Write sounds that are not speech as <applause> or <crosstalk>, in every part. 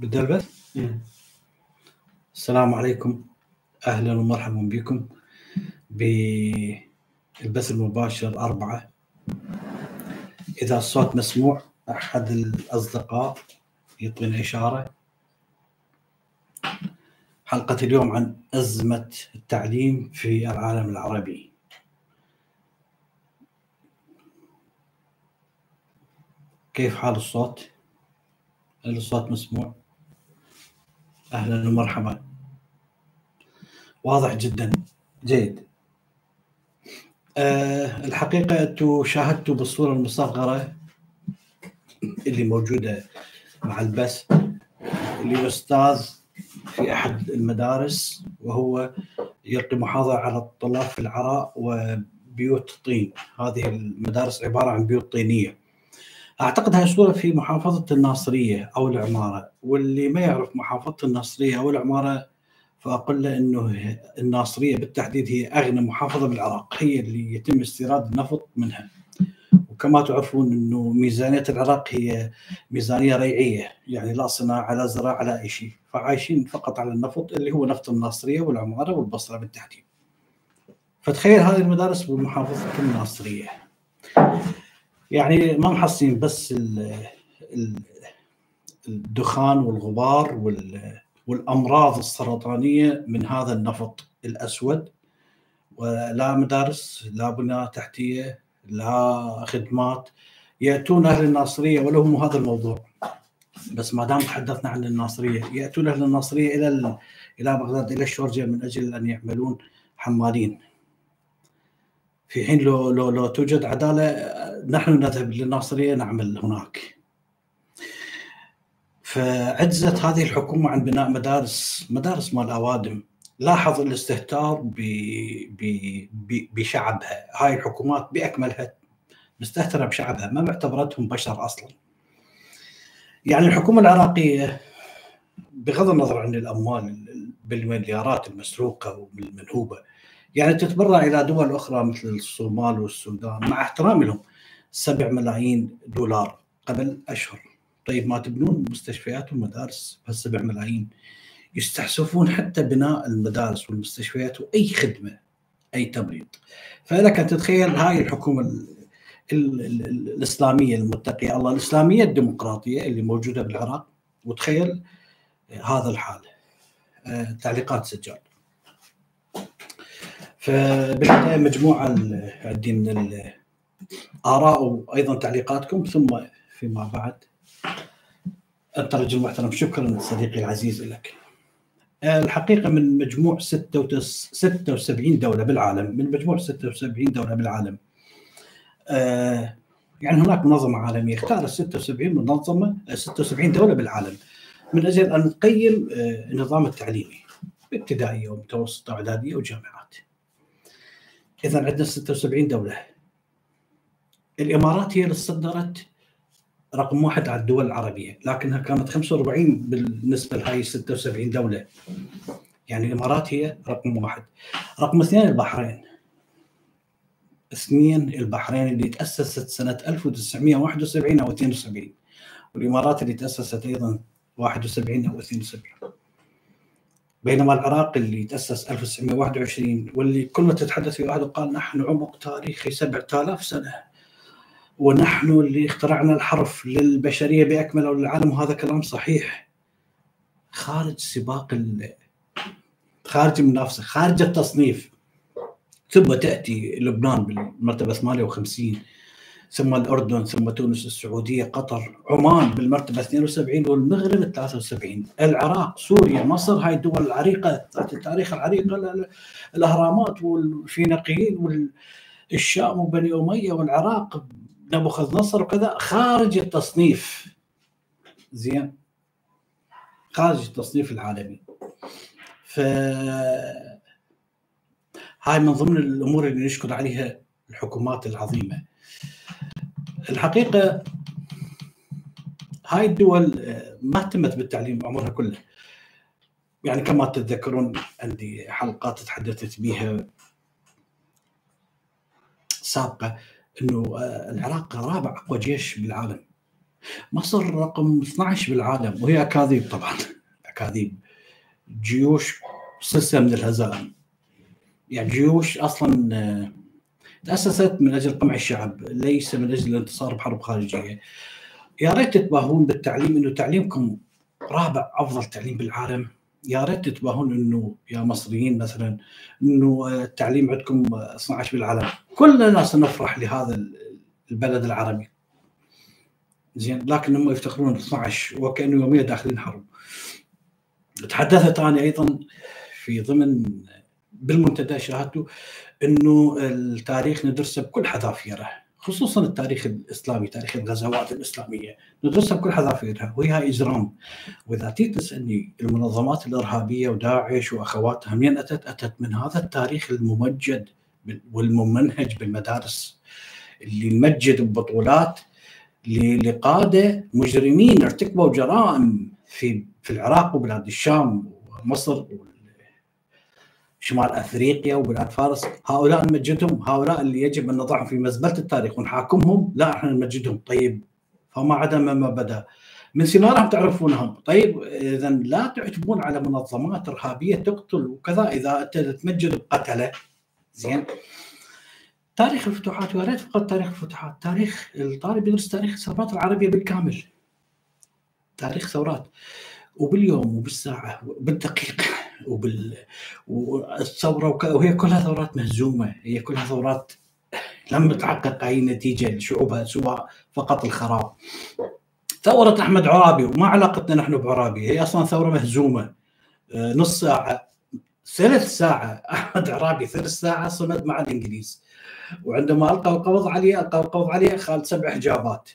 بدأ البث؟ السلام عليكم أهلا ومرحبا بكم بالبث المباشر أربعة إذا الصوت مسموع أحد الأصدقاء يعطينا إشارة حلقة اليوم عن أزمة التعليم في العالم العربي كيف حال الصوت؟ هل الصوت مسموع؟ أهلا ومرحبا. واضح جدا. جيد. أه الحقيقة أنتم شاهدتوا بالصورة المصغرة اللي موجودة مع البث لاستاذ في أحد المدارس وهو يلقي محاضره على الطلاب في العراء وبيوت الطين. هذه المدارس عبارة عن بيوت طينية. أعتقد هاي الصورة في محافظة الناصرية أو العمارة واللي ما يعرف محافظة الناصرية أو العمارة فأقول له إنه الناصرية بالتحديد هي أغنى محافظة بالعراق هي اللي يتم استيراد النفط منها. وكما تعرفون إنه ميزانية العراق هي ميزانية ريعية يعني لا صناعة لا زراعة لا أي شيء فعايشين فقط على النفط اللي هو نفط الناصرية والعمارة والبصرة بالتحديد. فتخيل هذه المدارس بمحافظة الناصرية. يعني ما محصين بس الدخان والغبار والأمراض السرطانية من هذا النفط الأسود. ولا مدارس لا بناء تحتية لا خدمات. يأتون أهل الناصرية ولهم هذا الموضوع. بس ما دام تحدثنا عن الناصرية يأتون أهل الناصرية إلى إلى بغداد إلى الشورجه من أجل أن يعملون حمالين. في حين لو لو لو توجد عدالة نحن نذهب للناصرية نعمل هناك. فعجزت هذه الحكومة عن بناء مدارس مدارس مال أوادم. لاحظ الاستهتار بشعبها. هاي الحكومات بأكملها مستهترة بشعبها ما معتبرتهم بشر أصلا. يعني الحكومة العراقية بغض النظر عن الأموال بالمليارات المسروقة والمنهوبة يعني تتبرع إلى دول أخرى مثل الصومال والسودان مع احترامي لهم 7 ملايين دولار قبل أشهر. طيب ما تبنون مستشفيات ومدارس بهال 7 ملايين. يستحسفون حتى بناء المدارس والمستشفيات وأي خدمة أي تمريض. فلك أن تتخيل هاي الحكومة ال ال ال الإسلامية المتقية. الله الإسلامية الديمقراطية اللي موجودة بالعراق. وتخيل هذا الحال. آه تعليقات سجاد فبالبدايه مجموعة عندي من آراء وأيضا تعليقاتكم ثم فيما بعد. أنت رجل محترم شكرا صديقي العزيز لك. الحقيقة من مجموع 76 دولة بالعالم من مجموع 76 دولة بالعالم. يعني هناك منظمة عالمية. اختارت 76 منظمة 76 دولة بالعالم. من أجل أن تقيم النظام التعليمي ابتدائيه ومتوسطة واعداديه وجامعات. اذا عندنا 76 دولة. الإمارات هي اللي صدرت رقم واحد على الدول العربية لكنها كانت 45 بالنسبة لهاي 76 دولة. يعني الإمارات هي رقم واحد. رقم اثنين البحرين. اثنين البحرين اللي تأسست سنة 1971 أو 72 والإمارات اللي تأسست أيضا 71 أو 72 بينما العراق اللي تأسس 1921 واللي كل ما تتحدث في واحد قال نحن عمق تاريخي 7000 سنة. ونحن اللي اخترعنا الحرف للبشرية باكملها وللعالم وهذا كلام صحيح. خارج سباق خارج المنافسة خارج التصنيف. ثم تأتي لبنان بالمرتبة 58 ثم الأردن ثم تونس السعودية قطر عمان بالمرتبة 72 والمغرب 73 العراق سوريا مصر هاي الدول العريقة ذات التاريخ العريق الأهرامات والفينيقيين والشام وبني أمية والعراق نبوخذ نصر وكذا خارج التصنيف. زين؟ خارج التصنيف العالمي. ف هاي من ضمن الأمور اللي نشكر عليها الحكومات العظيمة. الحقيقة هاي الدول ما اهتمت بالتعليم عمرها كله. يعني كما تتذكرون عندي حلقات تحدثت بها سابقة. إنه العراق رابع أقوى جيش بالعالم. مصر رقم 12 بالعالم وهي أكاذيب طبعا. <laughs> أكاذيب. جيوش سلسله من الهزائم. يعني جيوش أصلا آه، تأسست من أجل قمع الشعب ليس من أجل الانتصار بحرب خارجية. يا ريت تتباهون بالتعليم إنه تعليمكم رابع أفضل تعليم بالعالم. يا ريت تتباهون إنه يا مصريين مثلا إنه التعليم عندكم 12 بالعالم. كلنا سنفرح لهذا البلد العربي. زين لكن هم يفتخرون 12 وكأنه يوميا داخلين حرب. تحدثت أنا أيضا في ضمن بالمنتدى شاهدت إنه التاريخ ندرسه بكل حذافيره. خصوصا التاريخ الإسلامي تاريخ الغزوات الإسلامية ندرسها بكل حذافيرها وهي إجرام وإذا تيجي تسألني المنظمات الإرهابية وداعش وأخواتها منين أتت؟ أتت من هذا التاريخ الممجد والممنهج بالمدارس اللي نمجد ببطولات لقاده مجرمين ارتكبوا جرائم في في العراق وبلاد الشام ومصر شمال أفريقيا وبلاد فارس. هؤلاء نمجدهم. هؤلاء اللي يجب أن نضعهم في مزبلة التاريخ ونحاكمهم. لا إحنا نمجدهم. طيب فما عدا ما بدا. من ثمارهم تعرفونهم. طيب إذا لا تعتبون على منظمات إرهابية تقتل وكذا. إذا أنت تمجد بقتلة. زين. تاريخ الفتوحات. ويا ريت فقط تاريخ الفتوحات. تاريخ الطالب يدرس تاريخ الثورات العربية بالكامل. تاريخ ثورات. وباليوم وبالساعة وبالدقيقة. وبال والثورة وهي كلها ثورات مهزومة. هي كلها ثورات لم تحقق أي نتيجة لشعوبها سوى فقط الخراب. ثورة أحمد عرابي وما علاقتنا نحن بعرابي هي أصلا ثورة مهزومة. آه، نص ساعة ثلث ساعة. أحمد عرابي ثلث ساعة صمد مع الإنجليز. وعندما القوا القبض عليه القوا القبض عليه خالد سبع حجابات.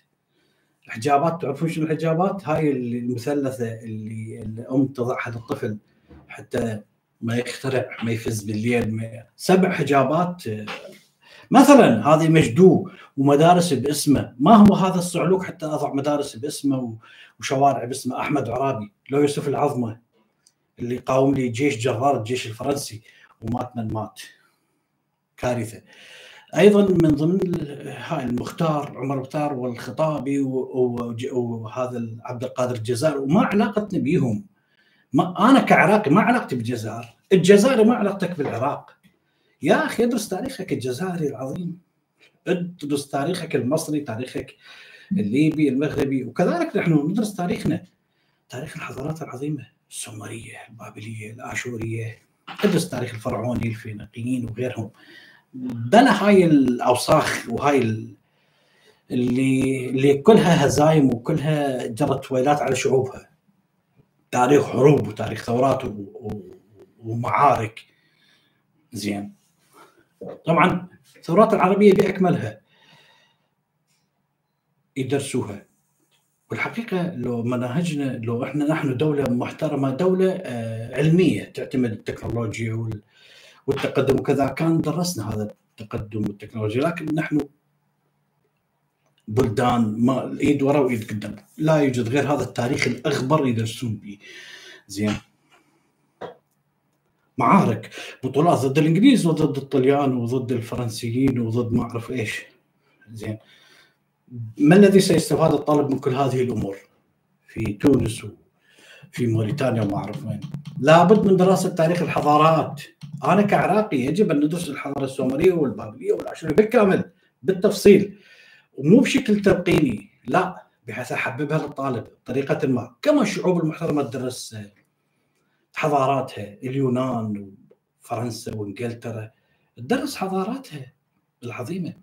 الحجابات تعرفون شنو الحجابات؟ هاي المثلثة اللي الأم تضعها للطفل. حتى ما يخترع ما يفز بالليل ما سبع حجابات مثلا هذه مجدو ومدارس باسمه. ما هو هذا الصعلوك حتى اضع مدارس باسمه وشوارع باسمه؟ أحمد عرابي لو يوسف العظمة اللي قاوم لي جيش جرار الجيش الفرنسي ومات من مات. كارثة. أيضا من ضمن هاي المختار عمر مختار والخطابي وهذا عبد القادر الجزائري وما علاقتنا بيهم. ما أنا كعراقي ما علاقتي بالجزائر. الجزائر ما علاقتك بالعراق. يا أخي ادرس تاريخك الجزائري العظيم. ادرس تاريخك المصري تاريخك الليبي المغربي وكذلك نحن ندرس تاريخنا. تاريخ الحضارات العظيمة السومرية البابلية الآشورية. ادرس تاريخ الفرعوني الفينيقيين وغيرهم. بلا هاي الأوساخ وهاي اللي اللي كلها هزايم وكلها جرت ويلات على شعوبها. تاريخ حروب وتاريخ ثورات ومعارك. زين. طبعا الثورات العربية بأكملها يدرسوها. والحقيقة لو مناهجنا لو إحنا نحن دولة محترمة دولة آه، علمية تعتمد التكنولوجيا والتقدم وكذا كان درسنا هذا التقدم والتكنولوجيا. لكن نحن بلدان ما ايد ورا وايد قدام. لا يوجد غير هذا التاريخ الأغبر يدرسون به زين. معارك. بطولات ضد الإنجليز وضد الطليان وضد الفرنسيين وضد ما أعرف إيش. زين. ما الذي سيستفاد الطالب من كل هذه الأمور؟ في تونس وفي موريتانيا وما أعرف وين. لابد من دراسة تاريخ الحضارات. أنا كعراقي يجب أن ندرس الحضارة السومرية والبابلية والاشوريه بالكامل. بالتفصيل. ومو بشكل تلقيني لا بحيث احببها للطالب بطريقة ما. كما الشعوب المحترمة تدرس حضاراتها اليونان وفرنسا وإنجلترا تدرس حضاراتها العظيمة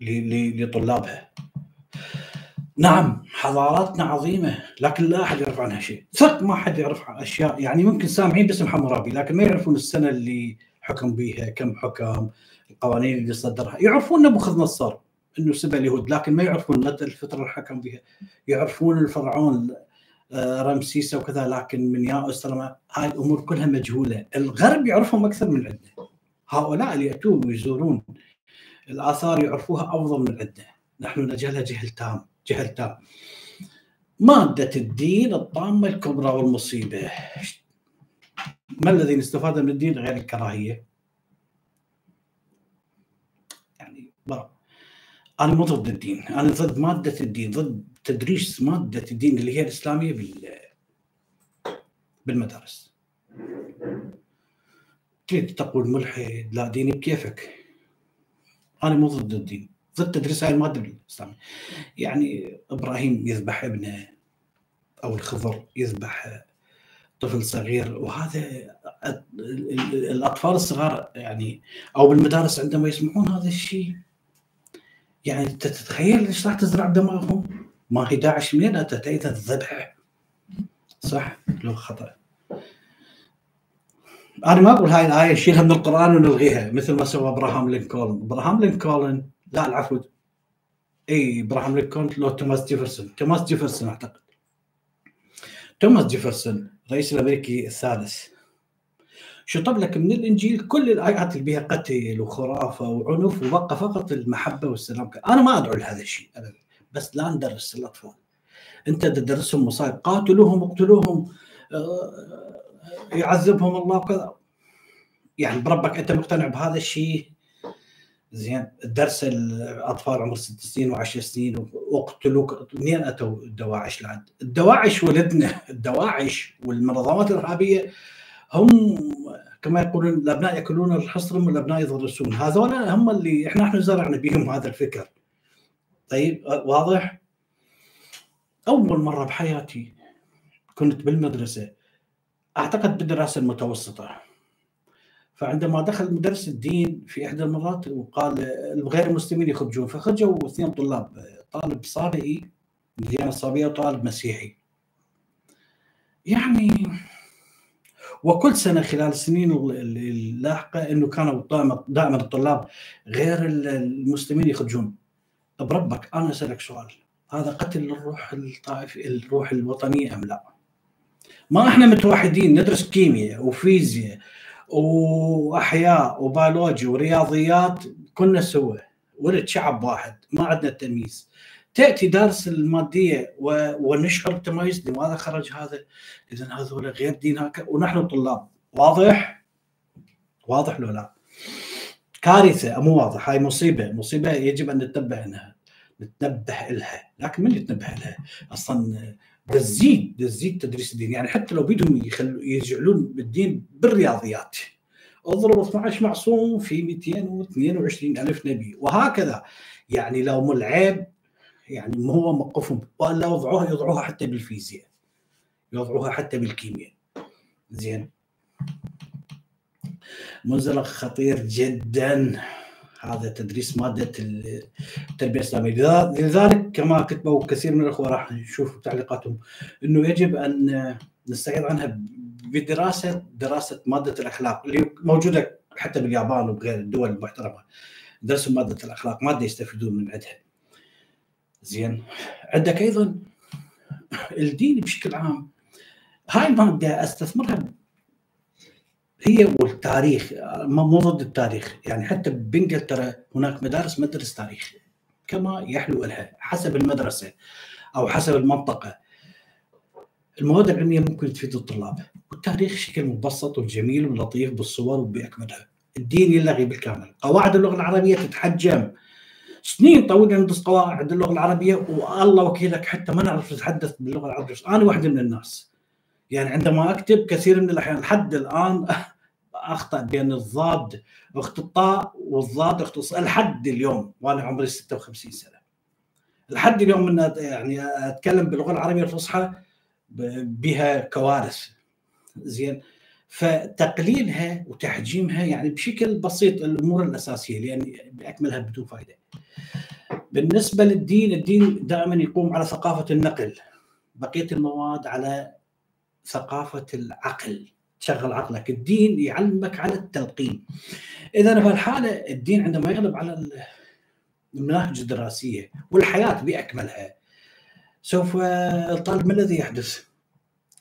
لطلابها. نعم حضاراتنا عظيمة لكن لا أحد يعرف عنها شيء. ثق ما حد يعرف أشياء يعني ممكن سامعين باسم حمورابي لكن ما يعرفون السنة اللي حكم بها كم حكم القوانين اللي صدرها. يعرفون نبوخذ نصر. سبى اليهود لكن ما يعرفون متى الفترة اللي حكم بها. يعرفون الفرعون آه، رمسيس وكذا لكن من يا اسلم هاي الأمور كلها مجهولة. الغرب يعرفهم أكثر من عندنا. هؤلاء اللي يأتون ويزورون الآثار يعرفوها أفضل من عندنا. نحن نجهلها جهل تام جهل تام. مادة الدين الطامة الكبرى والمصيبة. ما الذي نستفاد من الدين غير الكراهية؟ يعني برا. أنا مو ضد الدين. أنا ضد مادة الدين ضد تدريس مادة الدين اللي هي الإسلامية بال بالمدارس. تريد تقول ملحد؟ لا ديني بكيفك. أنا مو ضد الدين. ضد تدريس هاي المادة بالإسلام. يعني إبراهيم يذبح ابنه أو الخضر يذبح طفل صغير وهذا الأطفال الصغار يعني أو بالمدارس عندما يسمعون هذا الشيء يعني انت تتخيل إيش راح تزرع دماغهم؟ ما هي داعش منين أيضا الذبح صح؟ لو خطأ. أنا ما أقول هاي الآية نشيلها من القرآن ونلغيها مثل ما سوى إبراهام لينكولن. إبراهام لينكولن لا العفو. إي إبراهام لينكولن لو توماس جيفرسون. توماس جيفرسون أعتقد. توماس جيفرسون الرئيس الأمريكي الثالث شطب لك من الإنجيل كل الآيات اللي بها قتل وخرافة وعنف وبقى فقط المحبة والسلام. أنا ما أدعو لهذا الشيء ابدا بس لا ندرس الأطفال. أنت تدرسهم مصايب قاتلوهم اقتلوهم. آه، يعذبهم الله وكذا. يعني بربك أنت مقتنع بهذا الشيء؟ زين درس الأطفال عمر ست سنين وعشر سنين واقتلوك. منين اتوا الدواعش لعد؟ الدواعش ولدنا. الدواعش والمنظمات الإرهابية هم كما يقولون الأبناء يأكلون الحصرم والابناء يدرسون هذول هم اللي إحنا إحنا زرعنا بهم هذا الفكر. طيب واضح؟ أول مرة بحياتي كنت بالمدرسة. أعتقد بالدراسة المتوسطة. فعندما دخل مدرس الدين في إحدى المرات وقال الغير المسلمين يخرجون فخرجوا اثنين طلاب طالب صابئي من الديانه الصابئه وطالب مسيحي. يعني وكل سنة خلال السنين اللاحقة إنه كانوا دائما الطلاب غير المسلمين يخرجون. بربك أنا أسألك سؤال. هذا قتل للروح الطائفي الروح الوطنية أم لا؟ ما إحنا متوحدين ندرس كيمياء وفيزياء وأحياء وبيولوجيا ورياضيات كنا سوا ولد شعب واحد ما عندنا تمييز. تأتي دارس المادية ونشعر بتميز لماذا خرج هذا؟ إذا هذول غير دين هكذا ونحن طلاب. واضح؟ واضح لو لا؟ كارثة. مو واضح. هاي مصيبة. مصيبة يجب أن نتنبه لها نتنبه لها لكن من يتنبه لها؟ أصلا تزيد تزيد تدريس الدين. يعني حتى لو بدهم يخلوا يجعلون بالدين بالرياضيات. اضرب 12 معصوم في 222 ألف نبي. وهكذا. يعني لو العيب يعني ما هو موقفهم. ولا يوضعوها يوضعوها حتى بالفيزياء. يوضعوها حتى بالكيمياء. زين. منزلق خطير جدا. هذا تدريس مادة التربية الإسلامية. لذلك كما كتبوا كثير من الأخوة راح نشوف تعليقاتهم إنه يجب أن نستعيض عنها بدراسة دراسة مادة الأخلاق اللي موجودة حتى باليابان وبغير الدول المحترمة. درسوا مادة الأخلاق مادة يستفيدون من عندها. زين. عندك أيضا الدين بشكل عام. هاي المادة أستثمرها هي والتاريخ مو ضد التاريخ. يعني حتى بانجلترا هناك مدارس مدرس تاريخ. كما يحلو لها حسب المدرسة أو حسب المنطقة. المواد العلمية ممكن تفيد الطلاب. والتاريخ شكل مبسط وجميل ولطيف بالصور وبأكملها. الدين يلغي بالكامل. قواعد اللغة العربية تتحجم. سنين طويلة ندرس قواعد اللغة العربية والله وكيلك حتى ما نعرف نتحدث باللغة العربية. أنا واحدة من الناس. يعني عندما أكتب كثير من الأحيان لحد الآن <laughs> أخطأ بين الضاد اخت الطاء والضاد اخت لحد اليوم وأنا عمري 56 سنة. لحد اليوم من يعني أتكلم باللغة العربية الفصحى بها كوارث. زين؟ فتقليلها وتحجيمها يعني بشكل بسيط الأمور الأساسية لأن باكملها بدون فائده. بالنسبة للدين الدين دائما يقوم على ثقافة النقل. بقية المواد على ثقافة العقل تشغل عقلك. الدين يعلمك على التلقين. إذا في الحاله الدين عندما يغلب على المناهج الدراسية والحياة بأكملها سوف الطالب ما الذي يحدث؟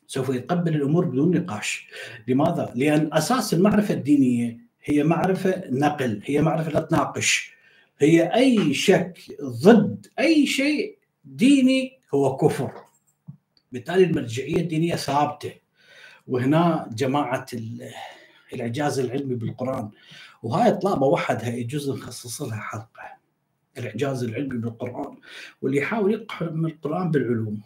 سوف يتقبل الأمور بدون نقاش. لماذا؟ لأن أساس المعرفة الدينية هي معرفة نقل هي معرفة لا تناقش. هي أي شك ضد أي شيء ديني هو كفر. بالتالي المرجعية الدينية ثابتة. وهنا جماعة الإعجاز العلمي بالقرآن. وهاي طلابه وحدها يجوز نخصص لها حلقة. الإعجاز العلمي بالقرآن. واللي يحاول يقحم القرآن بالعلوم.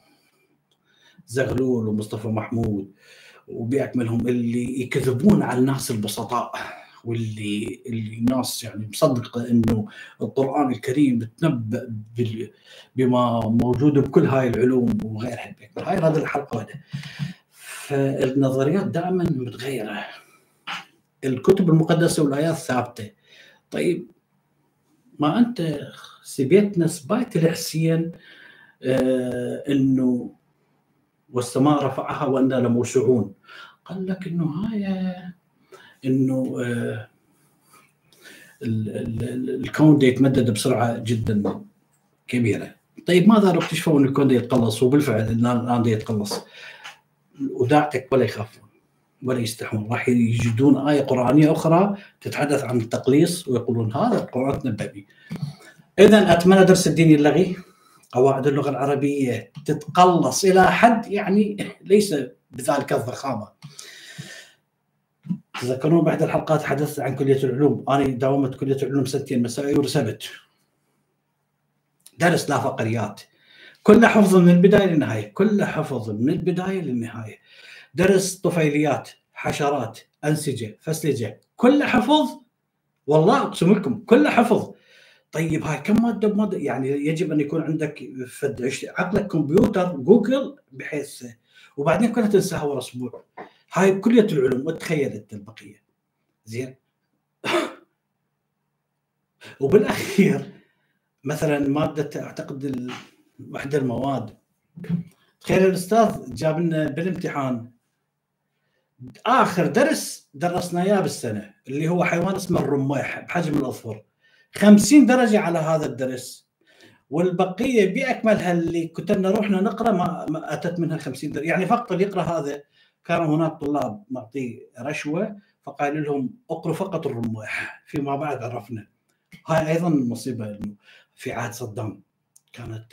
زغلول ومصطفى محمود. وباكملهم اللي يكذبون على الناس البسطاء. واللي اللي الناس يعني مصدقة إنه القرآن الكريم بتنبأ بما موجود بكل هاي العلوم وغيرها. هاي هذه الحلقة واحدة فالنظريات دائما متغيرة. الكتب المقدسة والآيات ثابتة. طيب ما أنت سبيتنا سبايت الحسين آه إنه والسماء رفعها وأنا لموسعون قال لك إنه هاي إنه آه الكون ده يتمدد بسرعة جدا كبيرة. طيب ماذا لو اكتشفوا ان الكون ده يتقلص؟ وبالفعل الآن ده يتقلص. وداعتك ولا يخافون ولا يستحون. راح يجدون آية قرآنية أخرى تتحدث عن التقليص ويقولون هذا القرآن تنبأ به. إذا أتمنى درس الدين اللغي قواعد اللغة العربية تتقلص إلى حد يعني ليس بذلك الضخامة. تذكرون بعد الحلقات حدثت عن كلية العلوم. أنا داومت كلية العلوم سنتين مسائي ورسبت درس لا فقريات كل حفظ من البداية للنهاية. كل حفظ من البداية للنهاية. درس طفيليات حشرات أنسجة فسلجة كل حفظ؟ والله أقسم لكم كل حفظ. طيب هاي كم مادة بماده يعني يجب أن يكون عندك فد عقلك كمبيوتر جوجل بحيث. وبعدين كلها تنساها ورا أسبوع. هاي بكليه العلوم وتخيل انت البقية. زين؟ <laughs> وبالأخير مثلا مادة أعتقد واحدة المواد. تخيل الأستاذ جاب لنا بالامتحان. آخر درس درسنا إياه بالسنة اللي هو حيوان اسمه الرميح بحجم الاظفر 50 درجة على هذا الدرس. والبقية بأكملها اللي كتبنا روحنا نقرأ ما, ما أتت منها 50 درجة. يعني فقط اللي يقرأ هذا كان هناك طلاب معطيه رشوة فقال لهم اقروا فقط الرماح فيما بعد عرفنا. هاي أيضا مصيبة إنه في عهد صدام كانت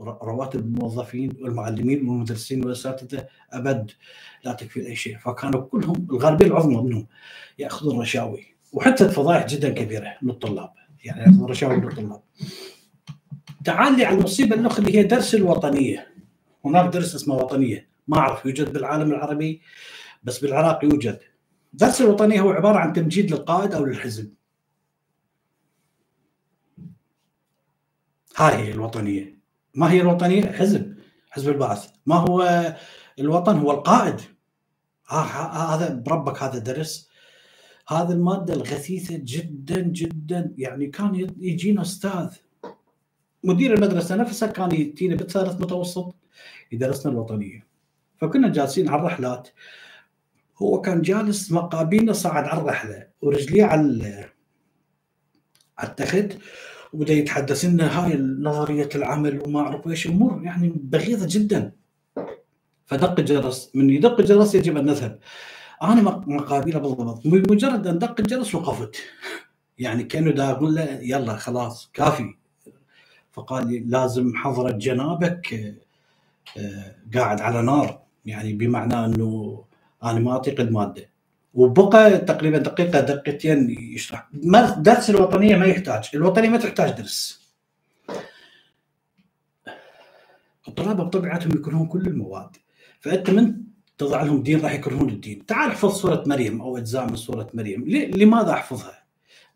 رواتب الموظفين والمعلمين والمدرسين والاساتذه أبد لا تكفي اي شيء. فكانوا كلهم الغالبية العظمى منهم يأخذون رشاوي وحتى فضائح جدا كبيرة من الطلاب يعني رشاوي من الطلاب. تعال لي على المصيبة الأخرى اللي هي درس الوطنية. هناك درس اسمه وطنية. ما أعرف يوجد بالعالم العربي بس بالعراق يوجد. درس الوطنيه هو عبارة عن تمجيد للقائد أو للحزب. هاي هي الوطنية. ما هي الوطنية؟ حزب حزب البعث ما هو الوطن؟ هو القائد. هذا بربك هذا درس. هذه المادة الغثيثة جدا جدا. يعني كان يجينا أستاذ. مدير المدرسة نفسها كان يجينا بثالث متوسط. يدرسنا الوطنية. فكنا جالسين على الرحلات. هو كان جالس مقابلنا صعد على الرحلة ورجليه على على التخت وبدأ يتحدث لنا هاي نظرية العمل وما أعرف إيش أمور يعني بغيضة جدا. فدق الجرس من يدق الجرس يجب أن نذهب. أنا مقابله بالضبط. بمجرد أن دق الجرس وقفت. يعني كأنه دا أقول له يلا خلاص كافي. فقال لي لازم حضرة جنابك آه، قاعد على نار. يعني بمعنى أنه أنا ما اطيق الماده وبقى تقريبا دقيقة دقيقتين يشرح. درس الوطنية ما يحتاج. الوطنية ما تحتاج درس. الطلاب بطبيعتهم يكرهون كل المواد. فأنت من تضع لهم دين راح يكرهون الدين. تعال احفظ سورة مريم أو أجزاء من سورة مريم. لماذا أحفظها؟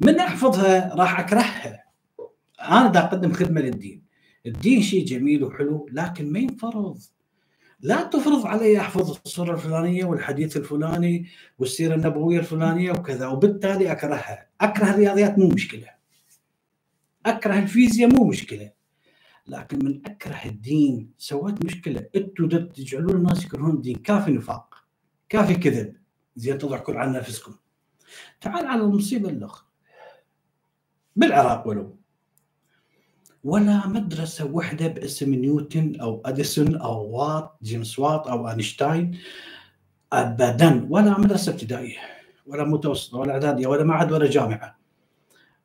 من أحفظها راح أكرهها. أنا دا أقدم خدمة للدين. الدين شيء جميل وحلو لكن ما ينفرض. لا تفرض علي أحفظ الصورة الفلانية والحديث الفلاني والسيرة النبوية الفلانية وكذا وبالتالي أكرهها، أكره الرياضيات مو مشكلة. أكره الفيزياء مو مشكلة. لكن من أكره الدين سويت مشكلة، أنتم تجعلون الناس يكرهون الدين، كافي نفاق، كافي كذب، زين تضحكون على نفسكم. تعال على المصيبة الاخرى. بالعراق ولو ولا مدرسة واحدة باسم نيوتن أو أديسون أو وات جيمس وات أو أينشتاين أبدا. ولا مدرسة ابتدائية ولا متوسطة ولا إعدادية ولا معهد ولا جامعة.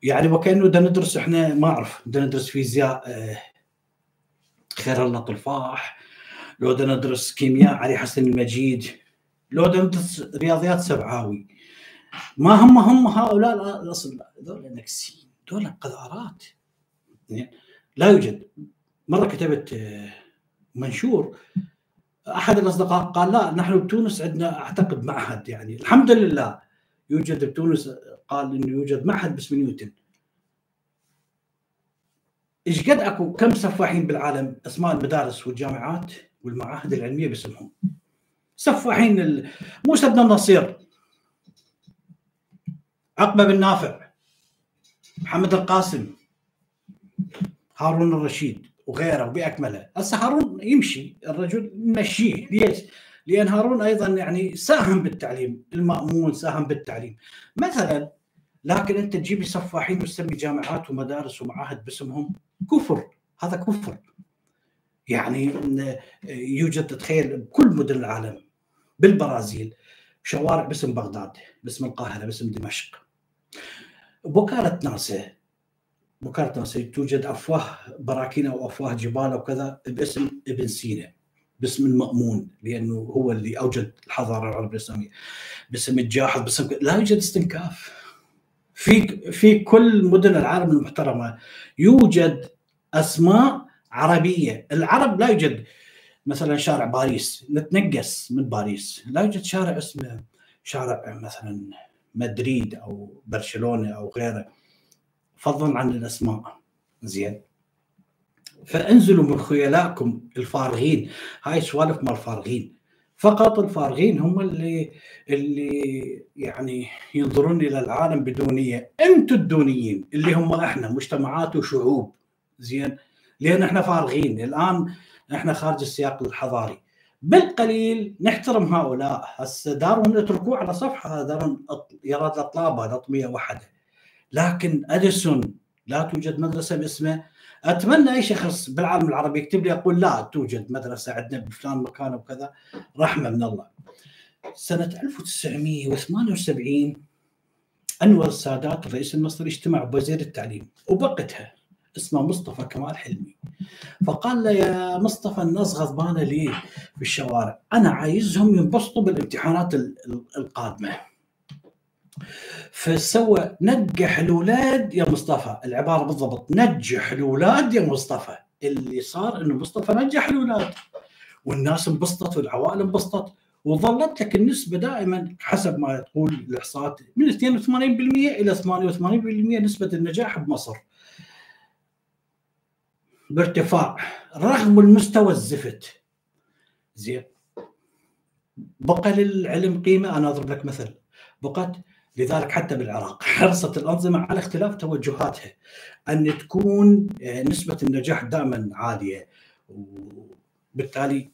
يعني وكأنه بدنا ندرس إحنا ما أعرف بدنا ندرس فيزياء آه، خير الله طلفاح لو بدنا ندرس كيمياء علي حسن المجيد. لو بدنا ندرس رياضيات سبعاوي. ما هم هم هؤلاء الأصل هذول نكسين هذول قذارات لا يوجد. مرة كتبت آه، منشور أحد الأصدقاء قال لا نحن بتونس عندنا أعتقد معهد يعني. الحمد لله يوجد بتونس قال إنه يوجد معهد باسم نيوتن. إيش قد أكو كم سفاحين بالعالم؟ أسماء المدارس والجامعات والمعاهد العلمية باسمهم. سفاحين ال... موسى بن النصير. عقبة بن نافع محمد القاسم. هارون الرشيد وغيره بأكمله. هسه هارون يمشي الرجل نمشيه ليش؟ لأن هارون أيضا يعني ساهم بالتعليم المأمون ساهم بالتعليم. مثلا لكن أنت تجيب سفاحين وتسمي جامعات ومدارس ومعاهد باسمهم كفر. هذا كفر. يعني يوجد تخيل بكل مدن العالم بالبرازيل شوارع باسم بغداد باسم القاهرة باسم دمشق. بوكاله ناسا ناسا توجد أفواه براكين أو أفواه جبال وكذا باسم ابن سينا باسم المأمون لأنه هو اللي أوجد الحضارة العربية الاسلاميه باسم الجاحظ باسم لا يوجد استنكاف. في في كل مدن العالم المحترمة يوجد أسماء عربية، العرب لا يوجد مثلا شارع باريس نتنقص من باريس، لا يوجد شارع اسمه شارع مثلا مدريد أو برشلونة أو غيره. فضلا عن الأسماء. زين. فأنزلوا من خيلائكم الفارغين. هاي سوالف مال الفارغين. فقط الفارغين هم اللي اللي يعني ينظرون إلى العالم بدونية. أنتم الدونيين اللي هم إحنا مجتمعات وشعوب. زين. لأن إحنا فارغين. الآن إحنا خارج السياق الحضاري. بالقليل نحترم هؤلاء. هسه دارهم نتركوه على صفحة. دارهم يراد الأطلاب هذا أطمية وحدة. لكن أديسون لا توجد مدرسة باسمه. أتمنى أي شخص بالعالم العربي يكتب لي يقول لا توجد مدرسة عندنا بفلان مكان وكذا. رحمة من الله. سنة 1978 أنور السادات الرئيس المصري اجتمع بوزير التعليم وبقتها اسمه مصطفى كمال حلمي. فقال له يا مصطفى الناس غضبانة ليه في الشوارع أنا عايزهم ينبسطوا بالامتحانات القادمة. فسوى نجح الأولاد يا مصطفى. العبارة بالضبط نجح الأولاد يا مصطفى. اللي صار إنه مصطفى نجح الأولاد. والناس انبسطت والعوائل انبسطت. وظلت لك النسبة دائما حسب ما تقول الإحصاءات. من 82% إلى 88% نسبة النجاح بمصر. بارتفاع. رغم المستوى الزفت. زين. بقى للعلم قيمة. أنا أضرب لك مثل. بقت لذلك حتى بالعراق حرصت الأنظمة على اختلاف توجهاتها أن تكون آه، نسبة النجاح دائما عالية وبالتالي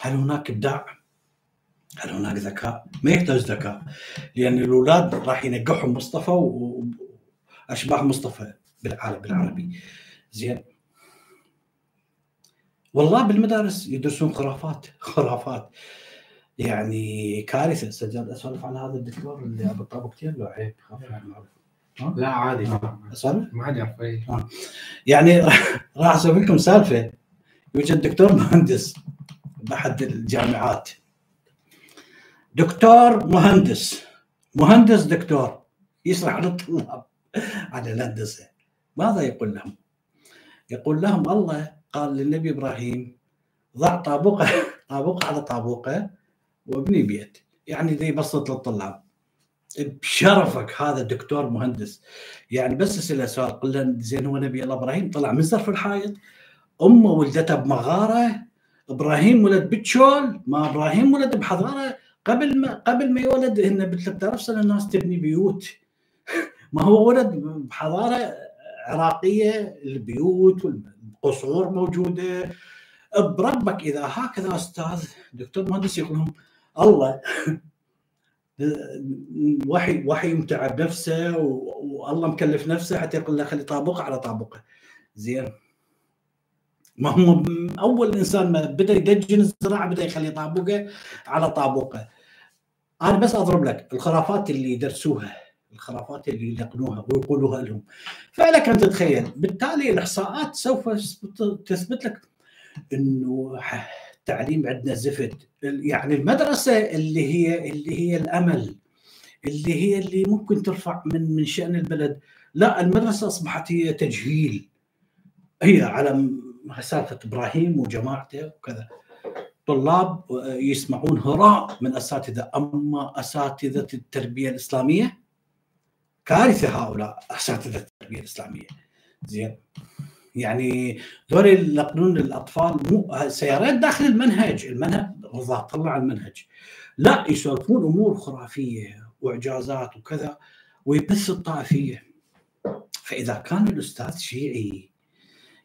هل هناك إبداع؟ هل هناك ذكاء؟ ما يحتاج ذكاء لأن الأولاد راح ينجحهم مصطفى واشباح مصطفى بالعالم العربي زين والله بالمدارس يدرسون خرافات خرافات يعني كارثة سجاد أسولف عن هذا الدكتور اللي ابو طابقتين لو عيب لا عادي. أسولف؟ ما حد يعرف. يعني <laughs> راح أسوي لكم سالفة. يوجد دكتور مهندس بأحد الجامعات. دكتور مهندس. مهندس دكتور. يشرح للطلاب عن الهندسة. ماذا يقول لهم؟ يقول لهم الله قال للنبي إبراهيم ضع طابوقه طابوقه على طابوقة وابني بيت يعني زي بسط للطلاب. بشرفك هذا دكتور مهندس. يعني بس اساله سؤال. قل له زين هو نبي الله إبراهيم. طلع من زرف الحائط. أمه ولدته بمغارة. إبراهيم ولد بتشول. ما إبراهيم ولد بحضارة. قبل ما قبل ما يولد هن ب 3000 سنة الناس تبني بيوت. <laughs> ما هو ولد بحضارة عراقية. البيوت والقصور موجودة. بربك إذا هكذا أستاذ دكتور مهندس يقول لهم الله. وحي وحي متعب نفسه والله مكلف نفسه حتى يقول له خلي طابقه على طابقه زين. ما هو أول إنسان ما بدأ يدجن الزراعة بدأ يخلي طابقه على طابقه. أنا بس أضرب لك الخرافات اللي يدرسوها الخرافات اللي يلقنوها ويقولوها لهم. فلك أن تتخيل بالتالي الإحصاءات سوف تثبت لك إنه التعليم عندنا زفت. يعني المدرسة اللي هي اللي هي الأمل اللي هي اللي ممكن ترفع من من شأن البلد. لا المدرسة أصبحت هي تجهيل. هي على سالفه إبراهيم وجماعته وكذا. طلاب يسمعون هراء من أساتذة. أما أساتذة التربية الإسلامية كارثة هؤلاء أساتذة التربية الإسلامية. زين. يعني ذول يلقنون الاطفال مو سيارات داخل المنهج المنهج الله طلع المنهج. لا يسولفون أمور خرافية وإعجازات وكذا ويبث الطائفية. فإذا كان الأستاذ شيعي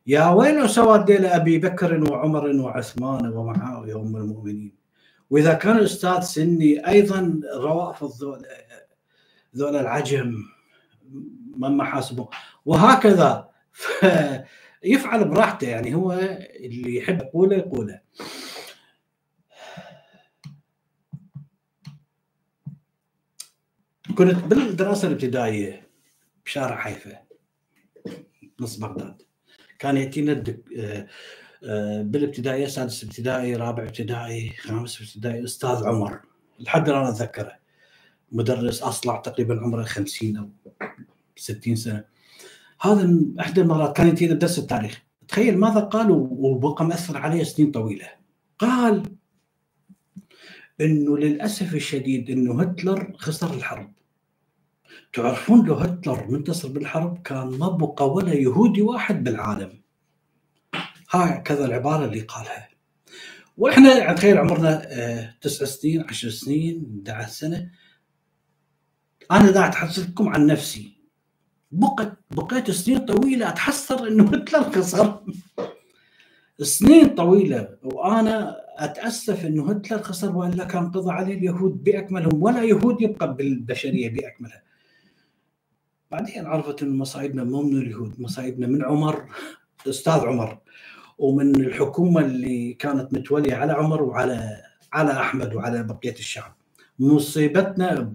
يا ويل سواد ديل أبي بكر وعمر وعثمان ومعاوية ام المؤمنين. وإذا كان الأستاذ سني أيضا روافض ذول ذول العجم من محاسبه وهكذا. <laughs> يفعل براحته يعني هو اللي يحب يقوله يقوله. كنت بالدراسة الابتدائية بشارع حيفا نص بغداد. كان يأتينا الدك... آه، آه، بالابتدائية سادس ابتدائي رابع ابتدائي خامس ابتدائي أستاذ عمر. لحد الآن أتذكره. مدرس أصلع تقريبا عمره 50 أو 60 سنة. هذا إحدى المرات كان ياتينا بدرس التاريخ. تخيل ماذا قال وبقى مأثر عليه سنين طويلة. قال إنه للأسف الشديد إنه هتلر خسر الحرب. تعرفون لو هتلر منتصر بالحرب كان ما بقى ولا يهودي واحد بالعالم. هكذا العبارة اللي قالها. وإحنا تخيل عمرنا آه، تسع سنين عشر سنين 11 سنة. أنا دا اتحدث عن نفسي. بقت بقيت سنين طويلة أتحسر إنه <laughs> هتلر خسر سنين طويلة وأنا أتأسف إنه هتلر خسر والا كان قضى عليه اليهود بأكملهم ولا يهود يبقى بالبشرية باكملها بعدين عرفت إنه مصايبنا مو من اليهود مصايبنا من عمر أستاذ عمر ومن الحكومة اللي كانت متولية على عمر وعلى على أحمد وعلى بقية الشعب. مصيبتنا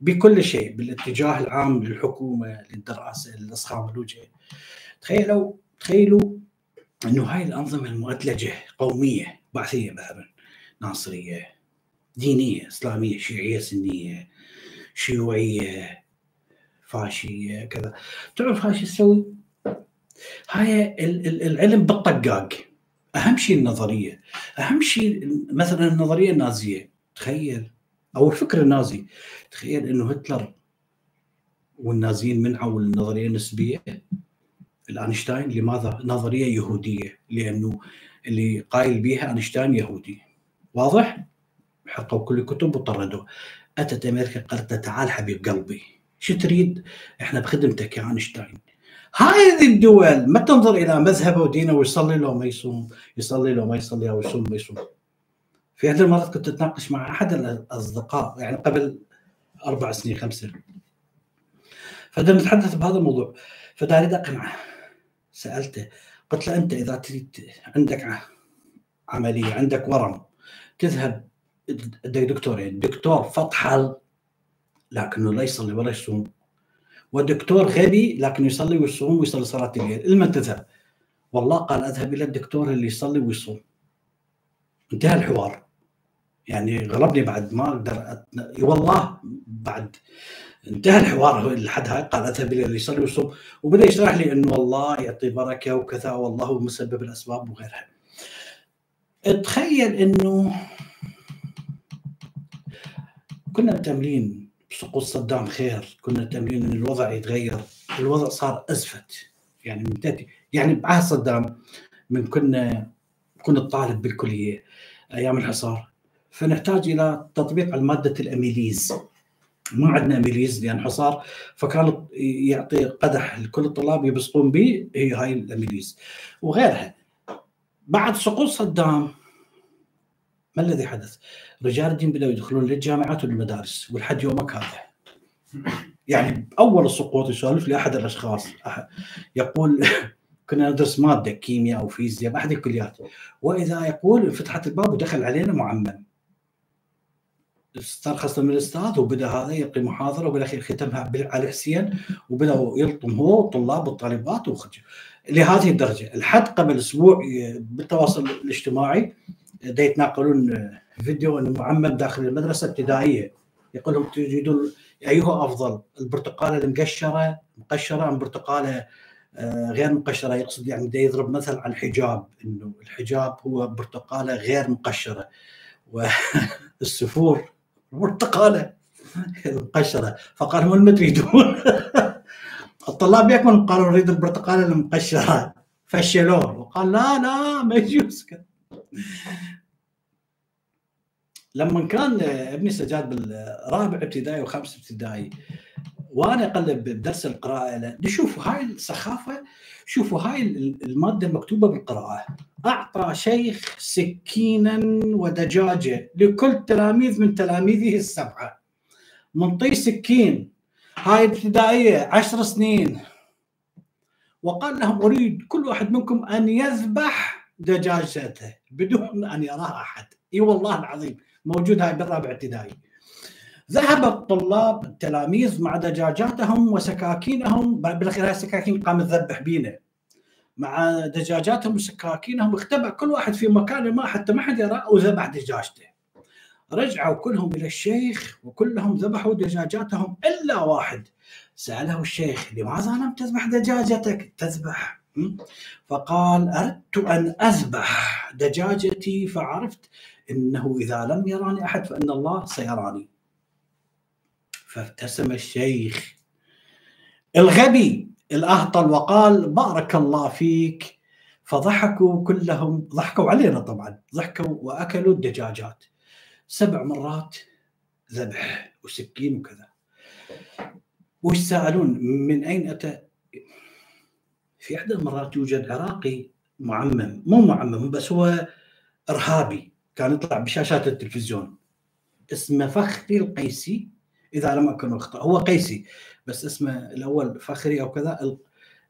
بكل شيء بالاتجاه العام للحكومة للدراسة للاصخام الوجه تخيلوا تخيلوا إنه هاي الأنظمة المؤدلجه قومية بعثيه مثلا ناصرية دينية إسلامية شيعية سنية شيوعية فاشية كذا. تعرف هاي شو تسوي؟ هاي العلم بالطقاق. أهم شيء النظرية. أهم شيء مثلا النظرية النازية. تخيل أو الفكر النازي. تخيل إنه هتلر والنازيين منعوا النظريه النسبية. الأينشتاين لماذا؟ نظرية يهودية لأنه اللي قايل بها أينشتاين يهودي. واضح؟ حطوا كل الكتب وطردوه. أتت أمريكا قالت تعال حبيب قلبي. شو تريد؟ إحنا بخدمتك يا أينشتاين. هذه الدول. ما تنظر إلى مذهبه ودينه ويصلي له ما يصوم يصلي له ما يصلي أو يصوم ما يصوم. في هذه المرات كنت اتناقش مع أحد الأصدقاء يعني قبل أربع سنين خمس سنين. فدنا نتحدث بهذا الموضوع. فدا اريد اقنعه سألته قلت له أنت إذا تريد عندك عملية عندك ورم تذهب دكتورين دكتور فطحل لكنه لا يصلي ولا يصوم. ودكتور غبي لكن يصلي ويصوم ويصلي صلاة الليل. لمن تذهب؟ والله قال أذهب إلى الدكتور اللي يصلي ويصوم. انتهى الحوار. يعني غلبني بعد ما أقدر أتن... والله بعد انتهى الحوار لحد هاي قال اذهب إلى اللي يصلي ويصوم وبدأ يشرح لي إنه الله يعطي بركة وكذا والله هو مسبب الأسباب وغيرها. تخيل إنه كنا متأملين بسقوط صدام خير كنا متأملين إن الوضع يتغير الوضع صار أزفت يعني من يعني بعهد صدام من كنا كنا الطالب بالكلية أيام الحصار فنحتاج إلى تطبيق على ماده الأميليز. ما عندنا أميليز لأن حصار فكان يعطي قدح لكل الطلاب يبصقون به هي هاي الأميليز. وغيرها. بعد سقوط صدام ما الذي حدث؟ رجال الدين بدأوا يدخلون للجامعات والمدارس ولحد يومك هذا يعني أول السقوط يسولف لي أحد الاشخاص يقول كنا ندرس مادة كيمياء أو فيزياء بأحد الكليات. وإذا يقول فتحت الباب ودخل علينا معمم. استرخص من الاستاذ وبدأ هذا يلقي محاضرة وبالأخير ختمها علي حسين وبدأوا يلطم هو والطلاب والطالبات وخرج لهذه الدرجة. الحد قبل أسبوع بالتواصل الاجتماعي دا يتناقلون فيديو إنه معمم داخل المدرسة الابتدائيه يقول لهم تريدون أيها أفضل البرتقالة المقشرة مقشرة أم برتقالة آه، غير مقشرة؟ يقصد يعني دا يضرب مثل على الحجاب إنه الحجاب هو برتقالة غير مقشرة. <laughs> والسفور برتقاله مقشره فقال هم ما تريدون؟ <laughs> الطلاب يكمل قالوا نريد البرتقاله المقشرة. فشلوه وقال لا لا ما يجوز. لما كان ابني سجاد بالرابع ابتدائي وخامس ابتدائي وأنا اقلب بدرس القراءة له شوفوا هاي السخافة شوفوا هاي المادة المكتوبه بالقراءة. أعطى شيخ سكينا ودجاجة لكل تلاميذ من تلاميذه السبعة. منطي سكين. هاي ابتدائية عشر سنين. وقال لهم أريد كل واحد منكم أن يذبح دجاجته بدون أن يراها أحد. إي والله العظيم موجود هاي بالرابع ابتدائي. ذهب الطلاب التلاميذ مع دجاجاتهم وسكاكينهم بالأخير السكاكين قام تذبح بينا. مع دجاجاتهم وسكاكينهم اختبأ كل واحد في مكان ما حتى ما حد يرى وذبح دجاجته. رجعوا كلهم إلى الشيخ وكلهم ذبحوا دجاجاتهم إلا واحد. سأله الشيخ لماذا لم تذبح دجاجتك؟ تذبح. فقال أردت أن أذبح دجاجتي فعرفت إنه إذا لم يراني أحد فإن الله سيراني. فابتسم الشيخ. الغبي الأهطل وقال بارك الله فيك. فضحكوا كلهم ضحكوا علينا طبعا ضحكوا وأكلوا الدجاجات. سبع مرات ذبح وسكين وكذا. وش سألون؟ من أين اتى؟ في احدى المرات يوجد عراقي معمم مو معمم بس هو إرهابي كان يطلع بشاشات التلفزيون. اسمه فخري القيسي. إذا لم أكن أخطأ. هو قيسي بس اسمه الأول فخري أو كذا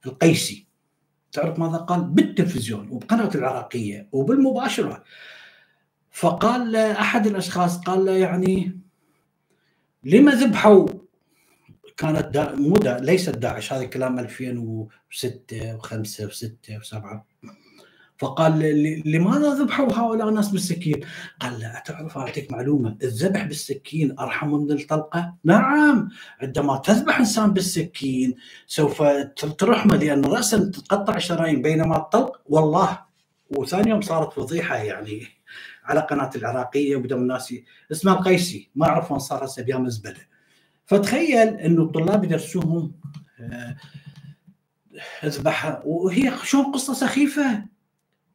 القيسي. تعرف ماذا قال؟ بالتلفزيون وبقناه العراقية وبالمباشرة. فقال احد الأشخاص قال له يعني لما ذبحوا؟ كانت دا مو ليست داعش هذا كلام 2006 و5 و6 و7 فقال لماذا ذبحوا هؤلاء الناس بالسكين؟ قال لا تعرف أعطيك معلومة. الذبح بالسكين أرحم من الطلقة؟ نعم. عندما تذبح إنسان بالسكين سوف ترحمه لأن راسا تتقطع شرايين بينما الطلق والله. وثاني يوم صارت فضيحة يعني على قناة العراقية وبدأوا الناس اسمها القيسي. ما أعرف وين صار هسه بيام زبله فتخيل إنه الطلاب يدرسوهم آه، اذبحها وهي شلون قصة سخيفة؟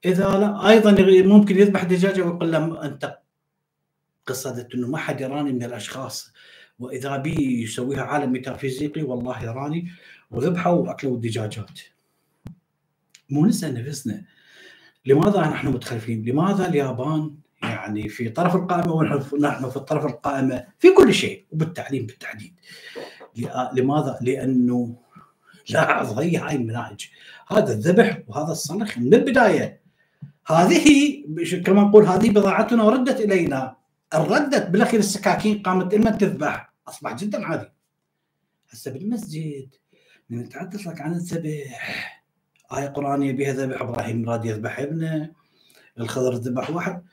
إذا لا أيضا ممكن يذبح دجاجة ويقول له أنت قصدت إنه ما حد يراني من الأشخاص وإذا بي يسويها عالم ميتافيزيقي والله يراني وذبحوا واكلوا الدجاجات مو نسأل نفسنا لماذا نحن متخلفين؟ لماذا اليابان يعني في طرف القائمة ونحن في الطرف القائمة في كل شيء وبالتعليم بالتحديد. لماذا؟ لأنه لاحظ هي هاي المناهج هذا الذبح وهذا الصلخ من البداية هذه كما نقول هذه بضاعتنا وردت إلينا. ردت بالأخير السكاكين قامت لما تذبح. أصبح جدا عادي. هسه بالمسجد من نتحدث لك عن الذبح. آية قرآنية بها ذبح إبراهيم راد يذبح ابنه. الخضر ذبح واحد.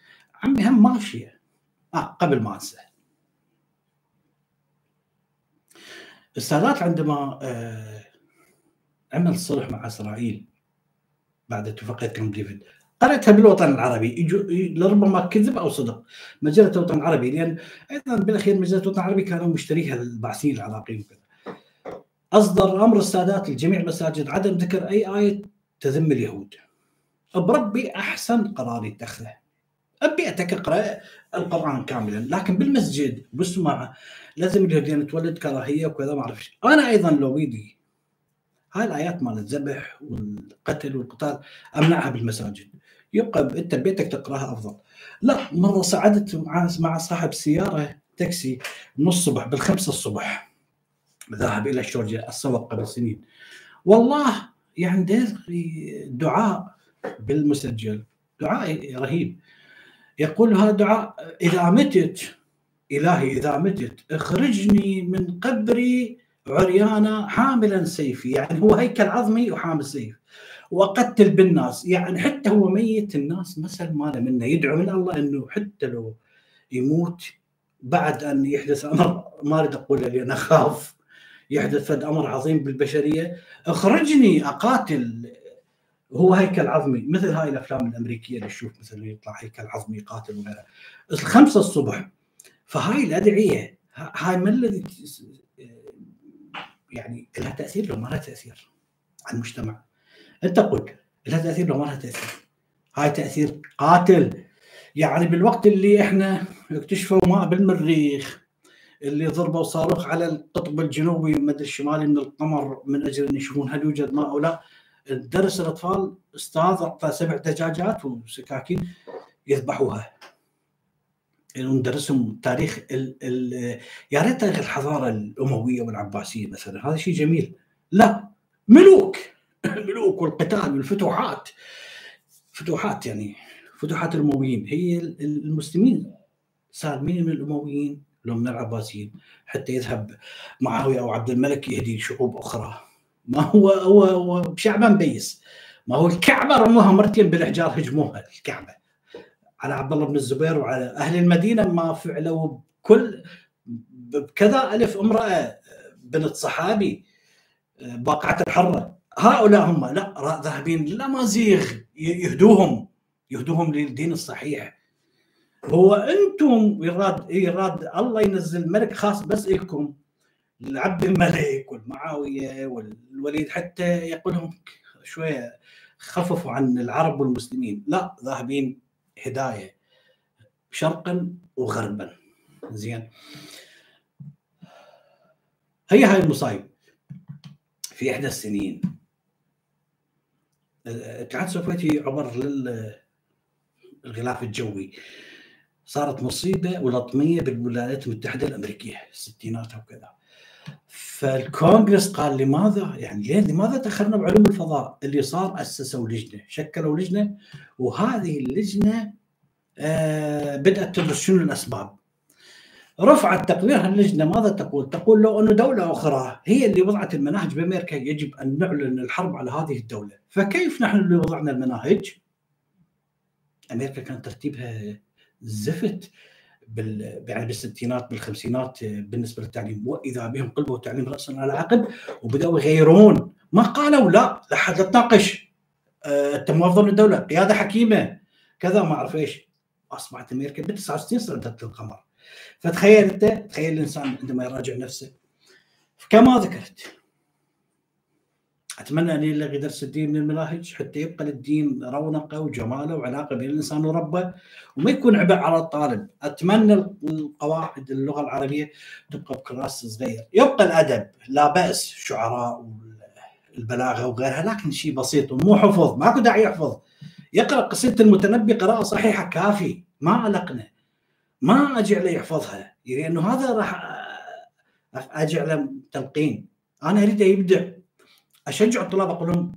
عمي هم ماشية. آه قبل ما أنسى. السادات عندما آه عمل صلح مع إسرائيل بعد اتفاقية كامب ديفيد قرأتها بالوطن العربي. لربما كذب أو صدق. مجلة الوطن العربي. لأن أيضا بالأخير مجلة الوطن العربي كانوا مشتريها البعثيين العراقيين وكذا. أصدر أمر السادات لجميع المساجد عدم ذكر أي آية تذم اليهود. بربي أحسن قرار يتخذه أبي أقرأ القرآن كاملا. لكن بالمسجد بسمع لازم اليهودين تولد كراهية وكذا ما أعرف أنا أيضا لو بيدي هاي الآيات مال الذبح والقتل والقتال أمنعها بالمساجد. يبقى انت بيتك تقرأها أفضل. لا مره صعدت مع مع صاحب سيارة تاكسي من الصبح بالخمسة الصبح. ذهب إلى جورجيا السوق قبل سنين. والله يعني دعاء بالمسجل. دعاء رهيب. يقول هذا دعاء إذا متت إلهي إذا متت اخرجني من قبري عريانا حاملا سيفي. يعني هو هيكل عظمي وحامل سيف. واقتل بالناس. يعني حتى هو ميت الناس مسألة ماله منه. يدعو من الله إنه حتى لو يموت بعد أن يحدث أمر. ما أريد اقوله لأن أخاف يحدث فد أمر عظيم بالبشرية. اخرجني أقاتل. هو هيكل عظمي. مثل هاي الأفلام الأمريكية اللي تشوف مثلا يطلع هيكل عظمي قاتل وغيره. الخمسة الصبح. فهاي الأدعية هاي ما الذي يعني لها تأثير لو ما لها تأثير على المجتمع. أنت قل لها تأثير لو ما لها تأثير. هاي تأثير قاتل. يعني بالوقت اللي إحنا اكتشفوا ماء بالمريخ اللي ضربوا صاروخ على القطب الجنوبي المدري الشمالي من القمر من أجل أن يشوفون هل يوجد ماء أو لا. درس الأطفال أستاذ أعطى سبع دجاجات وسكاكين يذبحوها. ندرسهم تاريخ ال ال يا ريت تاريخ الحضارة الأموية والعباسية مثلا هذا شيء جميل. لا ملوك. <laughs> الملوك والقتال والفتوحات. فتوحات يعني فتوحات الأمويين. هي المسلمين سالمين من الأمويين لو من العباسيين حتى يذهب معاوية أو عبد الملك يهدي شعوب أخرى. ما هو هو, هو شعبا بيس. ما هو الكعبة رموها مرتين بالحجار هجموها الكعبة. على عبد الله بن الزبير وعلى أهل المدينة ما فعلوا كل بكذا ألف أمرأة بنت صحابي باقعة الحرة. هؤلاء هم لا ذاهبين للامازيغ يهدوهم يهدوهم للدين الصحيح. هو أنتم يراد يراد الله ينزل ملك خاص بس لكم العبد الملك والمعاوية والوليد حتى يقول لهم شوية خففوا عن العرب والمسلمين. لا ذاهبين هداية شرقا وغربا. زين. هي هاي المصايب في إحدى السنين. الاتحاد السوفيتي عبر للغلاف الجوي. صارت مصيبة ولطميه بالولايات المتحدة الأمريكية الستينات وكذا فالكونغرس قال لماذا؟ يعني ليه؟ لماذا تأخرنا بعلوم الفضاء؟ اللي صار أسسوا لجنة شكلوا لجنة وهذه اللجنة آه بدأت تدرس شنو الأسباب؟ رفعت تقريرها اللجنه ماذا تقول؟ تقول لو أنه دولة أخرى هي اللي وضعت المناهج بأمريكا يجب أن نعلن الحرب على هذه الدولة، فكيف نحن اللي وضعنا المناهج؟ أمريكا كان ترتيبها زفت بال يعني بالستينات بالخمسينات بالنسبة للتعليم وإذا بهم قلبوا التعليم راسا على عقب وبدأوا يغيرون. ما قالوا؟ لا لا حد تناقش. آه، انت موظف للدوله قيادة حكيمة. كذا ما أعرف إيش. أصبحت أمريكا ب 69 صعدت القمر. فتخيل انت تخيل الإنسان عندما يراجع نفسه. كما ذكرت أتمنى أن يلغي درس الدين من المناهج حتى يبقى للدين رونقه وجماله وعلاقة بين الإنسان وربه وما يكون عبء على الطالب، أتمنى القواعد اللغة العربية تبقى بكلاس صغير، يبقى الأدب لا بأس شعراء البلاغه وغيرها لكن شيء بسيط ومو حفظ ماكو داعي يحفظ. يقرأ قصيدة المتنبي قراءة صحيحة كافي ما علقنا ما أجي عليه يحفظها. لأنه يعني هذا راح أجي على تلقين. أنا أريده يبدع. أشجع الطلاب أقول لهم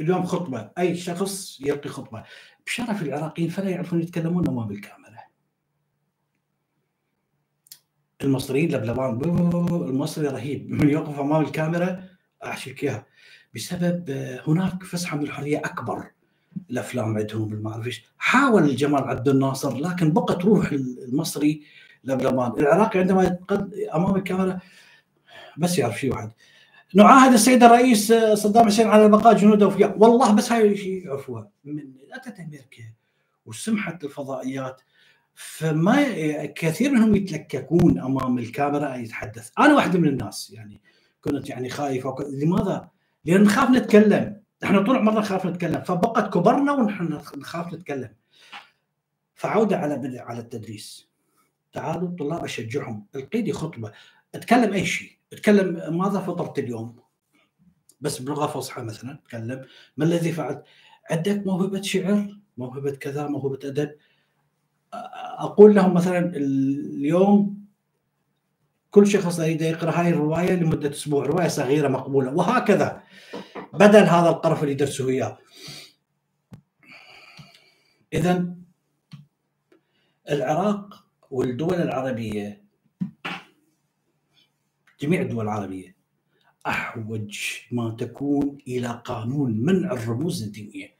اليوم خطبة. أي شخص يلقي خطبة. بشرف العراقيين فلا يعرفون يتكلمون أمام الكاميرا. المصريين لبلبان المصري رهيب. <laughs> من يوقف أمام الكاميرا إياها. بسبب هناك فسحة من الحرية أكبر. الأفلام عندهم ما اعرف حاول جمال عبد الناصر لكن بقت روح المصري لبلبان العراقي عندما يتقد أمام الكاميرا بس يعرف شيء واحد. نعاهد السيد الرئيس صدام حسين على بقاء جنوده وفيها والله بس هاي الشيء يعرفوها من أتت أمريكا وسمحت الفضائيات فما كثير منهم يتلككون أمام الكاميرا يتحدث. أنا واحد من الناس يعني كنت يعني خايف لماذا؟ لأن نخاف نتكلم. إحنا طول عمرنا نخاف نتكلم فبقت كبرنا ونحن نخاف نتكلم. فعودة على على التدريس. تعالوا الطلاب أشجعهم. القيدي خطبة. اتكلم أي شيء. اتكلم ماذا فطرت اليوم. بس بلغة فصحى مثلا اتكلم ما الذي فعلت؟ عندك موهبة شعر؟ موهبة كذا؟ موهبة أدب؟ أقول لهم مثلا اليوم كل شخص يريد يقرأ هاي الرواية لمدة أسبوع. رواية صغيرة مقبولة. وهكذا. بدل هذا القرف اللي يدرسوه إياه. اذا العراق والدول العربية جميع الدول العربية أحوج ما تكون إلى قانون منع الرموز الدينية.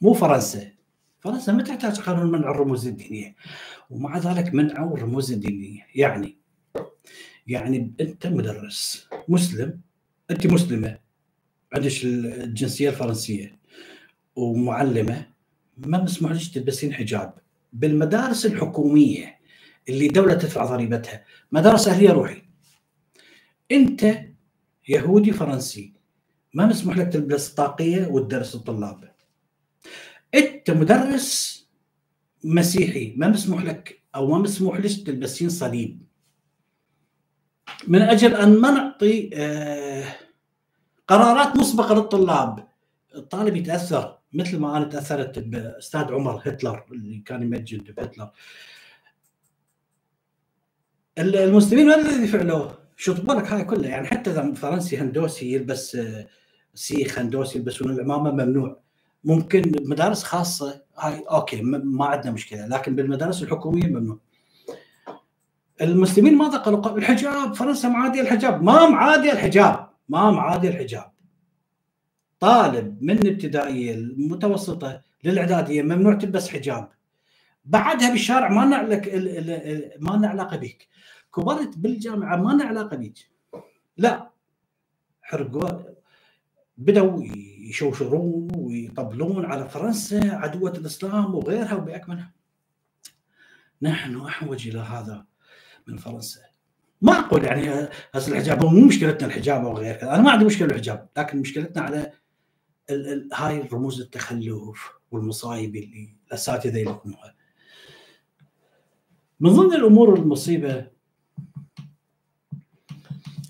مو فرنسا. فرنسا ما تحتاج قانون منع الرموز الدينية. ومع ذلك منعوا الرموز الدينية. يعني يعني أنت مدرس مسلم أنت مسلمة. عندك الجنسية الفرنسية ومعلمة ما مسموح لك تلبسين حجاب. بالمدارس الحكومية اللي دولة تدفع ضريبتها مدارس أهلية روحي. أنت يهودي فرنسي ما مسموح لك تلبس طاقية وتدرس الطلاب. أنت مدرس مسيحي ما مسموح لك أو ما مسموح لك تلبسين صليب. من أجل أن ما نعطي آه، قرارات مسبقة للطلاب الطالب يتأثر مثل ما أنا تأثرت بأستاذ عمر هتلر اللي كان يمجد بهتلر المسلمين ما الذي فعلوه؟ شطبوا لك هاي كلها يعني حتى إذا فرنسي هندوسي يلبس سيخ هندوسي يلبسون العمامة ممنوع ممكن بمدارس خاصة هاي أوكي ما عندنا مشكلة لكن بالمدارس الحكومية ممنوع المسلمين ماذا قالوا؟ الحجاب فرنسا معاديه الحجاب ما معاديه الحجاب ما معاديه الحجاب. طالب من الابتدائيه المتوسطة للاعداديه ممنوع تلبس حجاب. بعدها بالشارع ما لنا ما علاقه بك كبرت بالجامعة ما علاقه بك لا. حرقوا بدأوا يشوشرون ويطبلون على فرنسا عدوة الإسلام وغيرها وبأكملها. نحن أحوج إلى هذا من فرنسا. ما أقول يعني هسه الحجاب مو مشكلتنا الحجاب أو غير كذا. أنا ما عندي مشكلة بالحجاب لكن مشكلتنا على ال ال هاي الرموز التخلف والمصايب اللي الأساتذة يلقونها من ضمن الأمور المصيبة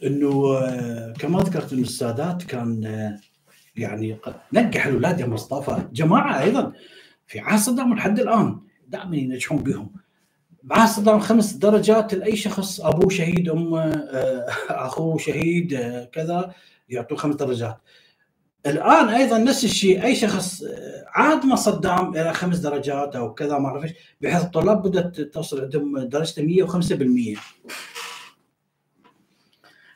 إنه آه، كما ذكرت انه السادات كان آه، يعني نجح الأولاد يا مصطفى. جماعة أيضا في عهد صدام لحد الآن دائما ينجحون بهم. بعهد صدام خمس درجات لأي شخص أبوه شهيد أمه آه، أخوه شهيد كذا يعطوه خمس درجات. الآن أيضا نفس الشيء أي شخص عاد ما صدام إلى خمس درجات أو كذا ما اعرف إيش بحيث الطلاب بدأت توصل عندهم درجته 105%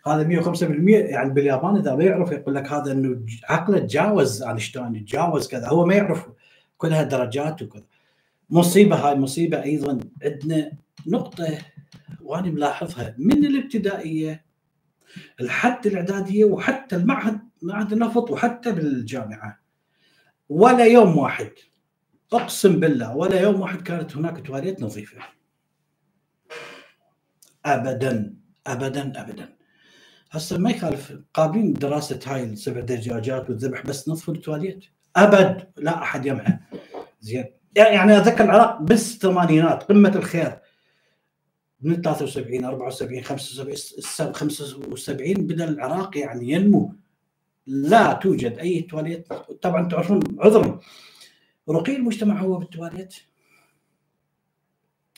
هذا 105% يعني باليابان إذا ما يعرف يقول لك هذا إنه عقله تجاوز أينشتاين تجاوز كذا هو ما يعرف كلها درجات وكذا. مصيبة هاي مصيبة أيضا. عندنا نقطة وأنا ملاحظها. من الابتدائية لحد الإعدادية وحتى المعهد معهد النفط وحتى بالجامعة. ولا يوم واحد أقسم بالله ولا يوم واحد كانت هناك تواليت نظيفة. ابدا ابدا ابدا. هسه ما يخالف قابلين دراسة هاي السبع دجاجات والذبح بس نظفوا التواليت. أبد لا أحد يمها زين. يعني أتذكر العراق بالثمانينات قمة الخير. من 73 74 75 75 بدأ العراق يعني ينمو. لا توجد أي تواليت. طبعا تعرفون عذرا. رقي المجتمع هو بالتواليت.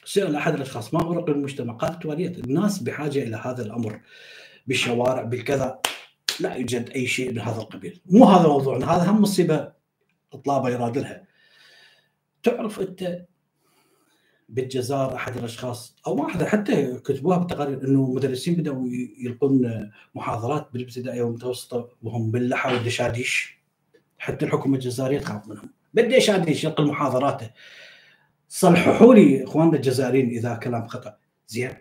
سأل أحد الأشخاص ما هو رقي المجتمع؟ قال التواليت الناس بحاجة إلى هذا الأمر بالشوارع بالكذا. لا يوجد أي شيء من هذا القبيل. مو هذا موضوعنا هذا هم مصيبة طلابه يرادلها تعرف أنت بالجزائر أحد الأشخاص؟ أو ما أحد حتى كتبوها بالتقارير إنه مدرسين بدأوا يلقون محاضرات بالابتدائية والمتوسطة وهم باللحى والدشاديش. حتى الحكومة الجزائرية تخاف منهم. بالدشاديش يلقي محاضراته. صلحوا لي إخواننا الجزائريين إذا كلام خطأ. زين.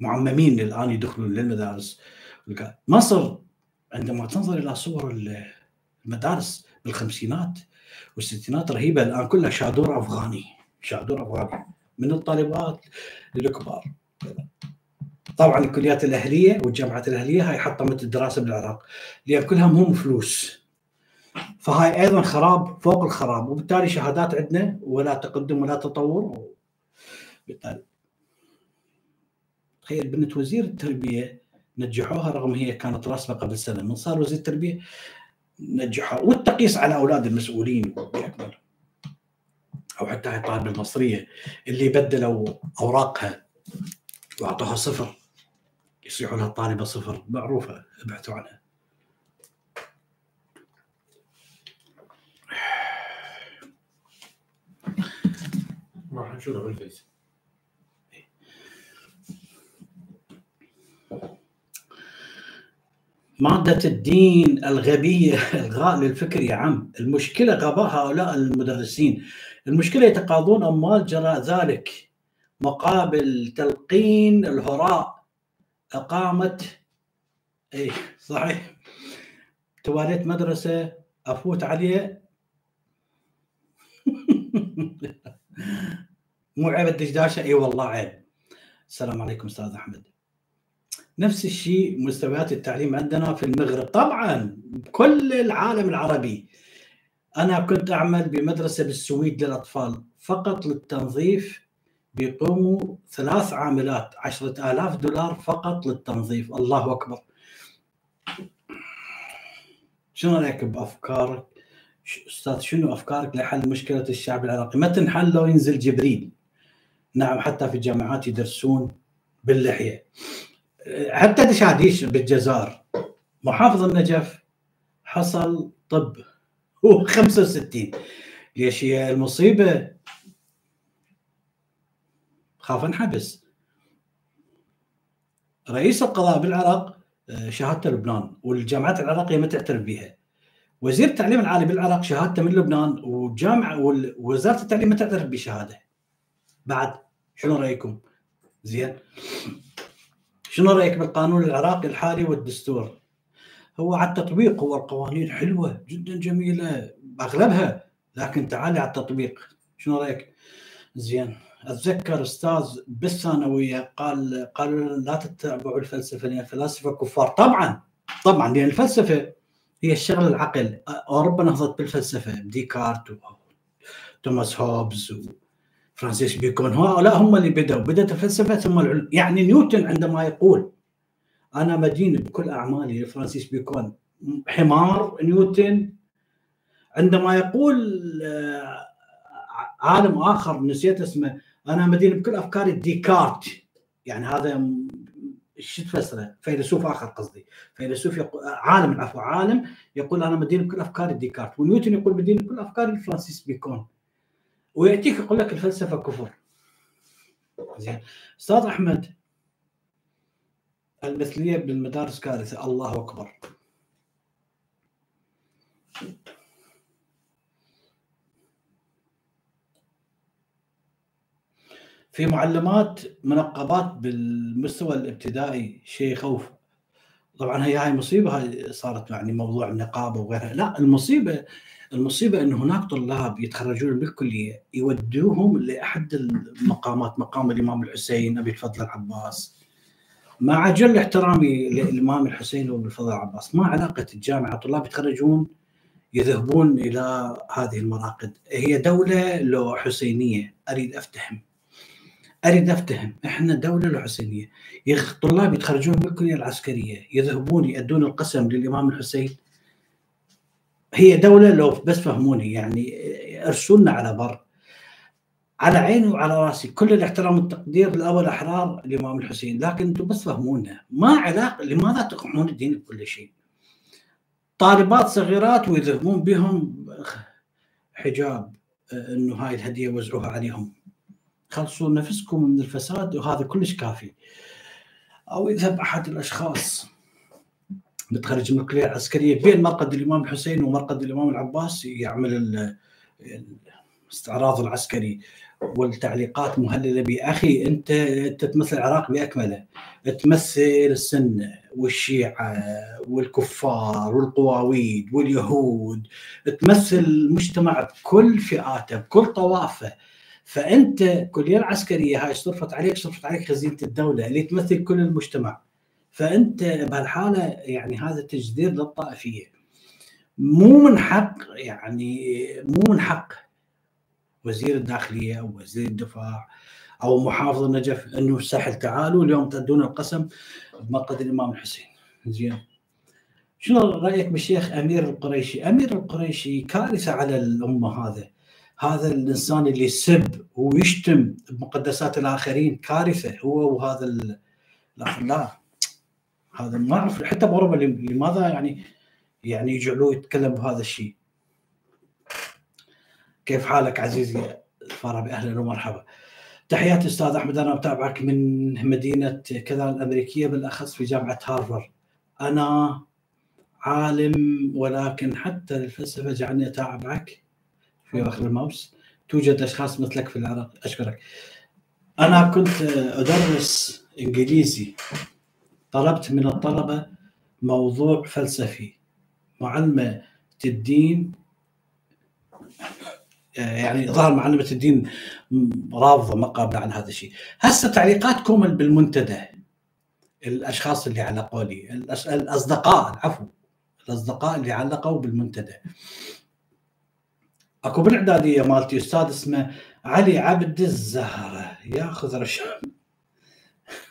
معممين الآن يدخلون للمدارس. مصر عندما تنظر إلى صور المدارس بالخمسينات والستينات رهيبة. الآن كلها شادور أفغاني شادور أفغاني. من الطالبات للكبار طبعا الكليات الأهلية والجامعات الأهلية هاي حطمت الدراسه بالعراق لأن كلها هم فلوس. فهاي أيضا خراب فوق الخراب وبالتالي شهادات عندنا ولا تقدم ولا تطور. بالتالي تخيل بنت وزير التربية نجحوها رغم هي كانت راسبه قبل سنة من صار وزير التربية نجحوها والتقييس على أولاد المسؤولين باكمل أو حتى هاي الطالبه المصرية اللي بدلوا أوراقها وأعطوها صفر. يصيحوا لها الطالبه صفر. معروفة ابحثوا عنها. راح نشوفها بالفيس مادة الدين الغبية إلغاء للفكر يا عم. المشكلة غباء هؤلاء المدرسين. المشكلة يتقاضون أموال جراء ذلك. مقابل تلقين الهراء اقامه اي صحيح. تواليت مدرسة أفوت عليه. <laughs> مو عيب الدشداشة. إي والله عيب. السلام عليكم أستاذ أحمد. نفس الشيء مستويات التعليم عندنا في المغرب طبعا كل العالم العربي أنا كنت أعمل بمدرسة بالسويد للأطفال فقط للتنظيف بيقوموا ثلاث عاملات عشرة آلاف دولار فقط للتنظيف الله أكبر شنو رأيك بأفكارك؟ أستاذ شنو أفكارك لحل مشكلة الشعب العراقي؟ ما تنحل لو ينزل جبريل. نعم حتى في الجامعات يدرسون باللحية. حتى دشاديش بالجزائر محافظ النجف حصل طب. هو 65 ليش هي المصيبة؟ خاف انحبس. رئيس القضاء بالعراق شهادته لبنان والجامعات العراقية ما تعترف بها وزير التعليم العالي بالعراق شهادته من لبنان والجامعة ووزارة التعليم ما تعترف بشهادة. بعد شنو رأيكم؟ زين. شنو رأيك بالقانون العراقي الحالي والدستور؟ هو على التطبيق هو القوانين حلوة جدا جميلة اغلبها لكن تعالي على التطبيق شنو رأيك؟ زين أتذكر أستاذ بالثانوية قال قالوا لا تتبعوا الفلسفة لأن الفلاسفه كفار طبعا طبعا لأن الفلسفة هي الشغل العقل أوروبا نهضت بالفلسفة ديكارت وتوماس هوبز وفرانسيس بيكون هؤلاء هم اللي بدأوا. بدأت الفلسفة ثم العلم. يعني نيوتن عندما يقول أنا مدين بكل أعمالي لفرانسيس بيكون حمار. نيوتن عندما يقول عالم آخر نسيت اسمه أنا مدين بكل أفكاري ديكارت. يعني هذا شو تفسره؟ فيلسوف آخر قصدي، فيلسوف يقول عالم عفوا عالم يقول أنا مدين بكل أفكاري ديكارت، ونيوتن يقول مدين بكل أفكاري فرانسيس بيكون. ويأتيك يقول لك الفلسفة كفر. زين أستاذ أحمد المثلية بالمدارس كارثه الله أكبر. في معلمات منقبات بالمستوى الابتدائي شيء يخوف طبعا هي هاي مصيبة هاي صارت يعني موضوع النقابة وغيرها لا المصيبة المصيبة إن هناك طلاب يتخرجون بالكلية يودوهم لأحد المقامات مقام الإمام الحسين أبي الفضل العباس. مع جل احترامي للإمام الحسين وابي الفضل العباس ما علاقة الجامعة طلاب يتخرجون يذهبون إلى هذه المراقد. هي دولة لو حسينية أريد أفتهم. أريد أفتهم. إحنا دولة الحسينيه طلاب يتخرجون من الكليه العسكرية يذهبون يؤدون القسم للإمام الحسين. هي دولة لو بس فهموني يعني ارسلنا على بر. على عيني وعلى راسي. كل الاحترام والتقدير لأول أحرار الامام الحسين لكن أنتم بس فهمونا. ما علاقة لماذا تقحمون الدين بكل شيء؟ طالبات صغيرات ويذهبون بهم حجاب إنه هاي الهدية وزعوها عليهم. خلصوا نفسكم من الفساد وهذا كلش كافي. أو يذهب أحد الأشخاص. متخرج من الكليه العسكرية بين مرقد الإمام الحسين ومرقد الإمام العباس يعمل الاستعراض العسكري والتعليقات مهللة. باخي أنت تمثل العراق بأكمله. تمثل السنة والشيعة والكفار والقواويد واليهود. تمثل المجتمع بكل فئاته بكل طوائفه فأنت الكليه العسكرية هاي صرفت عليك صرفت عليك خزينة الدولة اللي تمثل كل المجتمع. فأنت بهالحالة يعني هذا تجدير للطائفية. مو من حق يعني مو من حق وزير الداخلية أو وزير الدفاع أو محافظ النجف إنه سهل تعالوا اليوم تدون القسم بمقد الإمام الحسين. زين. شنو رأيك بالشيخ أمير القريشي؟ أمير القريشي كارثة على الأمة هذا. هذا الإنسان اللي يسب ويشتم بمقدسات الآخرين كارثة هو وهذا الآخر لا هذا ما اعرف حتى باوروبا لماذا يعني يعني يجعلوه يتكلم بهذا الشيء. كيف حالك عزيزي الفارابي؟ أهلا ومرحبا. تحياتي أستاذ أحمد أنا أتابعك من مدينة كذا الأمريكية بالأخص في جامعة هارفارد. أنا عالم ولكن حتى الفلسفه جعلني أتابعك في اخر الماوس. توجد أشخاص مثلك في العراق. أشكرك. أنا كنت أدرس إنجليزي طلبت من الطلبة موضوع فلسفي معلمة الدين يعني ظهر معلمة الدين رافضة ما قابلة عن هذا الشيء. هسه تعليقاتكم بالمنتدى الأشخاص اللي علقوا لي الأصدقاء العفو الأصدقاء اللي علقوا بالمنتدى. أكو بالاعداديه مالتي أستاذ اسمه علي عبد الزهرة ياخذ رشاوي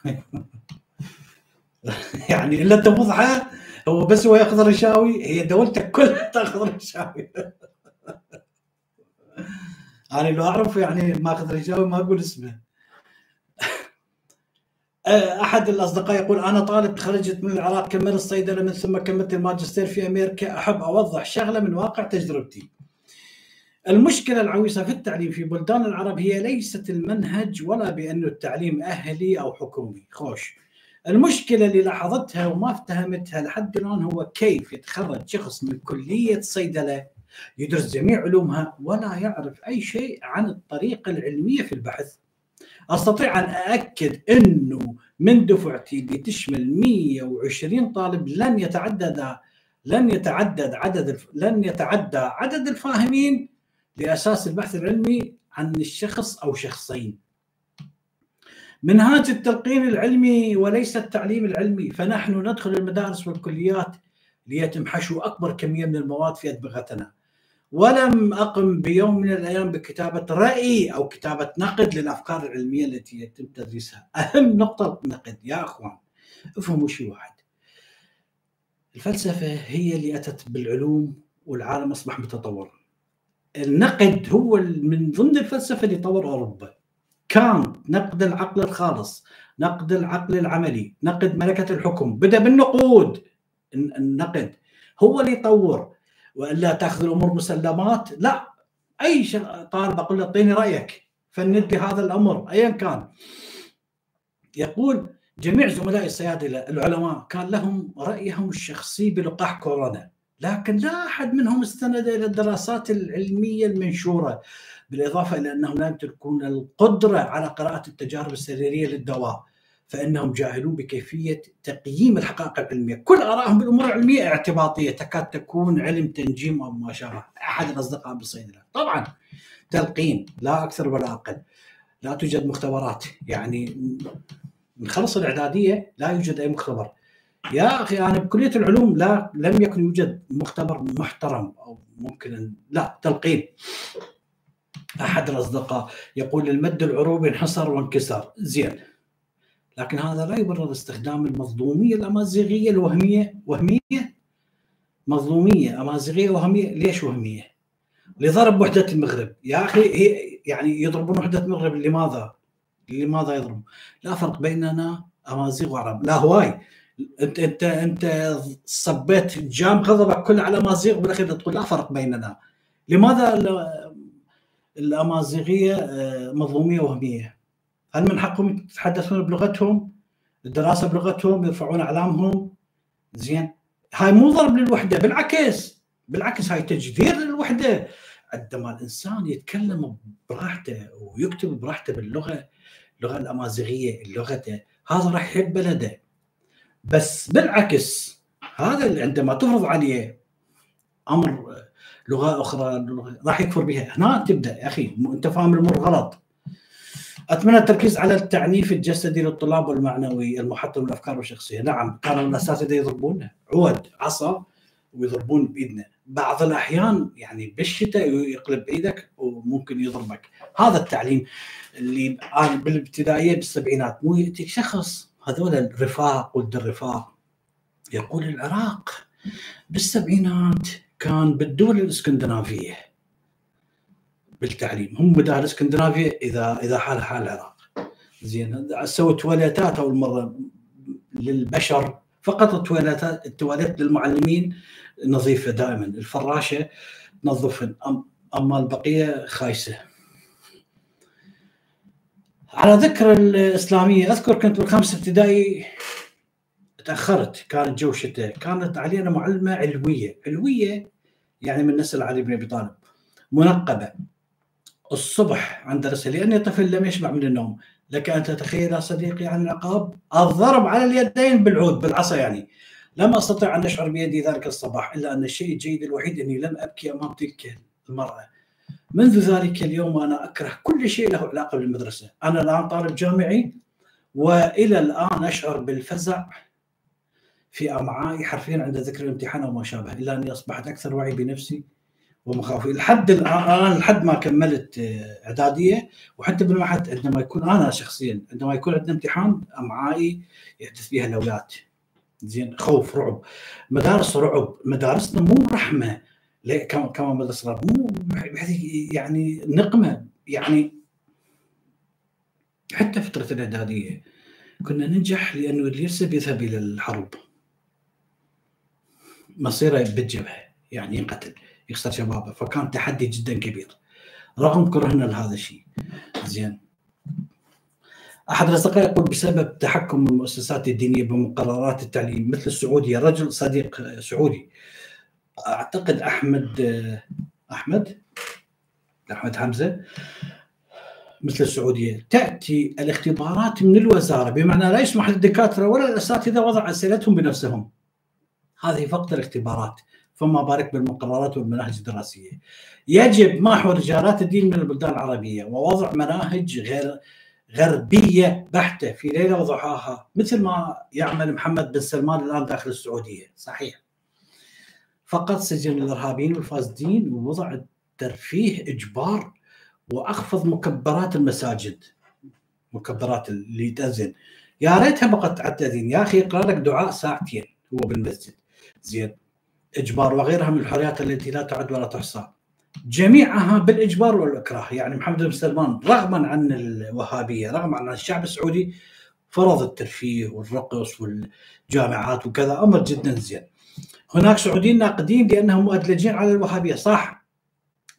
<laughs> <laughs> يعني إلا تفضحه هو بس هو يأخذ رشاوي هي دولتك كلها <laughs> تأخذ رشاوي <laughs> أنا لو أعرف يعني ماخذ رشاوي ما أقول اسمه أحد الأصدقاء يقول أنا طالب تخرجت من العراق كملت الصيدلة من ثم كملت الماجستير في أمريكا أحب أوضح شغلة من واقع تجربتي. المشكلة العويصة في التعليم في بلدان العرب هي ليست المنهج ولا بانه التعليم أهلي أو حكومي، خوش. المشكلة اللي لاحظتها وما افتهمتها لحد الآن هو كيف يتخرج شخص من كلية صيدلة يدرس جميع علومها ولا يعرف أي شيء عن الطريقة العلمية في البحث. أستطيع أن أأكد إنه من دفعتي اللي تشمل 120 طالب لن يتعدد لن يتعدد عدد لن يتعدى عدد الفاهمين لأساس البحث العلمي عن الشخص أو شخصين. منهاج التلقين العلمي وليس التعليم العلمي. فنحن ندخل المدارس والكليات ليتم حشو أكبر كمية من المواد في ادمغتنا. ولم أقم بيوم من الأيام بكتابة رأي أو كتابة نقد للأفكار العلمية التي يتم تدريسها. أهم نقطة نقد يا أخوان. افهموا شيء واحد. الفلسفة هي اللي أتت بالعلوم والعالم أصبح متطور. النقد هو من ضمن الفلسفة اللي طور أوروبا. كان نقد العقل الخالص نقد العقل العملي نقد ملكة الحكم. بدأ بالنقود. النقد هو اللي يطور. وإلا تأخذ الأمور مسلمات لا. أي طالب أقول له أعطيني رأيك. فند لي هذا الأمر. ايا كان. يقول جميع زملائي الصيادله العلماء كان لهم رأيهم الشخصي بلقاح كورونا. لكن لا أحد منهم استند إلى الدراسات العلمية المنشورة بالإضافة إلى أنهم لا يمتلكون القدرة على قراءة التجارب السريرية للدواء فإنهم جاهلون بكيفية تقييم الحقائق العلمية، كل آرائهم بالأمور العلمية اعتباطية تكاد تكون علم تنجيم أو ما شابه، أحد الأصدقاء بالصيدله، طبعا تلقين لا أكثر ولا أقل. لا توجد مختبرات، يعني نخلص الإعدادية لا يوجد أي مختبر. يا أخي أنا بكلية العلوم لا لم يكن يوجد مختبر محترم أو ممكن لا تلقين. أحد الأصدقاء يقول المد العروبي انحصر وانكسر، زين لكن هذا لا يبرر استخدام المظلومية الأمازيغية الوهمية وهمية مظلومية أمازيغية وهمية ليش وهمية؟ لضرب وحدة المغرب يا أخي هي يعني يضربون وحدة المغرب لماذا؟ لماذا يضربون؟ لا فرق بيننا أمازيغ وعرب لا هواي انت انت انت صبيت جام غضبك كله على امازيغ بالاخير تقول لا فرق بيننا. لماذا الأمازيغية مظلومية وهمية؟ هل من حقهم يتحدثون بلغتهم؟ الدراسة بلغتهم؟ يرفعون أعلامهم؟ زين. هاي مو ضرب للوحدة بالعكس. بالعكس هاي تجذير للوحدة. عندما الإنسان يتكلم براحته ويكتب براحته باللغة اللغة الأمازيغية لغته هذا راح يحب بلده. بس بالعكس هذا اللي عندما تفرض عليه أمر لغة أخرى راح يكفر بها. هنا تبدأ يا أخي أنت فاهم الأمور غلط. أتمنى التركيز على التعنيف الجسدي للطلاب والمعنوي المحطم الافكار والشخصيه، نعم كانوا الاساتذه يضربونا عود عصا ويضربون بإيدنا، بعض الأحيان يعني بالشتاء يقلب إيدك وممكن يضربك، هذا التعليم اللي بالابتدائية بالسبعينات مو يأتيك شخص. هذول الرفاق ولد الرفاق. يقول العراق بالسبعينات كان بالدول الإسكندنافية بالتعليم. هم بدال اسكندنافيا إذا إذا حال حال العراق. زين سووا تواليتات أول مرة للبشر فقط التواليتات التواليت للمعلمين نظيفة دائما. الفراشة تنظفن أما البقية خايسة. على ذكر الإسلامية أذكر كنت بالخامس ابتدائي تأخرت كانت جو شتاء كانت علينا معلمة علوية علوية يعني من نسل علي بن أبي طالب منقبة. الصبح عند درسها لأني طفل لم يشبع من النوم. لك أن تتخيل يا صديقي عن العقاب الضرب على اليدين بالعود بالعصا يعني. لم أستطع أن أشعر بيدي ذلك الصباح إلا أن الشيء الجيد الوحيد أني لم أبكي أمام تلك المرأة. منذ ذلك اليوم وأنا أكره كل شيء له علاقة بالمدرسة. أنا الآن طالب جامعي وإلى الآن أشعر بالفزع في امعائي حرفيا عند ذكر الامتحان وما شابه إلا أني أصبحت أكثر وعي بنفسي ومخاوفي. لحد الآن لحد ما كملت آه، إعدادية وحتى بالمعهد عندما يكون أنا شخصيا عندما يكون عندنا امتحان أمعائي يحدث فيها لولات. زين خوف رعب. مدارس رعب. مدارسنا مو رحمة كما رعب. مو يعني نقمة يعني حتى فترة الاعداديه كنا ننجح لأنه اللي يرسب يذهب إلى الحرب. مصيره بالجبهة يعني ينقتل يخسر شبابه فكان تحدي جدا كبير. رغم كرهنا لهذا الشيء. زين. أحد الأصدقاء يقول بسبب تحكم المؤسسات الدينية بمقررات التعليم مثل السعودية رجل صديق سعودي أعتقد أحمد أحمد أحمد حمزة مثل السعودية تأتي الاختبارات من الوزارة بمعنى لا يسمح للدكاترة ولا الأساتذة وضع أسئلتهم بنفسهم هذه فقط الاختبارات فما بالك بالمقررات والمناهج الدراسية. يجب محو رجالات الدين من البلدان العربية ووضع مناهج غير غربية بحتة في ليلة وضحاها مثل ما يعمل محمد بن سلمان الآن داخل السعودية، صحيح. فقط سجن الإرهابيين والفاسدين ووضع الترفيه إجبار وأخفض مكبرات المساجد. مكبرات اللي تأذن. يا ريتها بقت على التأذين يا أخي يقرا لك دعاء ساعتين هو بالمسجد. زين. إجبار وغيرها من الحريات التي لا تعد ولا تحصى. جميعها بالإجبار والإكراه. يعني محمد بن سلمان رغما عن الوهابية رغما عن الشعب السعودي فرض الترفيه والرقص والجامعات وكذا. أمر جدا زين. هناك سعوديين ناقدين لانهم مؤدلجين على الوهابية. صح.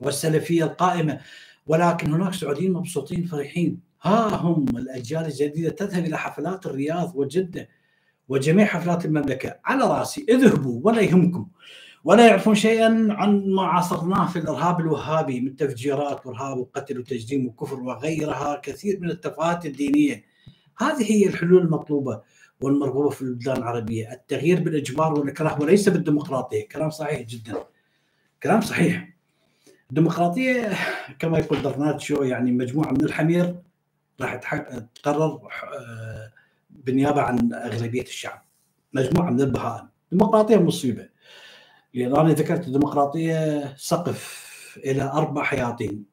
والسلفية القائمة. ولكن هناك سعوديين مبسوطين فرحين. ها هم الأجيال الجديدة تذهب إلى حفلات الرياض وجدة وجميع حفلات المملكة. على رأسي اذهبوا ولا يهمكم. ولا يعرفون شيئا عن ما عاصرناه في الإرهاب الوهابي من تفجيرات وإرهاب وقتل وتجديم وكفر وغيرها كثير من التفاهات الدينية. هذه هي الحلول المطلوبة والمرغوبة في البلدان العربية. التغيير بالإجبار والإكراه وليس بالديمقراطية. كلام صحيح جدا. كلام صحيح. الديمقراطيه كما يقول درناتشو يعني مجموعة من الحمير راح تقرر آه، بالنيابة عن أغلبية الشعب. مجموعة من البهائم. الديمقراطيه مصيبة. لأن أنا ذكرت الديمقراطيه سقف إلى أربع حياطين.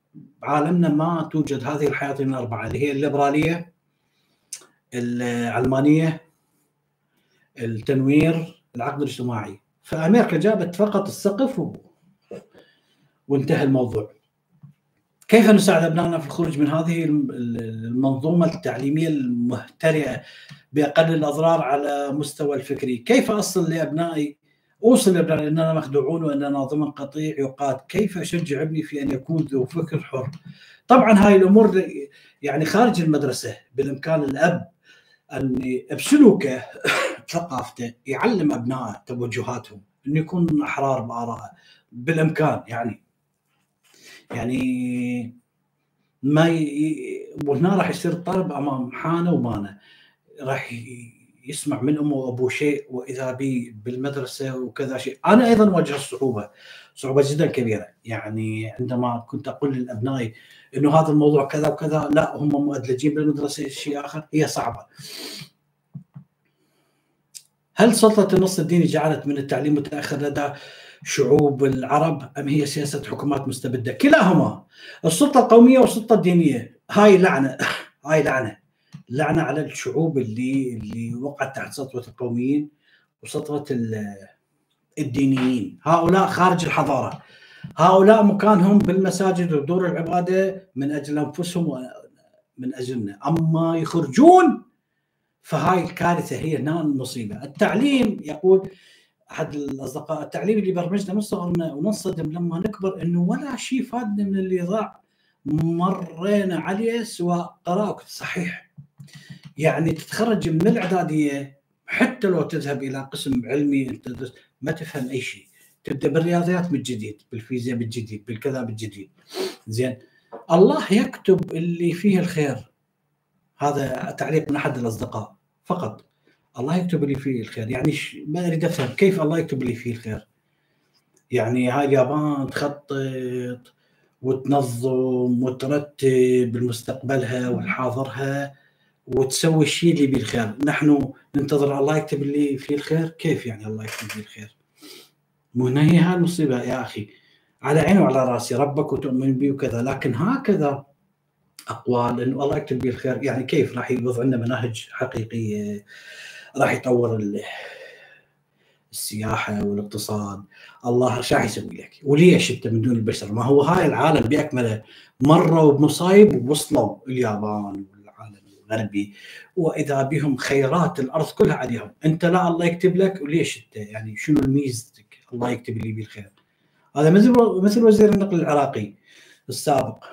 بعالمنا ما توجد هذه الحياطين الأربعة اللي هي الليبرالية العلمانية التنوير العقد الاجتماعي. فأمريكا جابت فقط السقف. وانتهى الموضوع كيف نساعد أبنائنا في الخروج من هذه المنظومة التعليمية المهترئة بأقل الأضرار على مستوى الفكري؟ كيف أصل لأبنائي أوصل لأبنائي إننا مخدوعون وإننا ضمن قطيع يقاد، كيف أشجع ابني في أن يكون ذو فكر حر؟ طبعا هاي الأمور يعني خارج المدرسة بالإمكان الأب أن بسلوكه <coughs> ثقافته يعلم ابنائه توجهاتهم انه يكون أحرار بآرائه بالإمكان يعني يعني ما ي... وهنا راح يصير الطالب أمام حانة ومانة. راح يسمع من أمه وابوه شيء وإذا بي بالمدرسة وكذا شيء، أنا أيضا واجه الصعوبة صعوبة جدا كبيرة، يعني عندما كنت أقول لابنائي إنه هذا الموضوع كذا وكذا لا هم مؤدلجين بالمدرسة شيء آخر. هي صعبة. هل سلطة النص الديني جعلت من التعليم متأخر لدى شعوب العرب أم هي سياسة حكومات مستبدة؟ كلاهما. السلطة القومية والسلطة الدينية. هاي لعنة. <laughs> هاي لعنة. لعنة على الشعوب اللي اللي وقعت تحت سطوة القوميين وسطوة الدينيين. هؤلاء خارج الحضارة. هؤلاء مكانهم بالمساجد ودور العبادة من أجل أنفسهم ومن أجلنا. أما يخرجون فهاي الكارثة هي هنا المصيبه التعليم يقول أحد الأصدقاء التعليم اللي برمجنا من صغرنا وننصدم لما نكبر إنه ولا شيء فادنا من اللي ضاع. مرينا عليه سواء قراءة صحيح. يعني تتخرج من الإعدادية حتى لو تذهب إلى قسم علمي أنت ما تفهم أي شيء تبدأ بالرياضيات من جديد بالفيزياء من جديد بالكذا من جديد. زين. الله يكتب اللي فيه الخير. هذا تعليق من أحد الأصدقاء. فقط. الله يكتب لي فيه الخير. يعني. ما أريد أفهم كيف الله يكتب لي فيه الخير؟ يعني هاي اليابان تخطط وتنظم وترتب لمستقبلها والحاضرها وتسوي الشيء اللي بالخير نحن ننتظر الله يكتب لي فيه الخير؟ كيف يعني الله يكتب لي الخير؟ مو هنا هي هاي المصيبة يا أخي. على عيني وعلى رأسي ربك وتؤمن بي وكذا. لكن هكذا أقوال انه الله يكتب لي الخير يعني كيف راح يوضع لنا مناهج حقيقية؟ راح يطور ال- السياحة والاقتصاد الله إيش راح يسوي لك؟ وليش أنت من دون البشر؟ ما هو هاي العالم باكمله مروا بمصايب ووصلوا اليابان والعالم الغربي وإذا بهم خيرات الأرض كلها عليهم، أنت لا الله يكتب لك وليش أنت يعني شنو ميزتك؟ الله يكتب لي بالخير. هذا مثل مثل وزير النقل العراقي السابق.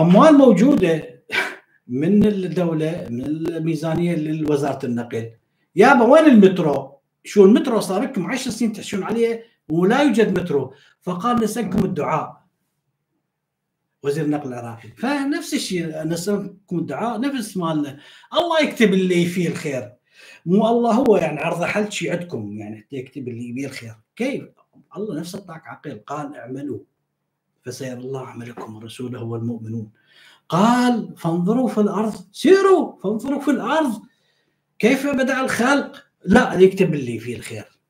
أموال موجودة من الدولة من الميزانية لوزاره النقل. يابا وين المترو؟ شو المترو؟ صار لكم 10 سنين تحشون عليه ولا يوجد مترو. فقال نسألكم الدعاء. وزير النقل العراقي. فنفس الشيء نسألكم الدعاء نفس مالنا الله يكتب اللي فيه الخير. مو الله هو يعني عرض حل شيء عندكم يعني حتى يكتب اللي يبيه الخير. كيف؟ الله نفسه اعطاك عقل قال اعملوا. فسيرى الله عملكم ورسوله والمؤمنون. قال فانظروا في الأرض. سيروا! فانظروا في الأرض! كيف بدأ الخلق؟ لا يكتب اللي فيه الخير.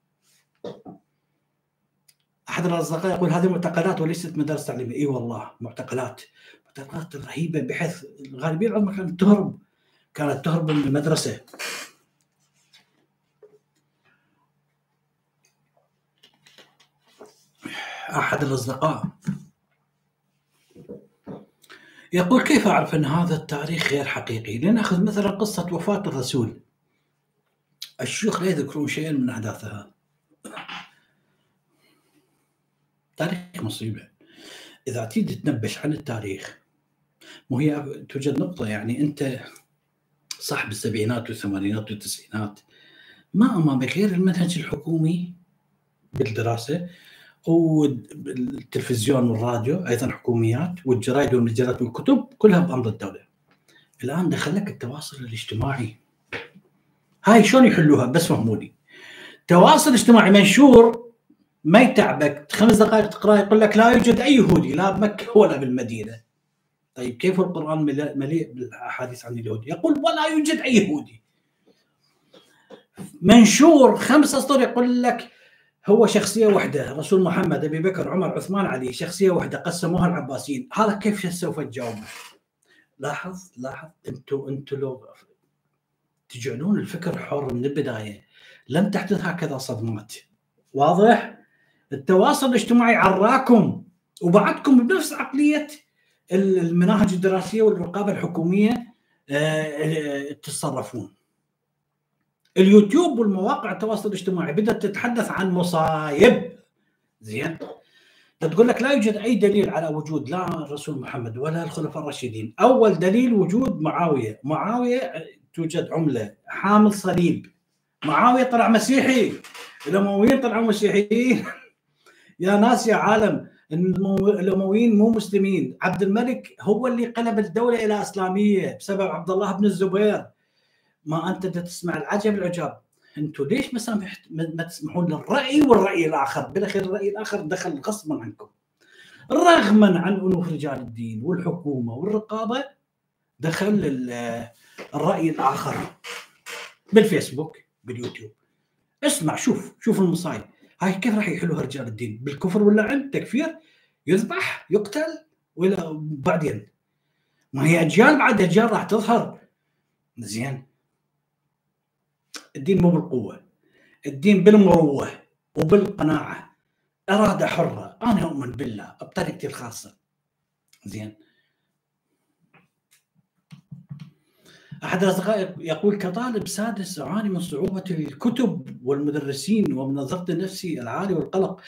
أحد الأصدقاء يقول هذه معتقلات وليست مدارس تعليمية. إي والله معتقلات معتقلات رهيبة بحيث الغالبيه العظمى كانت تهرب كانت تهرب من المدرسة. أحد الأصدقاء يقول كيف أعرف أن هذا التاريخ غير حقيقي؟ لناخذ مثلا قصة وفاة الرسول. الشيوخ لا يذكرون شيئا من أحداثها. تاريخ مصيبة. إذا تريد تنبش عن التاريخ وهي توجد نقطة يعني أنت صح بالسبعينات والثمانينات والتسعينات ما أمامك غير المنهج الحكومي بالدراسه والتلفزيون والراديو أيضا حكوميات والجرايد والمجلات والكتب كلها بأمر الدولة. الآن دخل لك التواصل الاجتماعي. هاي شلون يحلوها بس فهموني. تواصل اجتماعي منشور ما يتعبك خمس دقائق تقرأ يقول لك لا يوجد أي يهودي لا بمكة ولا بالمدينة. طيب كيف القرآن مليء بالأحاديث عن اليهود؟ يقول ولا يوجد أي يهودي. منشور خمس أسطر يقول لك هو شخصية واحدة رسول محمد أبي بكر عمر عثمان علي شخصية واحدة قسموها العباسيين. هذا كيف سوف تجاوب؟ لاحظ لاحظ أنتم أنتم لو تجعلون الفكر حر من البداية. لن تحدث هكذا صدمات واضح؟ التواصل الاجتماعي عراكم وبعدكم بنفس عقلية المناهج الدراسية والرقابة الحكومية تتصرفون. اليوتيوب والمواقع التواصل الاجتماعي بدأت تتحدث عن مصايب. زين. تقول لك لا يوجد أي دليل على وجود لا الرسول محمد ولا الخلفاء الراشدين. أول دليل وجود معاوية. معاوية توجد عملة حامل صليب. معاوية طلع مسيحي. الأمويين طلعوا مسيحيين. <laughs> يا ناس يا عالم الأمويين مو مسلمين. عبد الملك هو اللي قلب الدولة إلى إسلامية بسبب عبد الله بن الزبير. ما أنت تسمع العجب العجاب أنتم ليش ما ما تسمحون للرأي والرأي الآخر؟ بالأخير الرأي الآخر دخل غصبا عنكم. رغما عن انوف رجال الدين والحكومة والرقابة دخل الرأي الآخر بالفيسبوك باليوتيوب. اسمع شوف شوف المصايب. هاي كيف راح يحلوها رجال الدين؟ بالكفر واللعن تكفير يذبح يقتل ولا بعدين. ما هي أجيال بعد أجيال راح تظهر. زين. الدين مو بالقوة الدين بالمروة وبالقناعة. إرادة حرة. أنا أؤمن بالله بطريقتي الخاصة. زين. أحد الأصدقاء يقول كطالب سادس أعاني من صعوبة الكتب والمدرسين ومن الضغط النفسي العالي والقلق.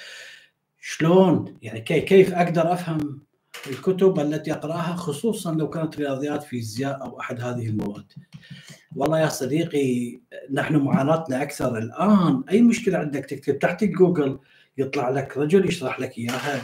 شلون؟ يعني كيف أقدر أفهم الكتب التي أقرأها خصوصا لو كانت رياضيات فيزياء أو أحد هذه المواد. والله يا صديقي نحن معاناتنا أكثر الآن. أي مشكلة عندك؟ تكتب تحت جوجل يطلع لك رجل يشرح لك إياها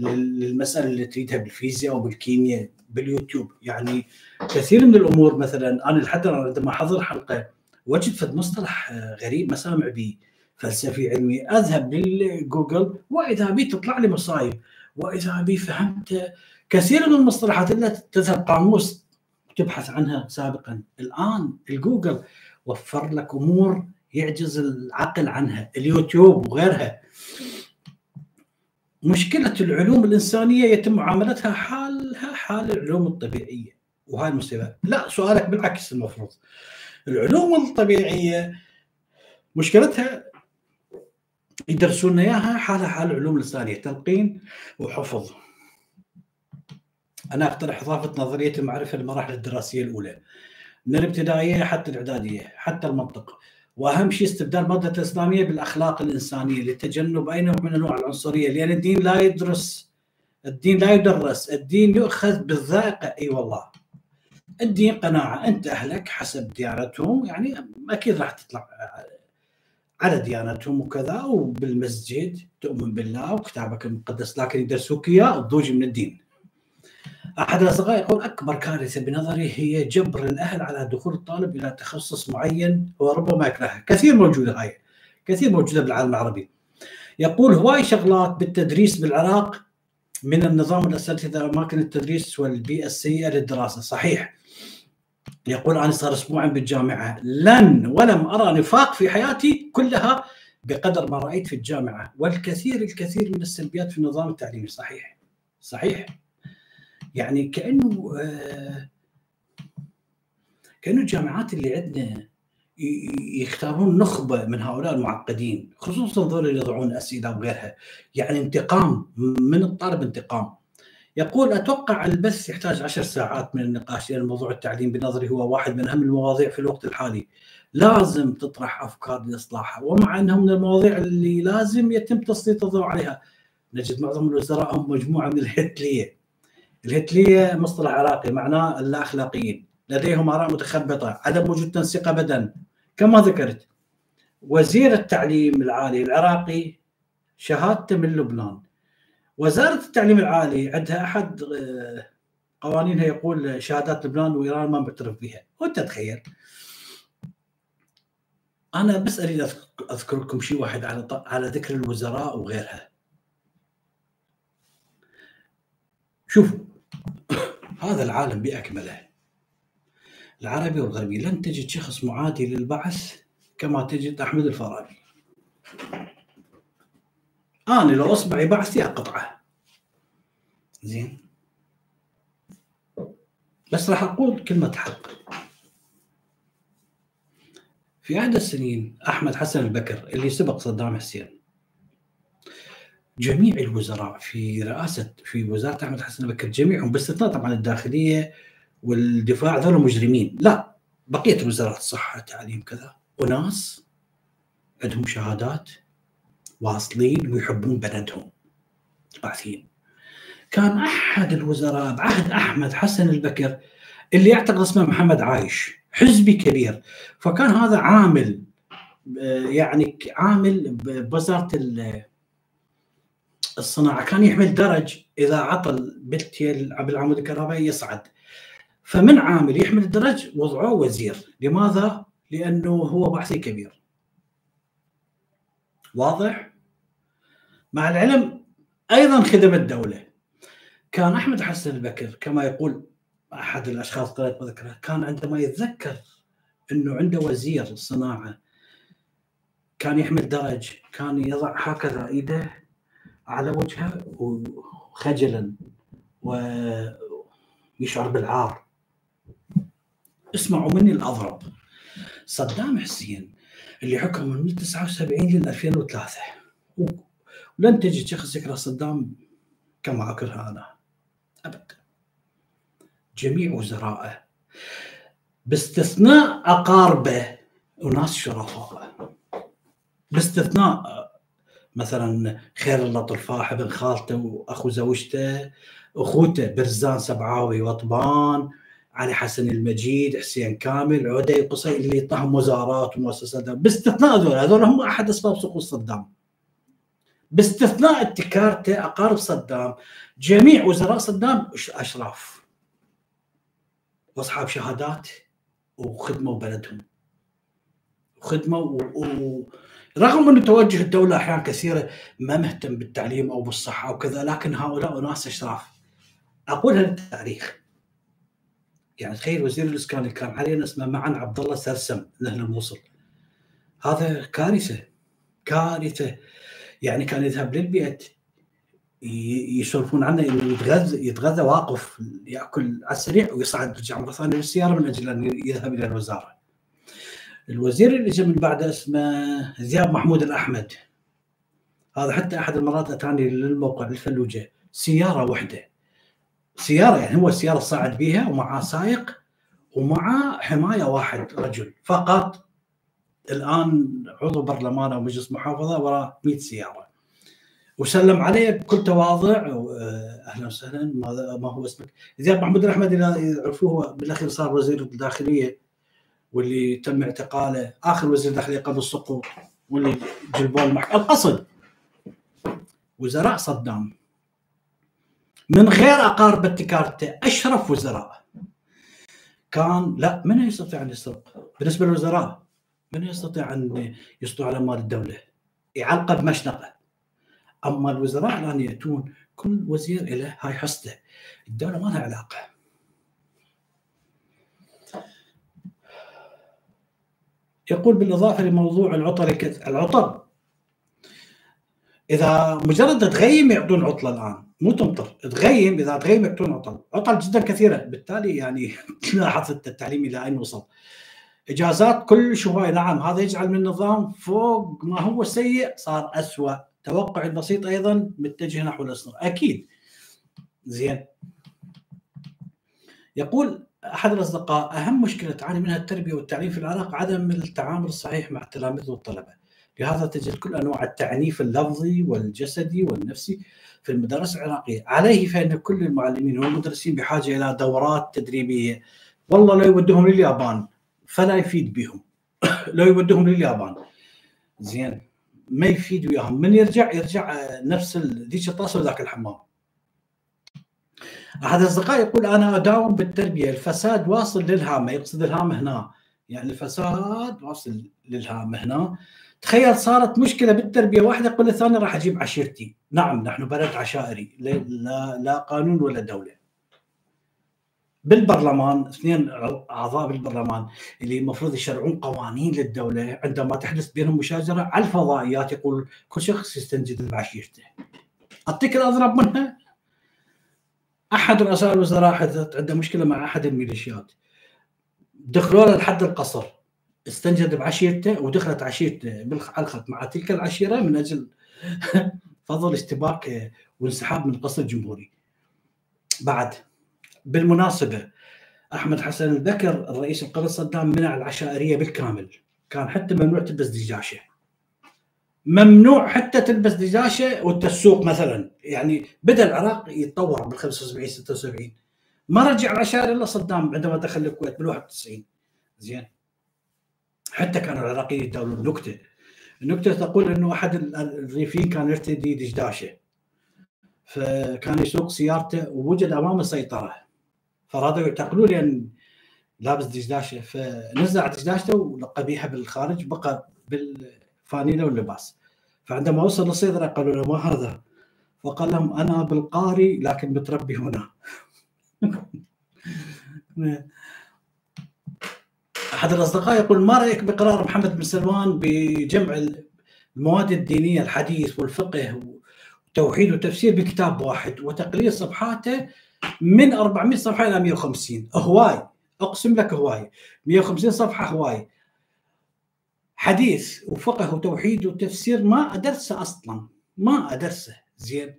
للمسألة اللي تريدها بالفيزياء أو بالكيمياء باليوتيوب. يعني كثير من الأمور مثلا أنا لحد عندما أحضر حلقة وجد فد مصطلح غريب ما سامع به فلسفي علمي أذهب للجوجل وإذا بي تطلع لي مصايب. وإذا بي فهمت كثير من المصطلحات الا تذهب قاموس تبحث عنها سابقا. الآن الجوجل وفر لك أمور يعجز العقل عنها اليوتيوب وغيرها. مشكلة العلوم الإنسانية يتم معاملتها حالها حال العلوم الطبيعية وهاي المصيبة لا سؤالك بالعكس المفروض. العلوم الطبيعية مشكلتها يدرسون إياها حالها حال العلوم الانسانيه تلقين وحفظ. أنا أقترح إضافة نظرية المعرفة للمراحل الدراسية الأولى. من الابتدائية حتى الإعدادية حتى المنطق وأهم شيء استبدال الماده الإسلامية بالأخلاق الإنسانية لتجنب اي نوع من انواع العنصرية لأن الدين لا يدرس الدين لا يدرس الدين يؤخذ بالذائقة. أي والله. الدين قناعة أنت أهلك حسب ديانتهم يعني أكيد راح تطلع على ديانتهم وكذا وبالمسجد تؤمن بالله وكتابك المقدس لكن يدرسوك اياه الضوج من الدين. أحد الأصدقاء يقول أكبر كارثة بنظري هي جبر الأهل على دخول الطالب إلى تخصص معين وربما يكرهه، كثير موجودة هاي كثير موجودة بالعالم العربي. يقول هواي شغلات بالتدريس بالعراق من النظام الاساتذه اماكن التدريس والبيئه السيئه للدراسة، صحيح. يقول أنا صار اسبوعا بالجامعة. لن ولم أرى نفاق في حياتي كلها بقدر ما رأيت في الجامعة. والكثير الكثير من السلبيات في النظام التعليمي. صحيح. صحيح. يعني كأنه آه كأنه الجامعات اللي عندنا يختارون نخبة من هؤلاء المعقدين. خصوصا ذول اللي يضعون أسئلة وغيرها. يعني انتقام من الطالب انتقام. يقول أتوقع البث يحتاج عشر ساعات من النقاش لأن موضوع التعليم بنظري هو واحد من أهم المواضيع في الوقت الحالي. لازم تطرح أفكار لإصلاحها ومع انه من المواضيع اللي لازم يتم تسليط الضوء عليها. نجد معظم الوزراء هم مجموعة من الهتلية. الهتلية مصطلح عراقي معناه اللا اخلاقيين، لديهم آراء متخبطة، عدم وجود تنسيق ابدا. كما ذكرت وزير التعليم العالي العراقي شهادته من لبنان وزارة التعليم العالي عندها أحد قوانينها يقول شهادات لبنان وإيران ما معترف بها وأنت تخيل. أنا بس أريد اذكر لكم شيء واحد على على ذكر الوزراء وغيرها. شوفوا <coughs> هذا العالم بأكمله. العربي والغربي لن تجد شخص معادي للبعث كما تجد أحمد الفارابي أنا لو أصبعي بعثي اقطعه زين. بس راح أقول كلمة حق. في احدى السنين أحمد حسن البكر اللي سبق صدام حسين. جميع الوزراء في رئاسة في وزارة أحمد حسن البكر جميعهم باستثناء طبعا الداخلية والدفاع ذول مجرمين لا بقية الوزارات الصحه التعليم كذا. وناس عندهم شهادات. واصلين ويحبون بلدهم باعثين كان أحد الوزراء بعهد أحمد حسن البكر اللي يعتقد اسمه محمد عايش حزبي كبير. فكان هذا عامل يعني عامل بوزارة الصناعة. كان يحمل درج إذا عطل بلتي بالعمود الكهربائي يصعد. فمن عامل يحمل الدرج وضعوه وزير. لماذا؟ لأنه هو بحثي كبير. واضح؟ مع العلم أيضا خدم الدولة. كان أحمد حسن البكر كما يقول أحد الأشخاص قريت مذكرة كان عندما يتذكر إنه عنده وزير الصناعه كان يحمل درج كان يضع هكذا إيده على وجهه خجلا ويشعر بالعار. اسمعوا مني الأضرب. صدام حسين اللي حكم من 79 ل 2003 ولن تجد شخص يكره صدام كما أكره أنا. أبدا. جميع وزرائه. باستثناء أقاربه وناس شرفاء باستثناء مثلا خير الله طرفاح ابن خالته وأخو زوجته أخوته برزان سبعاوي وطبان علي حسن المجيد حسين كامل عدي قصي اللي طهم وزارات ومؤسسات. باستثناء هذول هذول هم أحد أسباب سقوط صدام. باستثناء اتكارته أقارب صدام جميع وزراء صدام أشراف. وأصحاب شهادات وخدموا بلدهم وخدموا و... و... رغم إنه توجه الدولة أحيانا كثيرة ما مهتم بالتعليم أو بالصحة أو كذا لكن هؤلاء أناس أشراف. اقولها للتاريخ يعني تخيل وزير الإسكان اللي كان علينا اسمه معن عبد الله سرسم من أهل الموصل؟ هذا كارثة. كارثة. يعني كان يذهب للبيت يسولفون عنه إنه يتغذى يتغذى واقف يأكل على السريع ويصعد يرجع مرة ثانية بالسياره من أجل أن يذهب إلى الوزارة. الوزير اللي جاء من بعده اسمه زياد محمود الأحمد. هذا حتى أحد المرات أتاني للموقع الفلوجه سيارة واحدة سيارة يعني هو السيارة صعد بها ومعه سائق ومع حماية واحد رجل. فقط الآن عضو برلمان أو مجلس محافظة وراء 100 سيارة. وسلم عليه بكل تواضع أهلا وسهلا. ما هو اسمك؟ زياد محمود الاحمد اللي يعرفوه بالأخير صار وزير الداخلية واللي تم اعتقاله آخر وزير داخلية قبل السقوط واللي جلبوه المحكمة. القصد وزراء صدام. من غير أقارب اتكارته أشرف وزراء. كان لا من يستطيع أن يسرق؟ بالنسبة للوزراء. من يستطيع أن يسطو على مال الدولة؟ يعلقه بمشنقه أما الوزراء الآن يأتون كل وزير له هاي حصته. الدولة ما لها علاقة. يقول بالإضافة لموضوع العطر العطر إذا مجرد تغيم يعطون عطله الآن مو تمطر. تغيم إذا تغيم يعطون عطل. عطل جدا كثيرة. بالتالي يعني <laughs> تلاحظ التعليم إلى أين وصل. إجازات كل شوي. نعم هذا يجعل من النظام فوق ما هو سيء صار اسوء توقع البسيط أيضا متجه نحو الاصلاح أكيد. زين. يقول أحد الأصدقاء أهم مشكلة تعاني منها التربية والتعليم في العراق عدم التعامل الصحيح مع التلاميذ والطلبة. لهذا تجد كل أنواع التعنيف اللفظي والجسدي والنفسي في المدارس العراقية. عليه فإن كل المعلمين والمدرسين بحاجة إلى دورات تدريبية. والله لو يودهم لليابان. فلا يفيد بهم. <coughs> لو يودهم لليابان. زين. ما يفيد وياهم. من يرجع يرجع نفس ذيك الطاسة وذاك الحمام. أحد الأصدقاء يقول أنا أداوم بالتربية. الفساد واصل للهامه يقصد الهامه هنا. يعني الفساد واصل للهامه هنا. تخيل صارت مشكلة بالتربية واحدة يقول الثاني راح أجيب عشيرتي. نعم نحن بلد عشائري. لا, لا قانون ولا دولة. بالبرلمان اثنين أعضاء بالبرلمان اللي المفروض يشرعون قوانين للدولة عندما تحدث بينهم مشاجرة على الفضائيات يقول كل شخص يستنجد بعشيرته. أعطيك الأضرب منها؟ أحد رؤساء الوزراء حدثت عنده مشكلة مع أحد الميليشيات. دخلوا له لحد القصر. استنجد بعشيرته ودخلت عشيرته بالخط مع تلك العشيرة من أجل <laughs> فضل اشتباك وانسحاب من القصر الجمهوري بعد بالمناسبة أحمد حسن ذكر الرئيس القبل صدام منع العشائرية بالكامل. كان حتى ممنوع تلبس دجاشه ممنوع حتى تلبس دجاشه والتسوق مثلا. يعني بدأ العراق يتطور بال 75 76 ما رجع العشائر إلا صدام عندما دخل الكويت بال 91 زين. حتى كانوا العراقيين يداولون نكته النكتة تقول إنه أحد الريفيين كان يرتدي دجاشه فكان يسوق سيارته ووجد امامه سيطره فرادوا يعتقلوه لأن لابس دجداشه فنزع دجداشته ولقى بيها بالخارج بقى بالفانيلة واللباس فعندما وصل للصيدلة قالوا له ما هذا؟ فقال لهم أنا بالقاري لكن متربي هنا <laughs> أحد الأصدقاء يقول ما رأيك بقرار محمد بن سلمان بجمع المواد الدينية الحديث والفقه وتوحيد وتفسير بكتاب واحد وتقليل صفحاته من 400 صفحة إلى 150 هواي. أقسم لك هواي. 150 صفحة هواي. حديث وفقه وتوحيد وتفسير ما أدرسه أصلا. ما أدرسه. زين.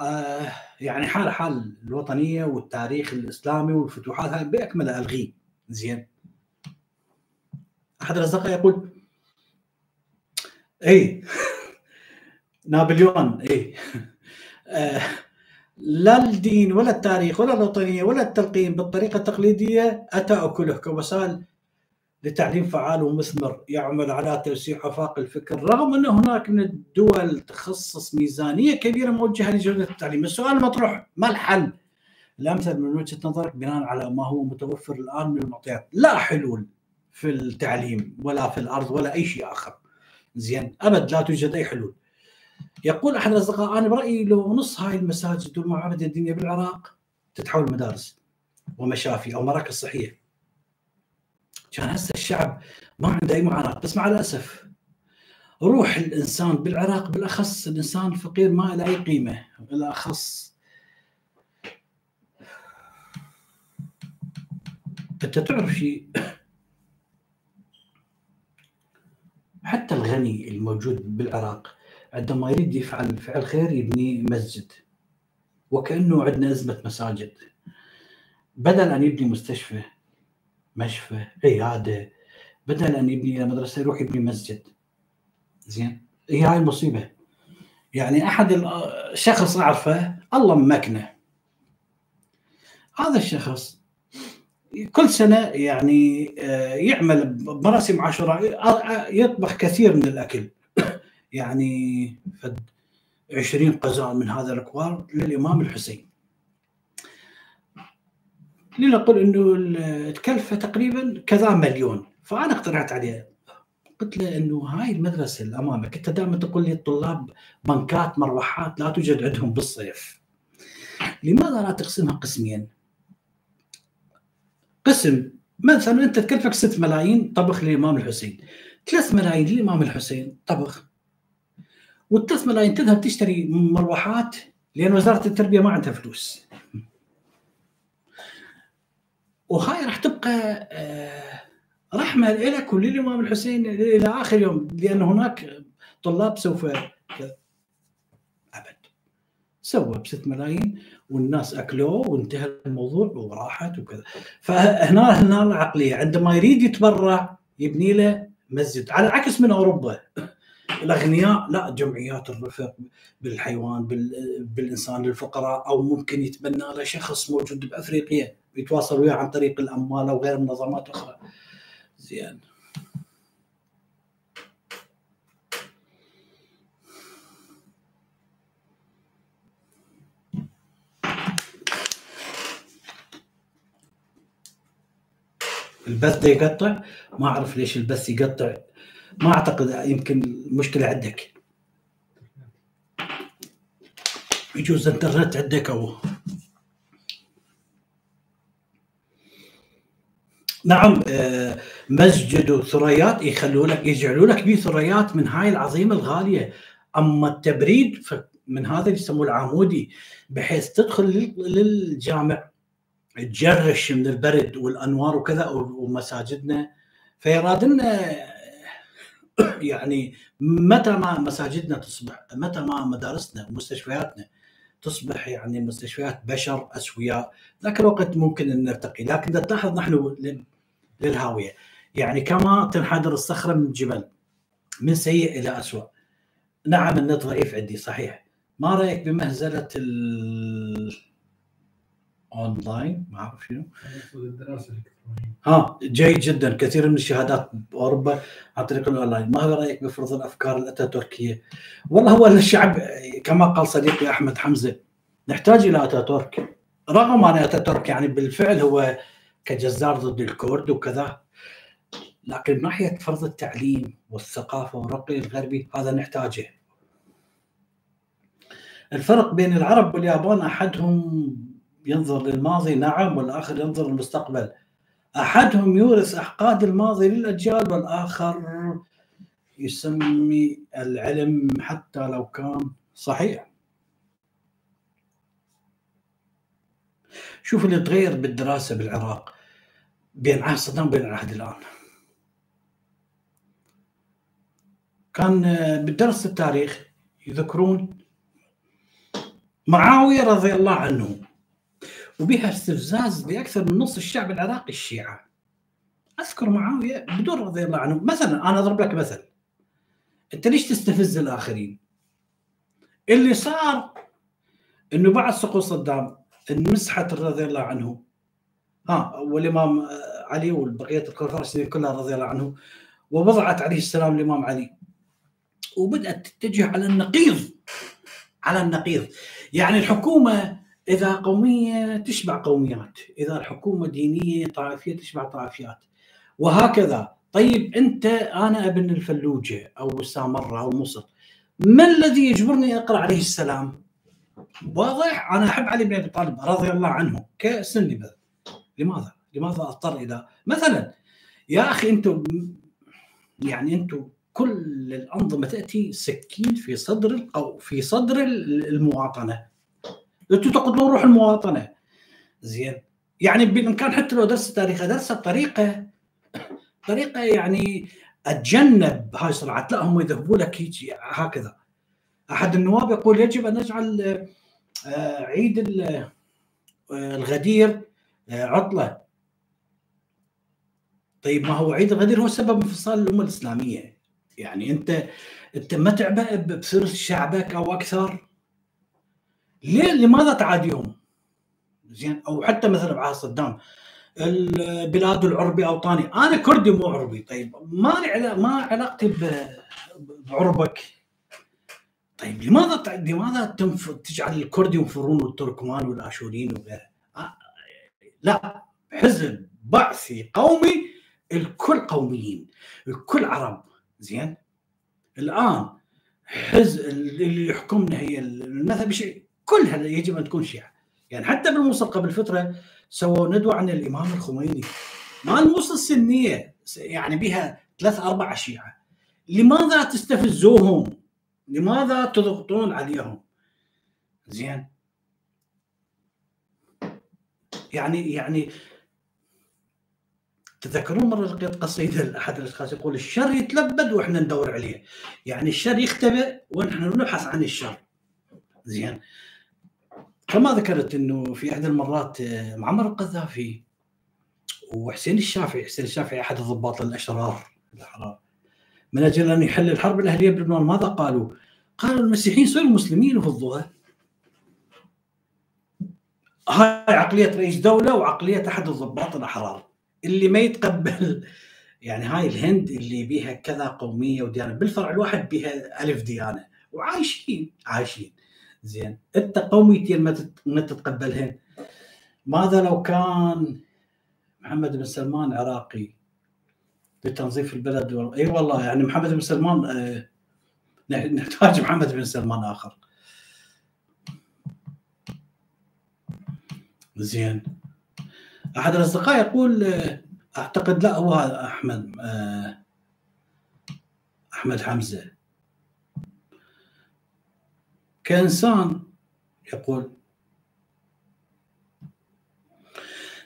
آه يعني حال حال الوطنية والتاريخ الإسلامي والفتوحات هاي باكملها ألغيه. زين. أحد الأصدقاء يقول اي <laughs> نابليون اي <laughs> آه لا الدين ولا التاريخ ولا الوطنية ولا التلقين بالطريقة التقليدية اتى اكله كوسائل لتعليم فعال ومثمر يعمل على توسيع آفاق الفكر رغم أن هناك من الدول تخصص ميزانية كبيرة موجهة لجوده التعليم، السؤال المطروح ما الحل؟ الأمثل من وجهة نظرك بناء على ما هو متوفر الآن من المعطيات. لا حلول في التعليم ولا في الأرض ولا أي شيء آخر. زين أبد لا توجد أي حلول. يقول أحد الأصدقاء أنا برأيي لو نص هاي المساجد والمعابد الدينيه بالعراق تتحول مدارس ومشافي أو مراكز صحية. كان هسه الشعب ما عنده أي معاناه بس مع الأسف روح الإنسان بالعراق بالأخص الإنسان الفقير ما له أي قيمة بالأخص أنت تعرف شيء حتى الغني الموجود بالعراق عندما يريد يفعل فعل خير يبني مسجد. وكأنه عندنا أزمة مساجد. بدل أن يبني مستشفى مشفى عيادة بدل أن يبني مدرسة يروح يبني مسجد. زين؟ هي هاي المصيبه يعني أحد الشخص اعرفه الله ممكنه. هذا الشخص كل سنة يعني آه، يعمل مراسم عاشوراء يطبخ كثير من الأكل. يعني فد 20 قزان من هذا الكوار للإمام الحسين. لنقل إنه التكلفه تقريبا كذا مليون فأنا اقترحت عليه. قلت له إنه هاي المدرسة اللي امامك انت دائما تقول لي الطلاب بنكات مروحات لا توجد عندهم بالصيف. لماذا لا تقسمها قسمين؟ قسم مثلا أنت تكلفك 6 ملايين طبخ للامام الحسين. 3 ملايين للامام الحسين طبخ. وال3 ملايين تذهب تشتري مروحات لأن وزارة التربية ما عندها فلوس. وهاي راح تبقى آه، رحمة لك وللإمام الحسين إلى آخر يوم لأن هناك طلاب سوف أبد. سوى ب 6 ملايين والناس أكلوه وانتهى الموضوع وراحت وكذا. فهنا هنا العقلية. عندما يريد يتبرع يبني له مسجد على العكس من أوروبا. الأغنياء لا جمعيات الرفق بالحيوان بالإنسان للفقراء أو ممكن يتبنى له شخص موجود بأفريقيا يتواصل وياه عن طريق الأموال أو غير منظمات أخرى. زين. البث يقطع؟ ما أعرف ليش البث يقطع. ما أعتقد يمكن مشكلة عندك. يجوز انترنت عندك أو نعم آه، مسجد لك يجعلوا لك به ثريات من هاي العظيمة الغالية. أما التبريد من هذا اللي يسموه العمودي بحيث تدخل للجامع تجرش من البرد والأنوار وكذا ومساجدنا. فيرادنا <coughs> يعني متى ما مساجدنا تصبح متى ما مدارسنا ومستشفياتنا تصبح يعني مستشفيات بشر أسوياء ذاك الوقت ممكن إن نرتقي لكن تلاحظ نحن للهاوية يعني كما تنحدر الصخرة من الجبل من سيء إلى اسوء نعم النت ضعيف عندي صحيح. ما رأيك بمهزلة ال أونلاين ما أعرف شنو. الدراسة ها جيد جدا. كثير من الشهادات باوروبا عن طريق الأونلاين. ما هو رأيك بفرض الأفكار الاتاتوركيه والله هو الشعب كما قال صديقي أحمد حمزة نحتاج إلى اتاتورك رغم أن اتاتورك يعني بالفعل هو كجزار ضد الكرد وكذا لكن من ناحية فرض التعليم والثقافة والرقي الغربي هذا نحتاجه. الفرق بين العرب واليابان أحدهم ينظر للماضي نعم والآخر ينظر للمستقبل. أحدهم يورث أحقاد الماضي للأجيال والآخر. يسمي العلم حتى لو كان صحيح. شوف اللي تغير بالدراسة بالعراق بين عهد صدام وبين العهد الآن. كان بالدرس التاريخ يذكرون معاوية رضي الله عنه. وبها استفزاز لاكثر من نص الشعب العراقي الشيعة. أذكر معاوية بدون رضي الله عنه. مثلا أنا أضرب لك مثل. أنت ليش تستفز الآخرين؟ اللي صار إنه بعد سقوط صدام انمسحت رضي الله عنه. ها والإمام علي والبقية الخلفاء الراشدين كلها رضي الله عنه. ووضعت عليه السلام الإمام علي. وبدأت تتجه على النقيض. على النقيض. يعني الحكومة إذا قومية تشبع قوميات إذا الحكومة دينية طائفية تشبع طائفيات وهكذا طيب أنت أنا ابن الفلوجة أو سامره أو مصر ما الذي يجبرني أقرأ عليه السلام؟ واضح أنا أحب علي بن أبي طالب رضي الله عنه كسني بذل. لماذا؟ لماذا أضطر إلى مثلا يا أخي أنتم يعني أنتم كل الأنظمة تأتي سكين في صدر أو في صدر المواطنة أنتم تقتلون روح المواطنة. زين. يعني بالامكان حتى لو درست تاريخ ادرسه بطريقه طريقة يعني أتجنب هاي الصراعات لا هم يذهبوا لك هكذا. أحد النواب يقول يجب أن نجعل آه، عيد آه، الغدير آه، عطلة. طيب ما هو عيد الغدير هو سبب انفصال الأمة الإسلامية. يعني أنت أنت ما تعبأ بثلث شعبك أو أكثر. ليه لماذا تعاديهم؟ زين أو حتى مثلا بعهد صدام البلاد العربي أوطاني. أنا كردي مو عربي. طيب ما لي ما علاقتي بعربك. طيب لماذا لماذا تنف... تجعل الكرد ينفرون والتركمان والآشوريين وغيره؟ لا حزب بعثي قومي الكل قوميين. الكل عرب. زين؟ الآن حزب اللي يحكمنا هي المذهب شيء. كلها يجب أن تكون شيعة. يعني حتى بالموصل قبل فترة سووا ندوة عن الإمام الخميني. ما الموصل السنية يعني بها ثلاث أربع شيعة. لماذا تستفزوهم؟ لماذا تضغطون عليهم؟ زين. يعني يعني تذكرون مرة لقيت قصيدة لأحد الأشخاص يقول الشر يتلبد وإحنا ندور عليه. يعني الشر يختبئ ونحن نبحث عن الشر. زين. كما ذكرت إنه في احدى المرات آه، معمر القذافي وحسين الشافعي، حسين الشافعي أحد الضباط الأشرار الأحرار من أجل أن يحل الحرب الأهلية بلبنان ماذا قالوا؟ قالوا المسيحيين صيروا مسلمين وفضوها هاي عقلية رئيس دولة وعقلية أحد الضباط الأحرار اللي ما يتقبل يعني هاي الهند اللي بيها كذا قومية وديانة بالفرع الواحد بيها ألف ديانة وعايشين عايشين زين. انت قوميتين ما تتقبلهن. ماذا لو كان محمد بن سلمان عراقي لتنظيف البلد إي أيوة والله يعني محمد بن سلمان آه نحتاج محمد بن سلمان آخر. زين. أحد الأصدقاء يقول آه، أعتقد لا هو أحمد آه، أحمد حمزة. كإنسان يقول.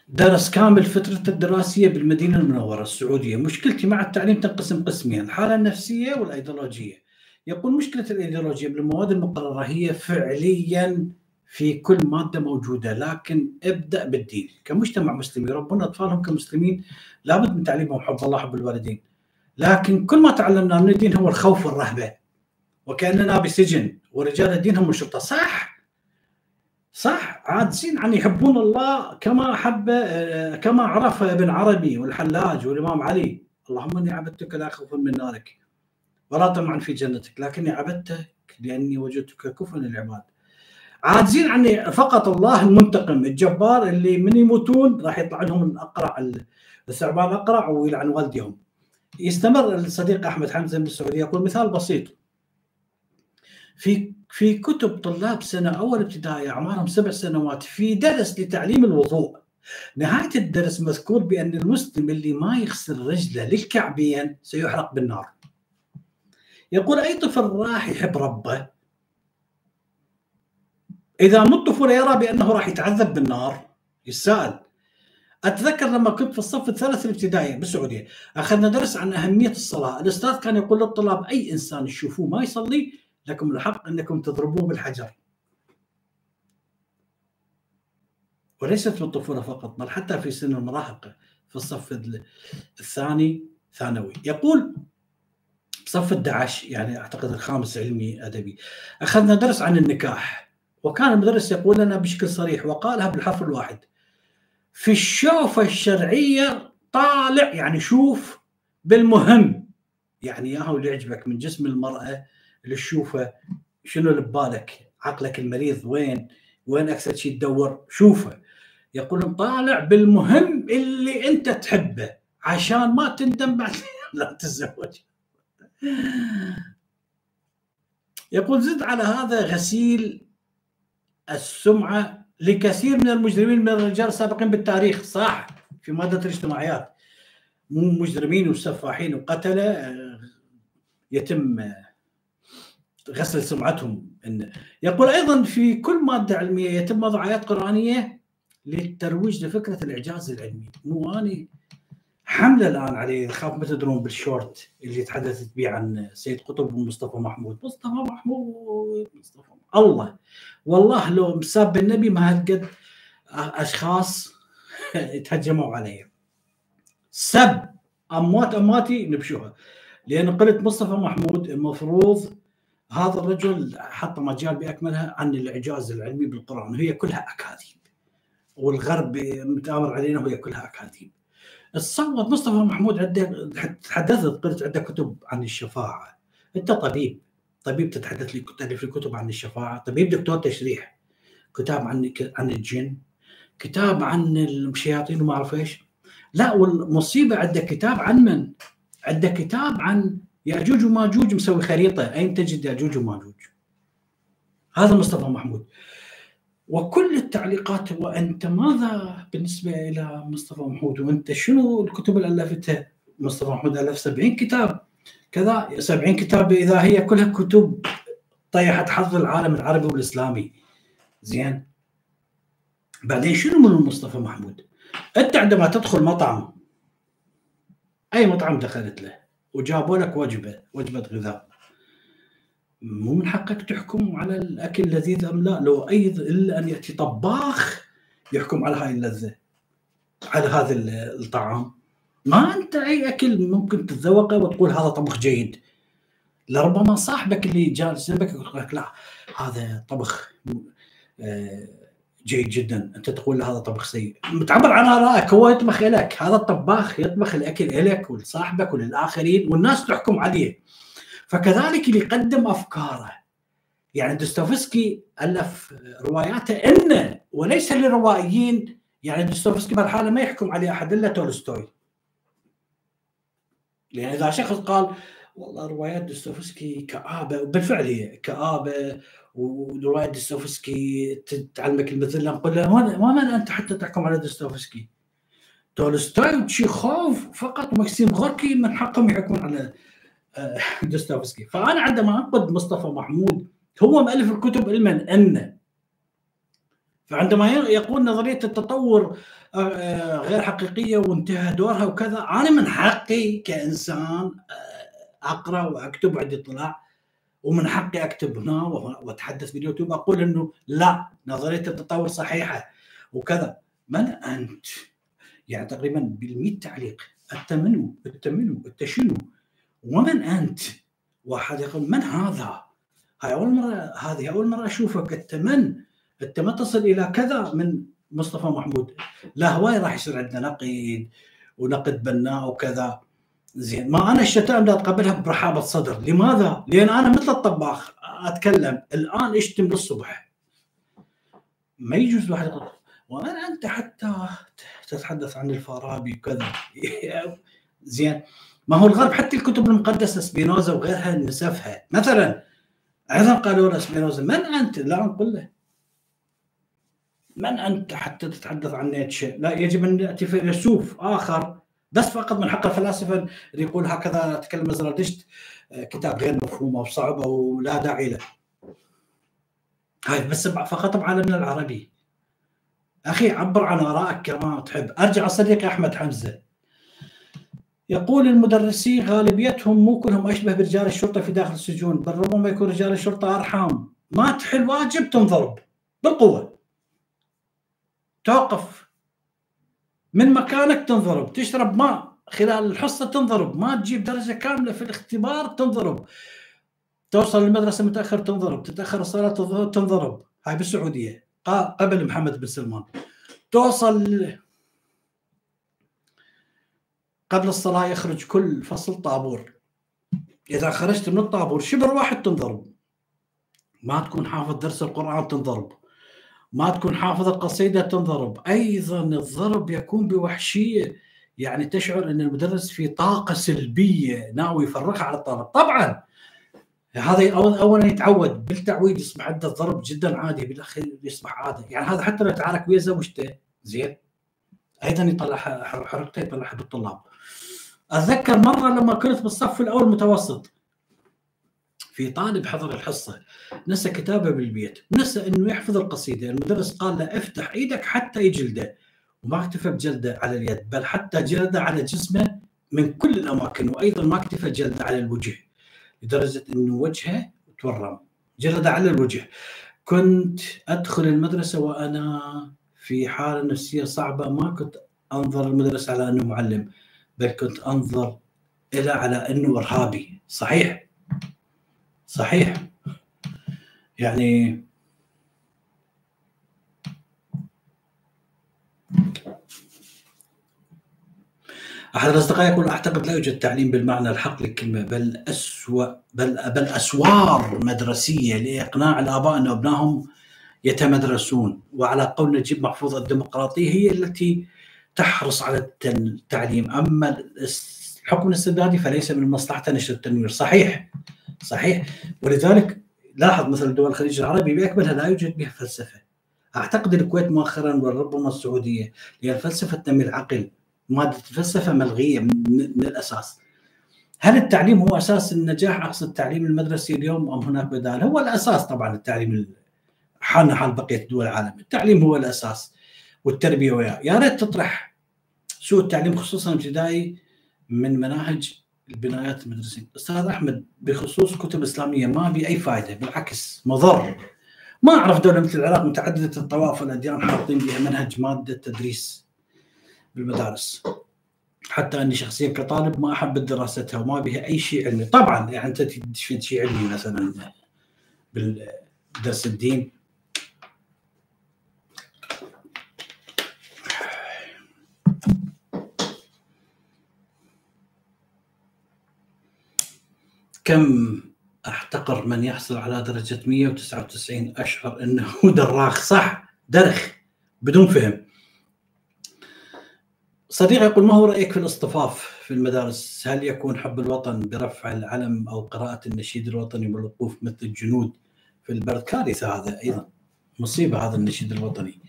درس كامل فترته الدراسية بالمدينة المنورة السعودية. مشكلتي مع التعليم تنقسم قسمين الحالة النفسية والأيديولوجية. يقول مشكلة الأيديولوجية بالمواد المقررة هي فعليا في كل مادة موجودة لكن ابدأ بالدين. كمجتمع مسلم يربون أطفالهم كمسلمين لابد من تعليمهم حب الله حب الوالدين. لكن كل ما تعلمنا من الدين هو الخوف والرهبة وكأننا بسجن. ورجال الدين هم الشرطة. صح؟ صح. عاجزين عن يحبون الله كما حب كما عرف ابن عربي والحلاج والإمام علي. اللهم إني عبدتك لا خوفا من نارك ولا طمعا في جنتك لكني عبدتك لأني وجدتك كفوا للعباد. عاجزين عن فقط الله المنتقم الجبار اللي من يموتون راح يطلع لهم الأقرع الثعبان الأقرع ويلعن والديهم. يستمر الصديق أحمد حمزة من السعودية. يقول مثال بسيط. في في كتب طلاب سنة أول ابتدائي أعمارهم سبع سنوات في درس لتعليم الوضوء. نهاية الدرس مذكور بأن المسلم اللي ما يغسل رجله للكعبين سيحرق بالنار. يقول أي طفل راح يحب ربه؟ إذا مو الطفل يرى بأنه راح يتعذب بالنار. يسأل. أتذكر لما كنت في الصف الثالث الابتدائي بالسعودية أخذنا درس عن أهمية الصلاة. الأستاذ كان يقول للطلاب أي إنسان تشوفوه ما يصلي لكم الحق أنكم تضربوه بالحجر. وليست في الطفوله فقط بل حتى في سن المراهقة في الصف الثاني ثانوي. يقول صف 11 يعني أعتقد الخامس علمي أدبي أخذنا درس عن النكاح وكان المدرس يقول لنا بشكل صريح وقالها بالحرف الواحد في الشوفة الشرعية طالع يعني شوف بالمهم. يعني ياهو اللي يعجبك من جسم المرأة اللي تشوفه شنو اللي ببالك؟ عقلك المريض وين؟ وين أكثر شيء تدور؟ شوفه. يقول طالع بالمهم اللي أنت تحبه عشان ما تندم بعد <laughs> لا تتزوج. يقول زد على هذا غسيل السمعة لكثير من المجرمين من الرجال السابقين بالتاريخ. صح في مادة الاجتماعيات. مو مجرمين وسفاحين وقتلة آه، يتم آه، غسل سمعتهم. إن يقول أيضا في كل مادة علمية يتم وضع آيات قرآنية للترويج لفكرة الإعجاز العلمي. مو اني حمله الآن عليه خاف ما تدرون بالشورت اللي تحدثت به عن سيد قطب ومصطفى محمود. مصطفى محمود مصطفى الله. والله لو مساب النبي ما هالقد أشخاص تهجموا علي سب. أموات امواتي نبشوها. لأن قلت مصطفى محمود المفروض هذا الرجل حط مجال بأكملها عن الإعجاز العلمي بالقرآن. وهي كلها أكاذيب. والغرب متآمر علينا وهي كلها أكاذيب. تصور مصطفى محمود عنده تحدثت قلت عنده كتب عن الشفاعة. أنت طبيب. طبيب تتحدث لي تالف لي كتب عن الشفاعة. طبيب دكتور تشريح. كتاب عن عن الجن. كتاب عن الشياطين وما أعرف إيش. لا والمصيبة عنده كتاب عن من؟ عنده كتاب عن ياجوج وماجوج مسوي خريطة. أين تجد ياجوج وماجوج هذا مصطفى محمود. وكل التعليقات وانت ماذا بالنسبة إلى مصطفى محمود؟ وأنت شنو الكتب اللي الفتها مصطفى محمود ألف 70 كتاب. كذا 70 كتاب إذا هي كلها كتب طيحت حظ العالم العربي والإسلامي. زين. بعدين شنو من مصطفى محمود؟ أنت عندما تدخل مطعم أي مطعم دخلت له؟ وجابوا لك وجبه وجبه غذاء. مو من حقك تحكم على الأكل لذيذ أم لا لو اي إلا أن يأتي طباخ يحكم على هاي اللذة على هذا الطعام. ما أنت أي أكل ممكن تتذوقه وتقول هذا طبخ جيد. لربما صاحبك اللي جالس جنبك يقول لك لا هذا طبخ آه، جيد جدا. أنت تقول هذا طبخ سيء. متعبر عن آرائك. هو يطبخ لك. هذا الطباخ يطبخ الأكل لك ولصاحبك وللآخرين والناس تحكم عليه. فكذلك اللي يقدم أفكاره. يعني دوستويفسكي ألف رواياته انه وليس للروائيين. يعني دوستويفسكي بالحاله ما يحكم عليه أحد إلا تولستوي. لأن إذا شخص قال والله روايات دوستويفسكي كآبة وبالفعل هي كآبة وروايات دوستويفسكي تعلمك المثل نقول له ومن انت حتى تحكم على دوستويفسكي. تولستوي وتشيخوف فقط ومكسيم غوركي من حقهم يحكمون على آه، <laughs> دوستويفسكي. فأنا عندما انقد مصطفى محمود هو مؤلف الكتب علما أن فعندما يقول نظرية التطور آه، آه، غير حقيقية وانتهى دورها وكذا أنا من حقي كإنسان أقرأ وأكتب وعندي اطلاع. ومن حقي أكتب هنا وأتحدث باليوتيوب أقول إنه لا نظرية التطور صحيحة وكذا من أنت؟ يعني تقريبا بال تعليق انت منو؟ انت منو؟ انت شنو؟ ومن أنت؟ واحد يقول من هذا؟ هاي أول مرة هذه أول مرة أشوفك انت من؟ أنت ما تصل إلى كذا من مصطفى محمود لا هواي راح يصير عندنا نقيد ونقد بناء وكذا زين ما أنا الشتائم لا أتقبلها برحابة صدر لماذا؟ لأن أنا مثل الطباخ أتكلم الآن اشتم للصبح ما يجوز واحد يقول وأنا أنت حتى تتحدث عن الفارابي وكذا <laughs> زين ما هو الغرب حتى الكتب المقدسة سبينوزا وغيرها نسفها مثلا أيضا قالوا له سبينوزا من أنت؟ لا نقول له من أنت حتى تتحدث عن نيتشه؟ لا يجب أن يأتي فيلسوف آخر بس فقط من حق الفلاسفة اللي يقول هكذا تكلم زرادشت آه، كتاب غير مفهوم أو صعب أو لا داعي له. هاي بس فقط بعالمنا العربي. أخي عبر عن آرائك كما تحب، أرجع صديقي أحمد حمزة. يقول المدرسين غالبيتهم مو كلهم أشبه برجال الشرطة في داخل السجون، بل ربما يكون رجال الشرطة ارحام، ما تحل واجب تنضرب بالقوة. توقف من مكانك تنضرب تشرب ماء خلال الحصة تنضرب ما تجيب درجة كاملة في الاختبار تنضرب. توصل المدرسة متأخر تنضرب تتأخر الصلاة تنضرب. هاي بالسعودية قبل محمد بن سلمان. توصل قبل الصلاة يخرج كل فصل طابور. إذا خرجت من الطابور شبر واحد تنضرب. ما تكون حافظ درس القرآن تنضرب. ما تكون حافظ القصيدة تنضرب. أيضا الضرب يكون بوحشية. يعني تشعر إن المدرس في طاقة سلبية ناوي يفرغها على الطالب طبعا هذا اولا يتعود بالتعويد يصبح عنده الضرب جدا عادي بالأخير يصبح عاده يعني هذا حتى لو تعارك ويا زوجته زين. أيضا يطلع حركته يطلعها بالطلاب. أتذكر مرة لما كنت بالصف الأول متوسط في طالب حضر الحصة نسى كتابه بالبيت نسى إنه يحفظ القصيدة المدرس قال له افتح إيدك حتى يجلده وما اكتفى بجلده على اليد بل حتى جلده على جسمه من كل الأماكن وأيضا ما اكتفى جلده على الوجه لدرجة إنه وجهه تورم. جلده على الوجه. كنت أدخل المدرسة وأنا في حالة نفسية صعبة ما كنت أنظر المدرس على إنه معلم بل كنت أنظر إلى على إنه إرهابي. صحيح. صحيح. يعني أحد الأصدقاء يقول أعتقد لا يوجد تعليم بالمعنى الحق للكلمة بل أسوأ بل بل أسوار مدرسية لإقناع الآباء أن أبنائهم يتمدرسون. وعلى قول نجيب محفوظ الديمقراطية هي التي تحرص على التعليم. أما الحكم الاستبدادي فليس من مصلحته نشر التنوير. صحيح. صحيح. ولذلك لاحظ مثلا دول الخليج العربي بأكملها لا يوجد بها فلسفة. أعتقد الكويت مؤخرا وربما السعودية لأن الفلسفه تنمي العقل مادة الفلسفه ملغية من الأساس. هل التعليم هو أساس النجاح؟ أقصد التعليم المدرسي اليوم أم هناك بدائل؟ هو الأساس طبعا التعليم حالنا حال بقية دول العالم، التعليم هو الأساس والتربية وياه، يا ريت تطرح سوء التعليم خصوصا ابتدائي من مناهج البنايات المدرسيه أستاذ أحمد بخصوص الكتب الإسلامية ما بي أي فائده بالعكس مضر. ما أعرف دولة مثل العراق متعددة الطوائف والأديان حاطين بها منهج مادة تدريس بالمدارس. حتى أني شخصيا كطالب ما أحب دراستها وما بها أي شيء علمي. طبعا يعني أنت تشفيد شيء علمي مثلا بالدرس الدين. كم أحتقر من يحصل على درجة 199 أشعر أنه <laughs> دراخ؟ صح درخ بدون فهم. صديقي يقول ما هو رأيك في الاصطفاف في المدارس؟ هل يكون حب الوطن برفع العلم أو قراءة النشيد الوطني والوقوف مثل الجنود في البرد؟ كارثة هذا أيضا مصيبة هذا النشيد الوطني.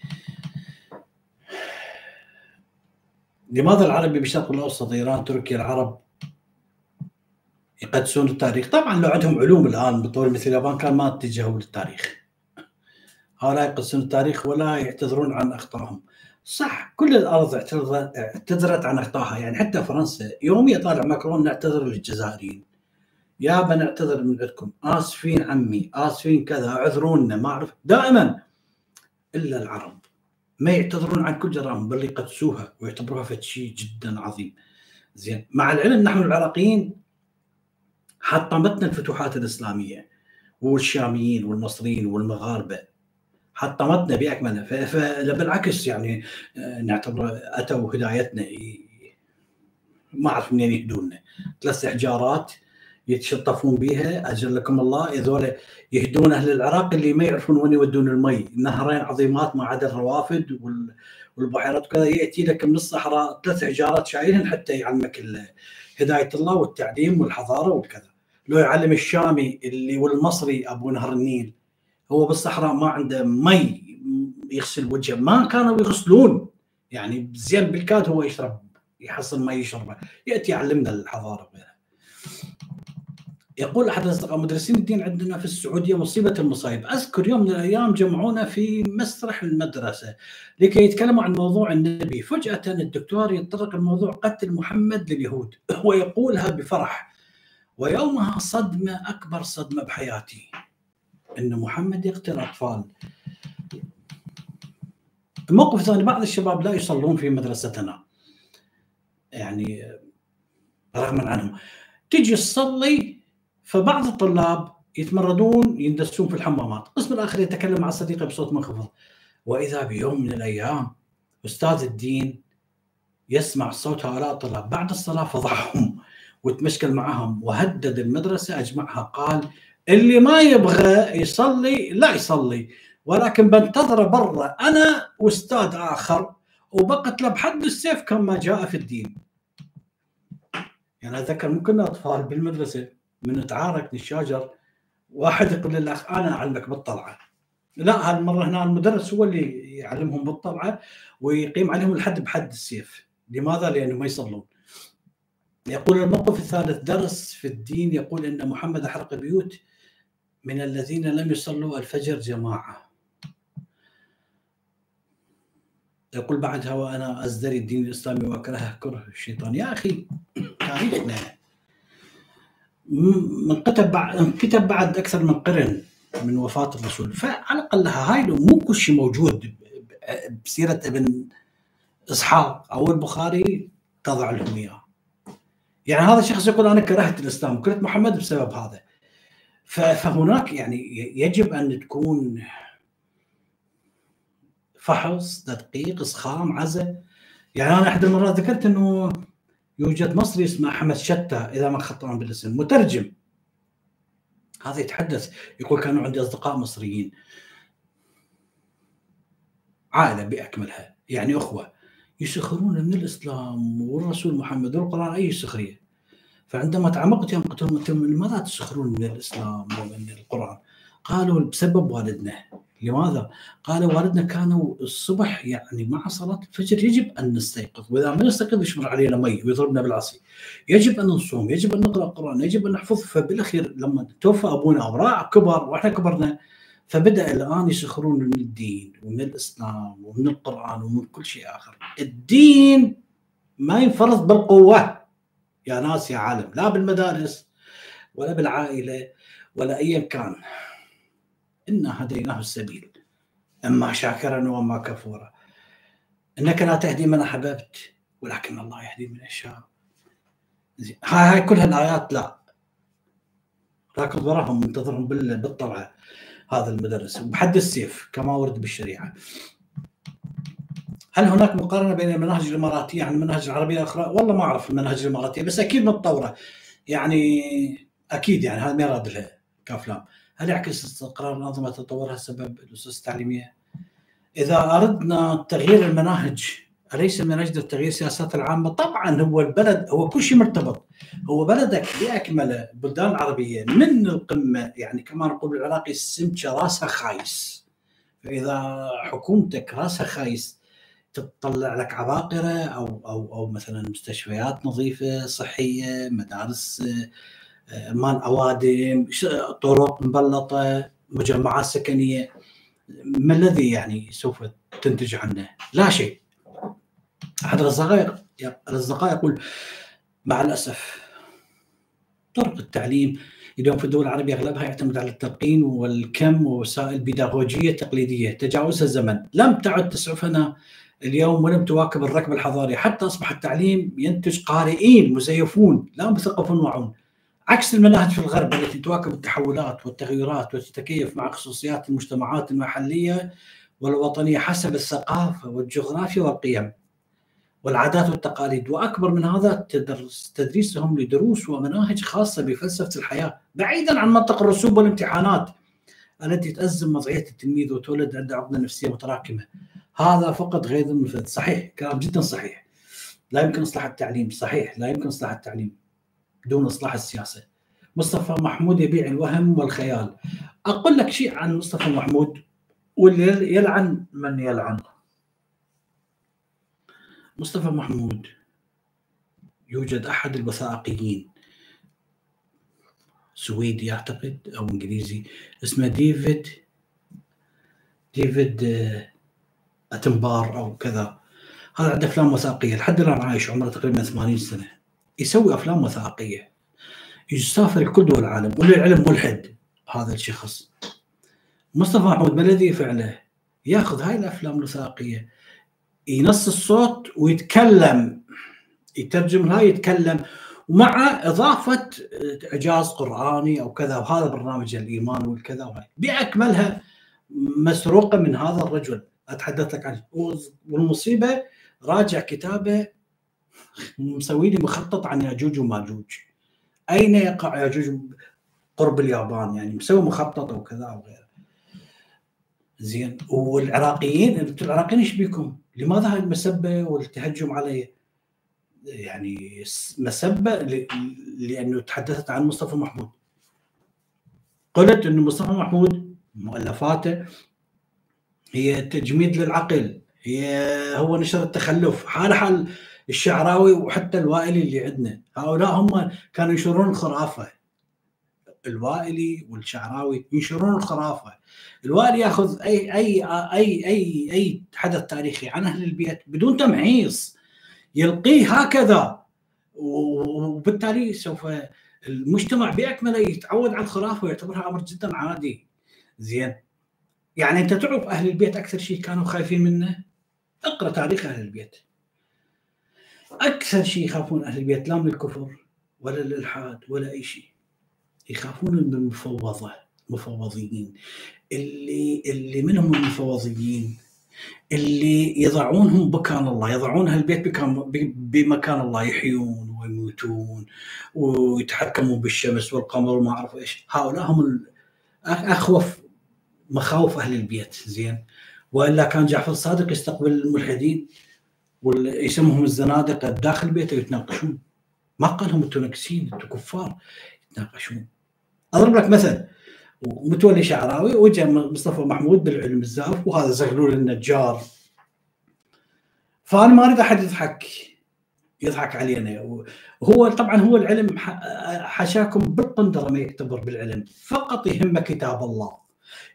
لماذا العربي بالشرق الأوسط إيران تركيا العرب يقدسون التاريخ. طبعا لو عندهم علوم الآن بطول مثل اليابان كان ما اتجهوا للتاريخ هؤلاء يقدسون التاريخ ولا يعتذرون عن أخطائهم. صح كل الأرض اعتذرت عن أخطائها. يعني حتى فرنسا يوم يطالع ماكرون نعتذر للجزائريين. يابا نعتذر من عندكم. آسفين عمي آسفين كذا اعذرونا ما أعرف. دائما إلا العرب. ما يعتذرون عن كل جرائم بل يقدسوها ويعتبروها شيء جدا عظيم. زين مع العلم نحن العراقيين حطمتنا الفتوحات الإسلامية والشاميين والمصريين والمغاربة. حطمتنا بأكملها. فبالعكس يعني آه، نعتبر أتوا هدايتنا. ما أعرف منين يهدونا ثلاث إحجارات يتشطفون بها أجل لكم الله هذول يهدون أهل العراق اللي ما يعرفون وين يودون المي. نهرين عظيمات ما عدا الروافد والبحيرات وكذا. يأتي لك من الصحراء ثلاث حجارات شايلهن حتى يعلمك هداية الله والتعليم والحضارة والكذا لو يعلم الشامي اللي والمصري أبو نهر النيل هو بالصحراء ما عنده مي يغسل وجهه ما كانوا يغسلون. يعني زين بالكاد هو يشرب يحصل ما يشربه يأتي يعلمنا الحضارة وغيرها يقول أحد الاصدقاء مدرسين الدين عندنا في السعودية مصيبة المصايب، أذكر يوم من الأيام جمعونا في مسرح المدرسة لكي يتكلموا عن موضوع النبي، فجأة الدكتور يتطرق الموضوع قتل محمد لليهود. ويقولها بفرح. ويومها صدمة أكبر صدمة بحياتي. أن محمد يقتل أطفال. الموقف الثاني بعض الشباب لا يصلون في مدرستنا. يعني رغما عنهم. تجي تصلي فبعض الطلاب يتمردون يندسون في الحمامات. القسم الآخر يتكلم مع صديقه بصوت منخفض. وإذا بيوم من الأيام أستاذ الدين يسمع صوت هؤلاء الطلاب. بعد الصلاة فضحهم. وتمشكل معهم وهدد المدرسة أجمعها قال اللي ما يبغى يصلي لا يصلي ولكن بنتظره برا أنا وأستاذ آخر وبقتله بحد السيف كما جاء في الدين. يعني أتذكر ممكن أطفال بالمدرسة من نتعارك نتشاجر واحد يقول للأخ أنا أعلمك بالطلعة. لا هالمرة هنا المدرس هو اللي يعلمهم بالطلعة ويقيم عليهم الحد بحد السيف. لماذا؟ لأنه ما يصلون. يقول الموقف الثالث درس في الدين يقول إن محمد احرق بيوت من الذين لم يصلوا الفجر جماعة. يقول بعدها وأنا أزدري الدين الإسلامي وأكرهه كره الشيطان. يا أخي تاريخنا. من كتب بعد كتب بعد أكثر من قرن من وفاة الرسول. فعلى الأقل هاي مو كل شيء موجود بسيرة ابن إسحاق أو البخاري تضع لهم إياه. يعني هذا الشخص يقول أنا كرهت الإسلام كرهت محمد بسبب هذا. فهناك يعني يجب أن تكون فحص تدقيق إسخام عزة. يعني أنا أحد المرات ذكرت إنه يوجد مصري اسمه أحمد شتى إذا ما خطأنا بالاسم مترجم. هذا يتحدث يقول كانوا عندي أصدقاء مصريين. عائلة بأكملها يعني أخوة. يسخرون من الإسلام والرسول محمد والقرآن أي سخرية. فعندما تعمقت يوم قلت لهم لماذا تسخرون من الإسلام ومن القرآن؟ قالوا بسبب والدنا. لماذا؟ قال والدنا كانوا الصبح يعني مع صلاة الفجر يجب أن نستيقظ. وإذا ما نستيقظ يشمر علينا مي ويضربنا بالعصي. يجب أن نصوم يجب أن نقرأ القرآن يجب أن نحفظ. فبالأخير لما توفى أبونا وراع كبر وإحنا كبرنا فبدأ الآن يسخرون من الدين ومن الإسلام ومن القرآن ومن كل شيء آخر. الدين ما ينفرض بالقوة. يا ناس يا عالم. لا بالمدارس ولا بالعائلة ولا أيا كان. إنا هديناه السبيل. إما شاكرا وإما كفورا إنك لا تهدي من أحببت ولكن الله يهدي من يشاء. هاي كلها الآيات لا. راكض وراهم منتظرهم بالطلعة. هذا المدرس وبحد السيف كما ورد بالشريعة هل هناك مقارنة بين المناهج الإماراتية عن المناهج العربية الأخرى؟ والله ما أعرف المناهج الإماراتية بس أكيد متطورة يعني أكيد يعني هذا ما يراد لها كأفلام هل يعكس استقرار الأنظمة تطورها سبب الأسس التعليمية؟ إذا أردنا تغيير المناهج أليس من أجل تغيير السياسات العامة؟ طبعا هو البلد هو كل شيء مرتبط هو بلدك بأكمله بلدان العربية من القمة يعني كما نقول بالعراقي السمكة راسها خايس فإذا حكومتك راسها خايس تطلع لك عباقرة أو أو أو مثلا مستشفيات نظيفة صحية مدارس مال أوادم طرق مبلطة مجمعات سكنية ما الذي يعني سوف تنتج عنه؟ لا شيء. أحد الأصدقاء الأصدقاء يقول مع الأسف طرق التعليم اليوم في الدول العربية أغلبها يعتمد على التلقين والكم ووسائل بيداغوجية تقليدية تجاوزها الزمن، لم تعد تسعفنا اليوم ولم تواكب الركب الحضاري، حتى أصبح التعليم ينتج قارئين مزيفون لا مثقفون وعون. عكس المناهج في الغرب التي تواكب التحولات والتغيرات وتتكيف مع خصوصيات المجتمعات المحلية والوطنية حسب الثقافة والجغرافيا والقيم. والعادات والتقاليد وأكبر من هذا تدريسهم لدروس ومناهج خاصة بفلسفة الحياة بعيدا عن منطق الرسوب والامتحانات التي تأزم وضعية التلميذ وتولد عنده عقدة نفسية متراكمة هذا فقط غير المفيد صحيح كلام جدا صحيح لا يمكن إصلاح التعليم صحيح لا يمكن إصلاح التعليم دون إصلاح السياسة. مصطفى محمود يبيع الوهم والخيال. أقول لك شيء عن مصطفى محمود واللي يلعن من يلعن. مصطفى محمود يوجد أحد الوثائقيين. سويدي أعتقد أو إنجليزي. اسمه ديفيد ديفيد أتنبار أو كذا. هذا عنده أفلام وثائقية. لحد الآن عايش عمره تقريبا 80 سنة. يسوي أفلام وثائقية. يسافر كل دول العالم. وللعلم ملحد هذا الشخص. مصطفى محمود ما الذي يفعله؟ يأخذ هاي الأفلام الوثائقية. ينص الصوت ويتكلم يترجم هاي يتكلم. ومع إضافة إعجاز قرآني أو كذا وهذا برنامج الإيمان والكذا وهاي. بأكملها مسروقة من هذا الرجل. أتحدث لك عنه والمصيبة. راجع كتابه. مسوي لي مخطط عن ياجوج وماجوج. أين يقع ياجوج قرب اليابان؟ يعني مسوي مخطط وكذا وغيره زين. والعراقيين العراقيين إيش بيكم؟ لماذا هاي المسبة والتهجم علي؟ يعني مسبة لأنه تحدثت عن مصطفى محمود قلت إنه مصطفى محمود مؤلفاته هي تجميد للعقل هي هو نشر التخلف حال حال الشعراوي وحتى الوائلي اللي عندنا هؤلاء هم كانوا ينشرون الخرافة الوائلي والشعراوي ينشرون الخرافة. الوائلي ياخذ أي أي أي أي أي حدث تاريخي عن أهل البيت بدون تمحيص. يلقيه هكذا. وبالتالي سوف المجتمع باكمله يتعود على الخرافة ويعتبرها أمر جدا عادي. زين. يعني أنت تعرف أهل البيت أكثر شيء كانوا خايفين منه؟ اقرأ تاريخ أهل البيت. أكثر شيء يخافون أهل البيت لا من الكفر ولا الإلحاد ولا أي شيء. يخافون من المفوضة مفوضيين اللي اللي منهم المفوضيين. اللي يضعونهم بكان الله يضعون هالبيت بمكان الله يحيون ويموتون ويتحكمون بالشمس والقمر وما أعرف إيش. هؤلاء هم أخوف مخاوف أهل البيت زين. وإلا كان جعفر الصادق يستقبل الملحدين ويسمهم الزنادقة داخل بيته يتناقشون. ما قال لهم أنتم نكسين أنتم كفار يتناقشون. أضرب لك مثل. ومتولي شعراوي وجاء مصطفى محمود بالعلم الزائف وهذا زغلول النجار. فأنا ما أريد أحد يضحك يضحك علينا. وهو طبعا هو العلم حشاكم بالقندرة ما يعتبر بالعلم. فقط يهمه كتاب الله.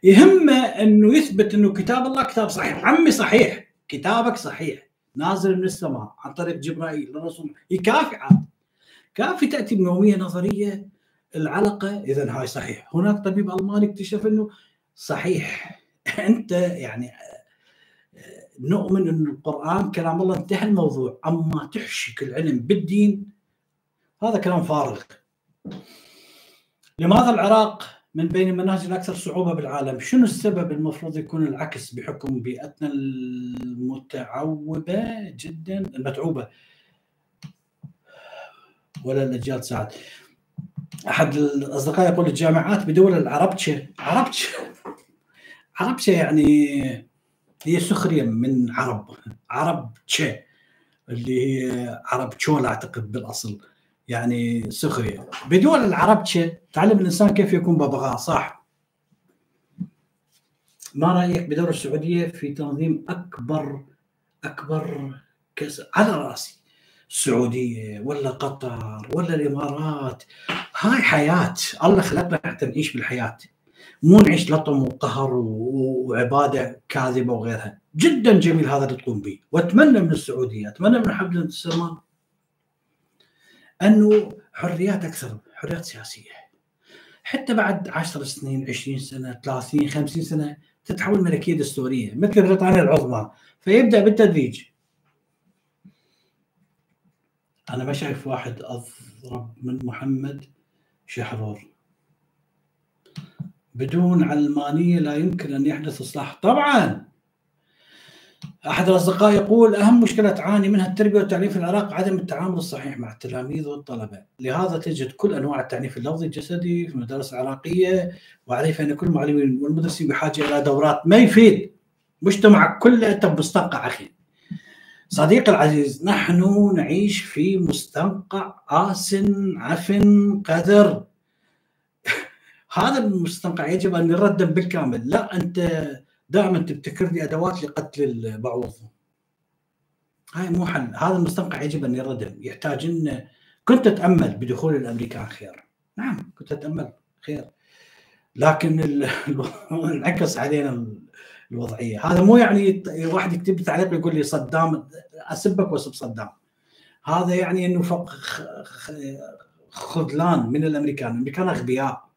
يهمه أنه يثبت أنه كتاب الله كتاب صحيح. عمي صحيح. كتابك صحيح. نازل من السماء عن طريق جبرائيل للرسول يكافي عاد كافي تأتي بنومية نظرية العلقه إذا هاي صحيح. هناك طبيب ألماني اكتشف إنه صحيح. <laughs> أنت يعني نؤمن إن القرآن كلام الله انتهى الموضوع. أما تحشك العلم بالدين هذا كلام فارغ. لماذا العراق من بين المناهج الأكثر صعوبة بالعالم، شنو السبب المفروض يكون العكس بحكم بيئتنا المتعوبة جدا؟ المتعوبة. ولا الأجيال ساعد أحد الأصدقاء يقول الجامعات بدول العربشه عربشه عربشه يعني هي سخرية من عرب. عرب تشي. اللي هي عرب تشول أعتقد بالأصل. يعني سخرية. بدول العربشه تعلم الإنسان كيف يكون ببغاء صح؟ ما رأيك بدور السعودية في تنظيم أكبر أكبر كأس على رأسي؟ السعودية ولا قطر ولا الإمارات. هاي حياة. الله خلقنا حتى نعيش بالحياة. مو نعيش لطم وقهر وعبادة كاذبة وغيرها. جدا جميل هذا اللي تقوم به. وأتمنى من السعودية أتمنى من حفله السلمان أنه حريات أكثر حريات سياسية. حتى بعد 10 سنين 20 سنة 30 50 سنة تتحول ملكية دستورية مثل بريطانيا العظمى. فيبدأ بالتدريج. أنا ما شايف واحد أضرب من محمد شحرور بدون علمانية لا يمكن أن يحدث إصلاح. طبعا! أحد الأصدقاء يقول أهم مشكلة تعاني منها التربية والتعليم في العراق عدم التعامل الصحيح مع التلاميذ والطلبة، لهذا تجد كل أنواع التعنيف اللفظي الجسدي في المدارس العراقية وأعرف أن كل المعلمين والمدرسين بحاجة إلى دورات ما يفيد مجتمع كله. انت مستنقع أخي. صديقي العزيز نحن نعيش في مستنقع آس عفن قدر. <laughs> هذا المستنقع يجب أن يردم بالكامل. لا أنت دائما تبتكر لي أدوات لقتل البعوض هاي مو حل. هذا المستنقع يجب أن يردم يحتاج إن كنت أتأمل بدخول الامريكان خير. نعم كنت أتأمل. خير. لكن انعكس <laughs> علينا. الوضعية. هذا مو يعني واحد يكتب لي تعليق يقول لي صدام أسبك وأسب صدام. هذا يعني إنه خذلان من الأمريكان. الأمريكان أغبياء.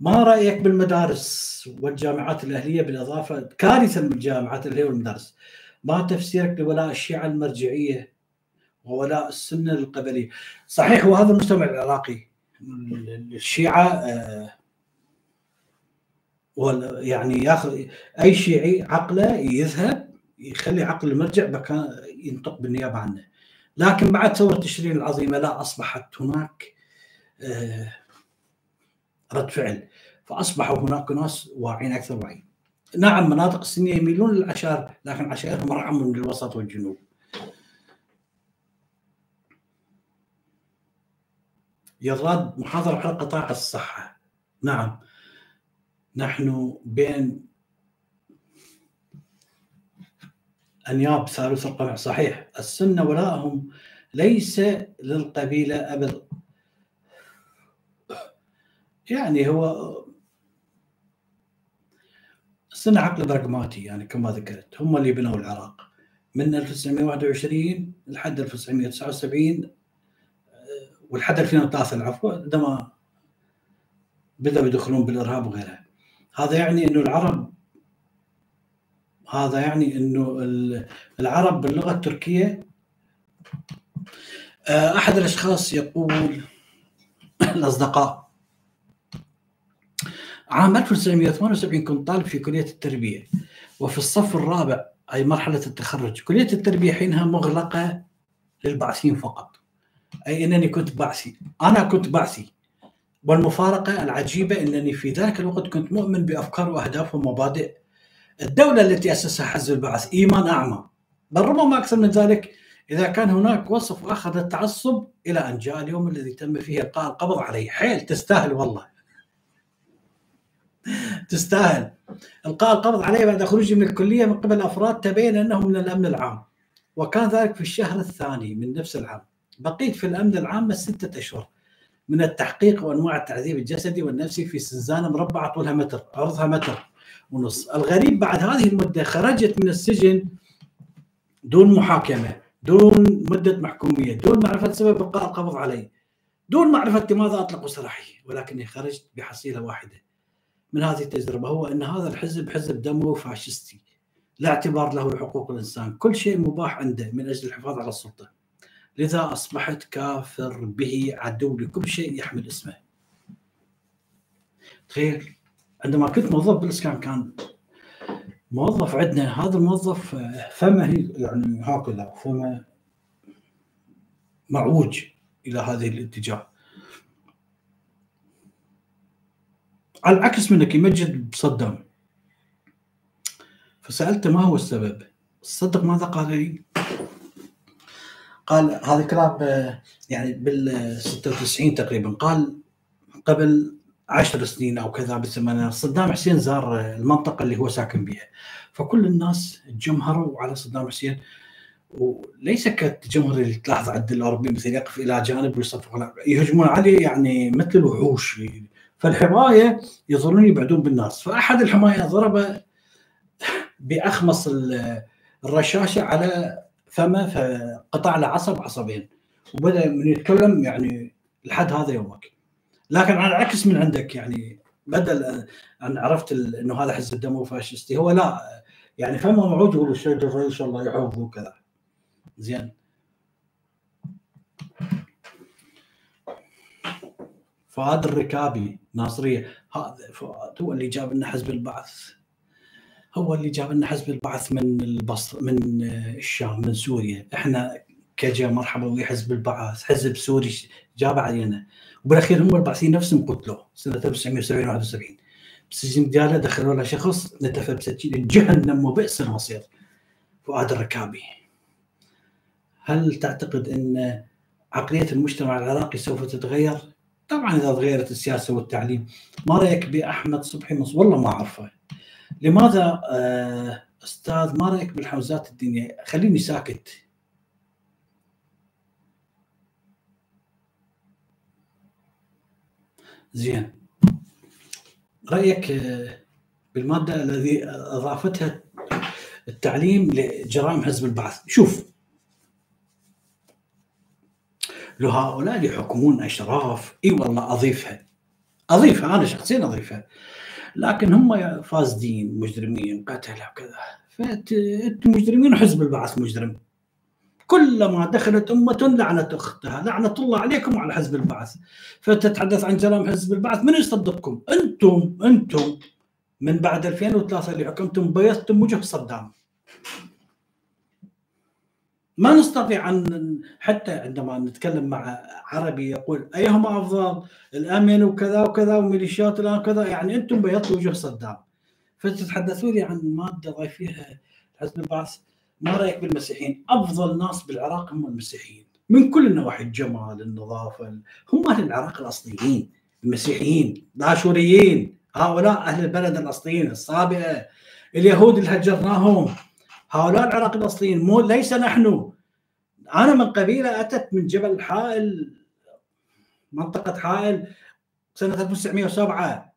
ما رأيك بالمدارس والجامعات الأهلية بالإضافة؟ كارثه الجامعات الأهلية والمدارس. ما تفسيرك لولاء الشيعة المرجعية وولاء السنة القبلية؟ صحيح وهذا المجتمع العراقي. الشيعة آه يعني ياخذ أي شيعي عقله يذهب يخلي عقل المرجع مكان ينطق بالنيابة عنه. لكن بعد ثورة تشرين العظيمة لا أصبحت هناك آه رد فعل. فأصبحوا هناك ناس واعيين أكثر وعي نعم مناطق السنيه يميلون للعشائر لكن عشائرهم ارحم من الوسط والجنوب. يراد محاضرة على قطاع الصحة. نعم. نحن بين أنياب ثالث القمع. صحيح. السنة ولاءهم ليس للقبيلة أبدا يعني هو السنة عقل براغماتي يعني كما ذكرت. هم اللي بنوا العراق. من 1921 لحد 1979 ولحد 2003 العفو عندما بدأوا يدخلون بالإرهاب وغيرها. هذا يعني أنه العرب هذا يعني أنه العرب باللغة التركية آه، أحد الأشخاص يقول <coughs> الأصدقاء عام 1978 كنت طالب في كلية التربية وفي الصف الرابع أي مرحلة التخرج. كلية التربية حينها مغلقة للبعثين فقط. أي أنني كنت بعثي. أنا كنت بعثي. والمفارقة العجيبة أنني في ذاك الوقت كنت مؤمن بأفكار وأهداف ومبادئ الدولة التي أسسها حزب البعث إيمان أعمى. بل ربما أكثر من ذلك إذا كان هناك وصف أخذ التعصب إلى أن جاء اليوم الذي تم فيه إلقاء القبض عليه. حيل تستاهل والله. تستاهل. إلقاء القبض عليه بعد خروجه من الكلية من قبل أفراد تبين أنه من الأمن العام. وكان ذلك في الشهر الثاني من نفس العام. بقيت في الأمن العام ستة أشهر. من التحقيق وأنواع التعذيب الجسدي والنفسي في زنزانه مربعة طولها متر عرضها متر ونص. الغريب بعد هذه المدة خرجت من السجن دون محاكمة دون مدة محكومية دون معرفة سبب بقاء القبض علي دون معرفة لماذا اطلقوا سراحي ولكني خرجت بحصيلة واحدة. من هذه التجربة هو أن هذا الحزب حزب دموي فاشستي لا اعتبار له لحقوق الإنسان. كل شيء مباح عنده من أجل الحفاظ على السلطة. لذا أصبحت كافر به عدو لكل شيء يحمل اسمه. تخيل عندما كنت موظف بالإسكان كان موظف عندنا هذا الموظف فمه يعني هكذا فمه معوج إلى هذه الاتجاه. على العكس منك يمجد بصدام فسألته ما هو السبب؟ صدق ماذا؟ قال لي قال هذا كلام يعني بال 96 تقريبا قال قبل عشر سنين أو كذا بالثمانينات صدام حسين زار المنطقة اللي هو ساكن بها فكل الناس تجمهروا على صدام حسين وليس كالتجمهر اللي تلاحظ عند الاوروبيين مثل يقف إلى جانب ويصفق يهجمون عليه يعني مثل الوحوش. فالحماية يظلون يبعدون بالناس. فأحد الحماية ضرب بأخمص الرشاشة على فما فقطع له عصب عصبين. وبدأ من يتكلم يعني لحد هذا يومك. لكن على العكس من عندك يعني بدل أن عرفت إنه هذا حزب الدموي فاشستي هو لا. يعني فما موعود يقول إن شاء الله يعوض وكذا. زين. فؤاد الركابي ناصرية هذا فؤاد هو اللي جاب لنا حزب البعث. هو اللي جاب لنا حزب البعث من البصر من الشام من سوريا. إحنا كجا مرحبا ويا حزب البعث حزب سوري جاب علينا. وبالأخير هم البعثيين نفسهم قتلوا سنة 1970 71 بالسجن دياله دخلوا له شخص نتف بسجين جهنم وبئس المصير. فؤاد الركابي. هل تعتقد إن عقلية المجتمع العراقي سوف تتغير؟ طبعا إذا تغيرت السياسة والتعليم. ما رأيك بأحمد صبحي مصر والله ما أعرفه. لماذا آه، أستاذ ما رايك بالحوزات الدينية؟ خليني ساكت. زين. رأيك آه، بالمادة الذي أضافتها التعليم لجرائم حزب البعث. شوف. لو هؤلاء يحكمون أشراف. إي والله أضيفها. أضيفها أنا شخصيا أضيفها. لكن هم فاسدين مجرمين قتله وكذا. فانتم مجرمين وحزب البعث مجرم؟ كلما دخلت أمة لعنت أختها لعنة الله عليكم وعلى حزب البعث. فتتحدث عن جرائم حزب البعث من يصدقكم؟ أنتم أنتم. من بعد 2003 اللي حكمتم بيضتم وجه صدام. ما نستطيع أن حتى عندما نتكلم مع عربي يقول أيهما أفضل؟ الأمن وكذا وكذا وميليشيات الآن كذا يعني أنتم بيضتوا وجه صدام. فتتحدثوا لي عن مادة ضايفيها حزب البعث ما رأيك بالمسيحيين؟ أفضل ناس بالعراق هم المسيحيين. من كل النواحي الجمال النظافة هم أهل العراق الأصليين المسيحيين الآشوريين هؤلاء أهل البلد الأصليين الصابئه اليهود اللي هجرناهم. هؤلاء العراق الاصليين مو ليس نحن. أنا من قبيلة أتت من جبل حائل منطقة حائل سنة 1907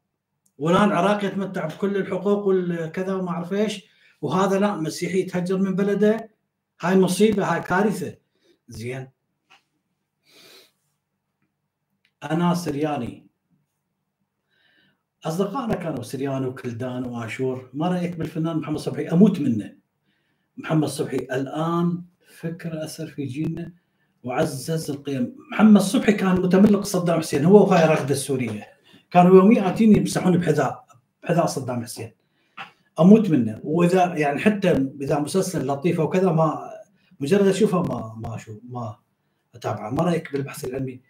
والان العراق يتمتع بكل الحقوق والكذا وما أعرف إيش. وهذا لا مسيحي يتهجر من بلده. هاي مصيبة هاي كارثة. زين. أنا سرياني. أصدقائنا كانوا سريان وكلدان وآشور. ما رأيك بالفنان محمد صبحي؟ أموت منه. محمد صبحي الآن فكر أثر في جيلنا وعزز القيم. محمد صبحي كان متملق صدام حسين هو وهاي رغده السوريه كانوا يوميا اتيني يمسحون بحذاء بحذاء صدام حسين. أموت منه. وإذا يعني حتى إذا مسلسل لطيفه وكذا ما مجرد أشوفه ما ما أشوف ما أتابعه. ما رأيك بالبحث العلمي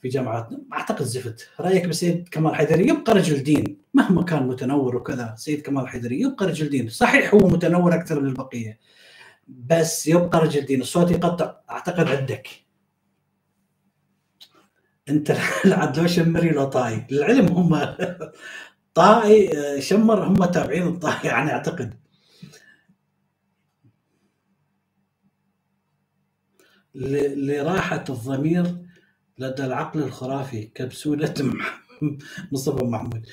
في جامعاتنا؟ أعتقد زفت. رأيك بسيد كمال حيدري؟ يبقى رجل دين. مهما كان متنور وكذا سيد كمال حيدري يبقى رجل دين. صحيح هو متنور أكثر من البقية بس يبقى رجل دين. الصوت يقطع. أعتقد عندك. أنت <laughs> العد لو شمري لو طاي العلم هم <laughs> طائي شمر هم تابعين الطائي يعني أعتقد. لراحة الضمير لدى العقل الخرافي كبسولة <laughs> مصطفى محمود.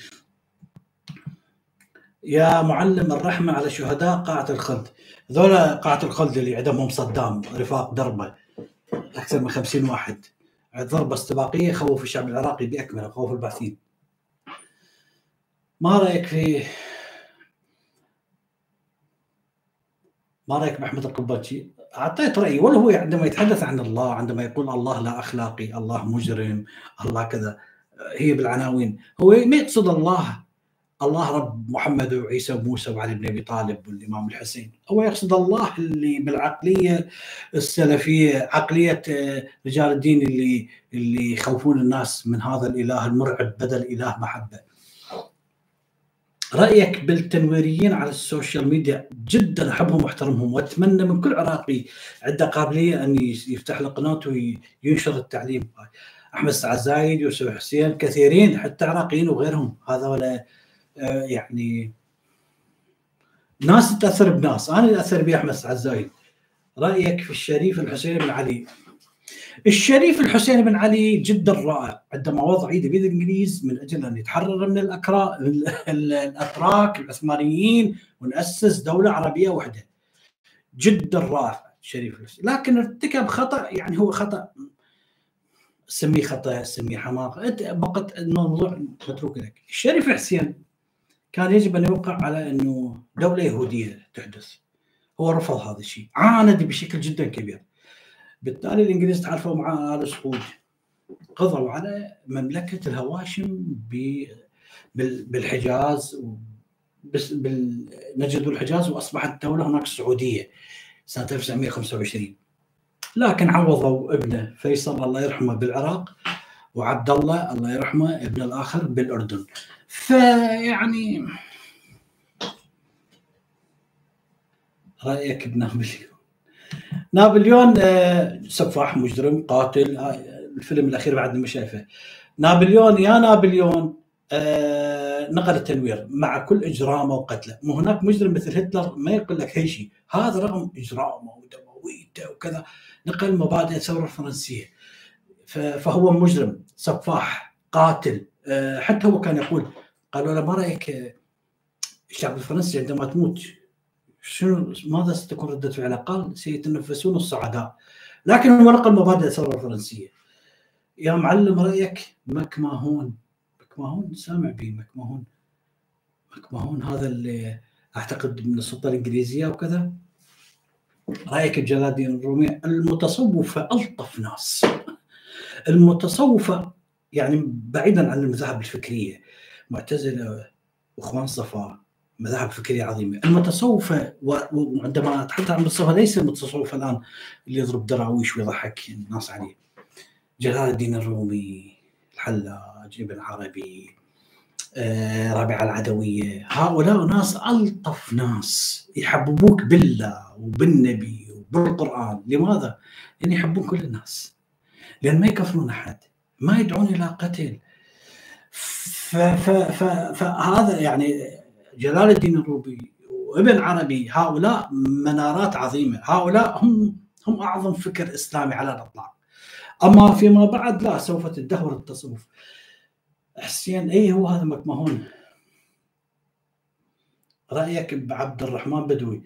يا معلم الرحمة على شهداء قاعة الخلد. ذولا قاعة الخلد اللي عندهم صدام رفاق دربة أكثر من خمسين واحد. ضربة استباقية خوف الشعب العراقي بأكمله خوف البعثين. ما رأيك في ما رأيك بأحمد القباتشي؟ أعطيت رأيي ولا هو عندما يتحدث عن الله عندما يقول الله لا أخلاقي، الله مجرم، الله كذا هي بالعناوين، هو ما يقصد الله الله رب محمد وعيسى وموسى وعلي بن أبي طالب والإمام الحسين، هو يقصد الله اللي بالعقلية السلفية، عقلية رجال الدين اللي اللي يخوفون الناس من هذا الإله المرعب بدل إله محبة. رأيك بالتنويريين على السوشيال ميديا جدا أحبهم وأحترمهم وأتمنى من كل عراقي عنده قابلية أن يفتح له قناة وينشر التعليم أحمد سعد زايد يوسف حسين كثيرين حتى عراقيين وغيرهم هذا ولا يعني ناس تاثر بناس. أنا اللي اثر باحمد سعد رأيك في الشريف الحسين بن علي؟ الشريف الحسين بن علي جدا رائع. عندما وضع يده بيد الإنجليز من أجل أن يتحرر من الأكرا... الأتراك العثمانيين ونأسس دولة عربية واحدة. جدا رائع الشريف الحسين. لكن ارتكب خطأ يعني هو خطأ سميه خطأ سميه حماقة. بقت الموضوع متروك لك. الشريف حسين كان يجب أن يوقع على أنه دولة يهودية تحدث. هو رفض هذا الشيء، عاند بشكل جدا كبير. بالتالي الإنجليز تعرفوا مع آل سعود قضوا على مملكة الهواشم بالحجاز نجد الحجاز وأصبحت الدولة هناك السعوديه سنة 1925 لكن عوضوا ابنه فيصل الله يرحمه بالعراق وعبد الله الله يرحمه ابن الآخر بالأردن فيعني رأيك بنابليون؟ نابليون آه، سفاح مجرم قاتل آه، الفيلم الأخير بعد ما شايفه. نابليون يا نابليون آه، نقل التنوير مع كل إجرامه وقتله. مو هناك مجرم مثل هتلر ما يقول لك اي شيء هذا رغم إجرامه ودمويته وكذا. نقل مبادئ الثورة الفرنسية. فهو مجرم سفاح قاتل حتى هو كان يقول قالوا له ما رأيك الشعب الفرنسي عندما تموت؟ شنو ماذا ستكون ردة فعله؟ قال سيتنفسون الصعداء. لكن هو نقل مبادئ الثورة الفرنسية. يا معلم رأيك مكماهون مكماهون سامع به مكماهون مكماهون هذا اللي أعتقد من السلطة الإنجليزية وكذا. رأيك بجلال الدين الرومي المتصوفة ألطف ناس. المتصوفة يعني بعيدا عن المذاهب الفكرية. معتزلة وإخوان صفا مذاهب فكرية عظيمة، المتصوفه وعندما اتحدث عن المتصوفه ليس المتصوف الآن اللي يضرب دراويش ويضحك الناس عليه. جلال الدين الرومي، الحلاج، ابن عربي، آه، رابعه العدوية، هؤلاء ناس ألطف ناس يحببوك بالله وبالنبي وبالقرآن، لماذا؟ لأن يحبون كل الناس. لأن ما يكفرون أحد، ما يدعون إلى قتل. فهذا يعني جلال الدين الروبي وابن عربي هؤلاء منارات عظيمة. هؤلاء هم هم أعظم فكر إسلامي على الأطلاق. أما فيما بعد لا سوف تدهور التصوف. حسين أي هو هذا مكمهون؟ رأيك بعبد الرحمن بدوي.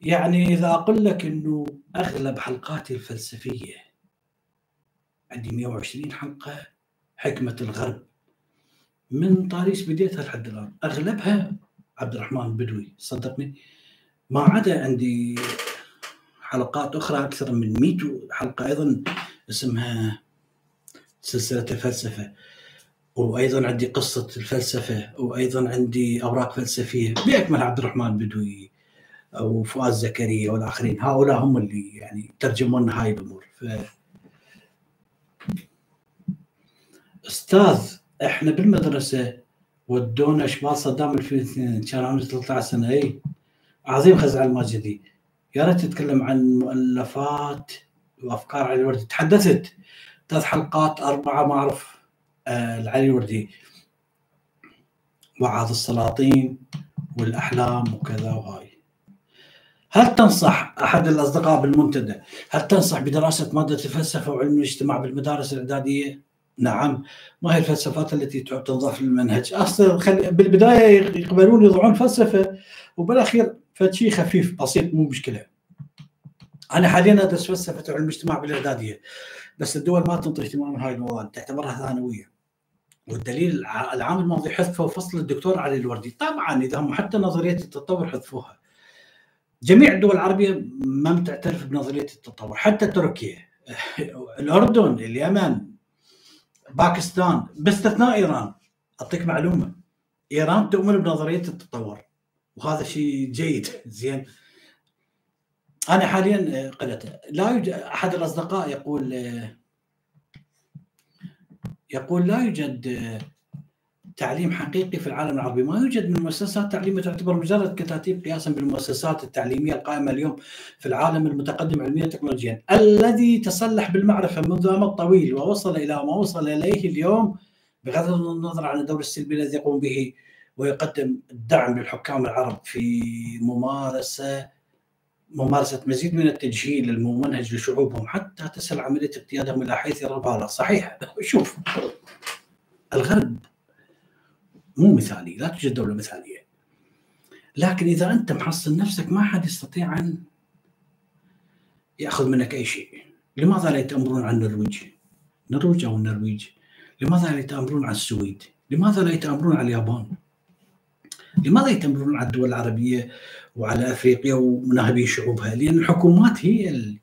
يعني إذا أقول لك إنه أغلب حلقاتي الفلسفية عندي 120 حلقة حكمة الغرب. من طاريس بديتها لحد الآن. أغلبها عبد الرحمن البدوي صدقني. ما عدا عندي حلقات أخرى أكثر من 100 حلقة أيضا اسمها سلسلة الفلسفة. وأيضا عندي قصة الفلسفة وأيضا عندي أوراق فلسفية. بأكمل عبد الرحمن البدوي أو فؤاد زكريا والآخرين. هؤلاء هم اللي يعني ترجموا لنا هاي الأمور. ف... أستاذ إحنا بالمدرسة ودونا شمال صدام 2002 كان عمري 13 سنة اي عظيم خزع الماجدي يا ريت تتكلم عن مؤلفات وأفكار علي الوردي. تحدثت ثلاث حلقات أربعة ما اعرف آه العلي الوردي. وعظ السلاطين والأحلام وكذا وهاي. هل تنصح أحد الأصدقاء بالمنتدى؟ هل تنصح بدراسة مادة الفلسفه وعلم الاجتماع بالمدارس الإعدادية؟ نعم. ما هي الفلسفات التي تنضاف للمنهج أصلا بالبداية يقبلون يضعون فلسفة وبالأخير فشيء خفيف بسيط مو مشكلة. أنا حاليا أدرس فلسفة علم الاجتماع بالإعدادية بس الدول ما تنطي اهتمام هاي المواد تعتبرها ثانوية. والدليل العام الماضي حذفوا فصل الدكتور علي الوردي. طبعا إذا هم حتى نظرية التطور حذفوها. جميع الدول العربية ما تعترف بنظرية التطور حتى تركيا. <laughs> الأردن اليمن باكستان باستثناء إيران. أعطيك معلومة إيران تؤمن بنظرية التطور. وهذا شيء جيد. <laughs> زين. أنا حاليا قلت لا يوجد أحد الأصدقاء يقول يقول لا يوجد تعليم حقيقي في العالم العربي. ما يوجد من مؤسسات تعليميه تعتبر مجرد كتاتيب قياسا بالمؤسسات التعليمية القائمة اليوم في العالم المتقدم علميا وتكنولوجيا الذي تسلح بالمعرفة منذ امد طويل ووصل إلى ما وصل إليه اليوم بغض النظر عن الدور السلبي الذي يقوم به ويقدم الدعم للحكام العرب في ممارسه ممارسة مزيد من التجهيل الممنهج لشعوبهم حتى تصل عملية اقتيادهم إلى حيث البالغ. صحيح شوف الغرب مو مثالي لا توجد دولة مثالية. لكن إذا أنت محصن نفسك ما حد يستطيع أن يأخذ منك أي شيء. لماذا لا يتأمرون عن النرويج؟ النرويج أو النرويج؟ لماذا لا يتأمرون عن السويد؟ لماذا لا يتأمرون على اليابان؟ لماذا يتأمرون على الدول العربية وعلى أفريقيا وناهبي شعوبها؟ لأن الحكومات هي اللي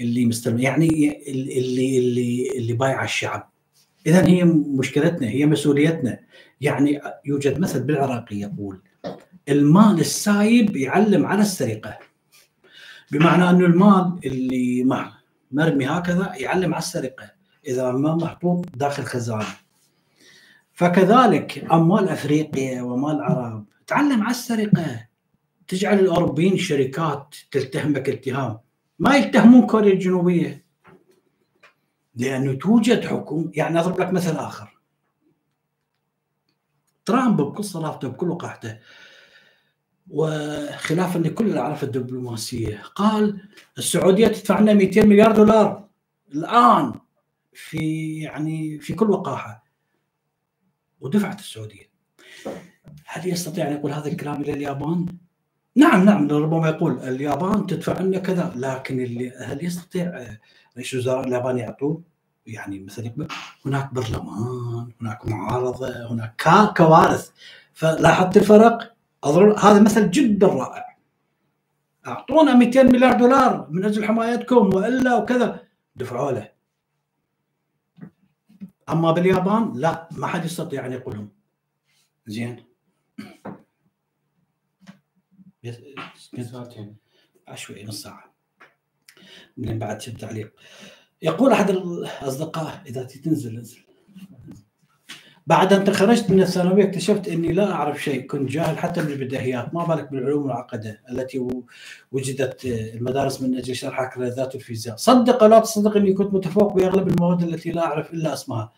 اللي مستلم يعني اللي اللي اللي بايعة الشعب. اذا هي مشكلتنا هي مسؤوليتنا. يعني يوجد مثل بالعراقي يقول المال السايب يعلم على السرقة. بمعنى أنه المال اللي مرمي هكذا يعلم على السرقة. إذا ما محطوط داخل خزانة. فكذلك أموال أفريقيا ومال العرب تعلم على السرقة. تجعل الأوروبيين شركات تلتهمك اتهام ما يتهمون كوريا الجنوبية. لأنه توجد حكم يعني أضرب لك مثل آخر. ترامب بكل صلافته بكل وقاحته وخلافا لكل الأعراف الدبلوماسية قال السعودية تدفع لنا 200 مليار دولار الآن في يعني في كل وقاحة. ودفعت السعودية. هل يستطيع أن يقول هذا الكلام إلى اليابان؟ نعم نعم ربما يقول اليابان تدفع لنا كذا لكن اللي هل يستطيع رئيس الوزراء الياباني يعطوه؟ يعني مثلا هناك برلمان هناك معارضة هناك كوارث. فلاحظت الفرق؟ هذا مثل جدا رائع. أعطونا 200 مليار دولار من أجل حمايتكم وإلا وكذا. دفعوا له. أما باليابان لا ما حد يستطيع أن يقولهم. زين. ساعتين عشوائي نص ساعة. من بعد تعليق. يقول أحد الأصدقاء إذا تنزل انزل بعد أن تخرجت من الثانوية اكتشفت أني لا أعرف شيء كنت جاهل حتى بالبديهيات ما بالك بالعلوم المعقدة التي وجدت المدارس من أجل شرح كريدات الفيزياء. صدق لا تصدق أني كنت متفوق بأغلب المواد التي لا أعرف إلا اسمها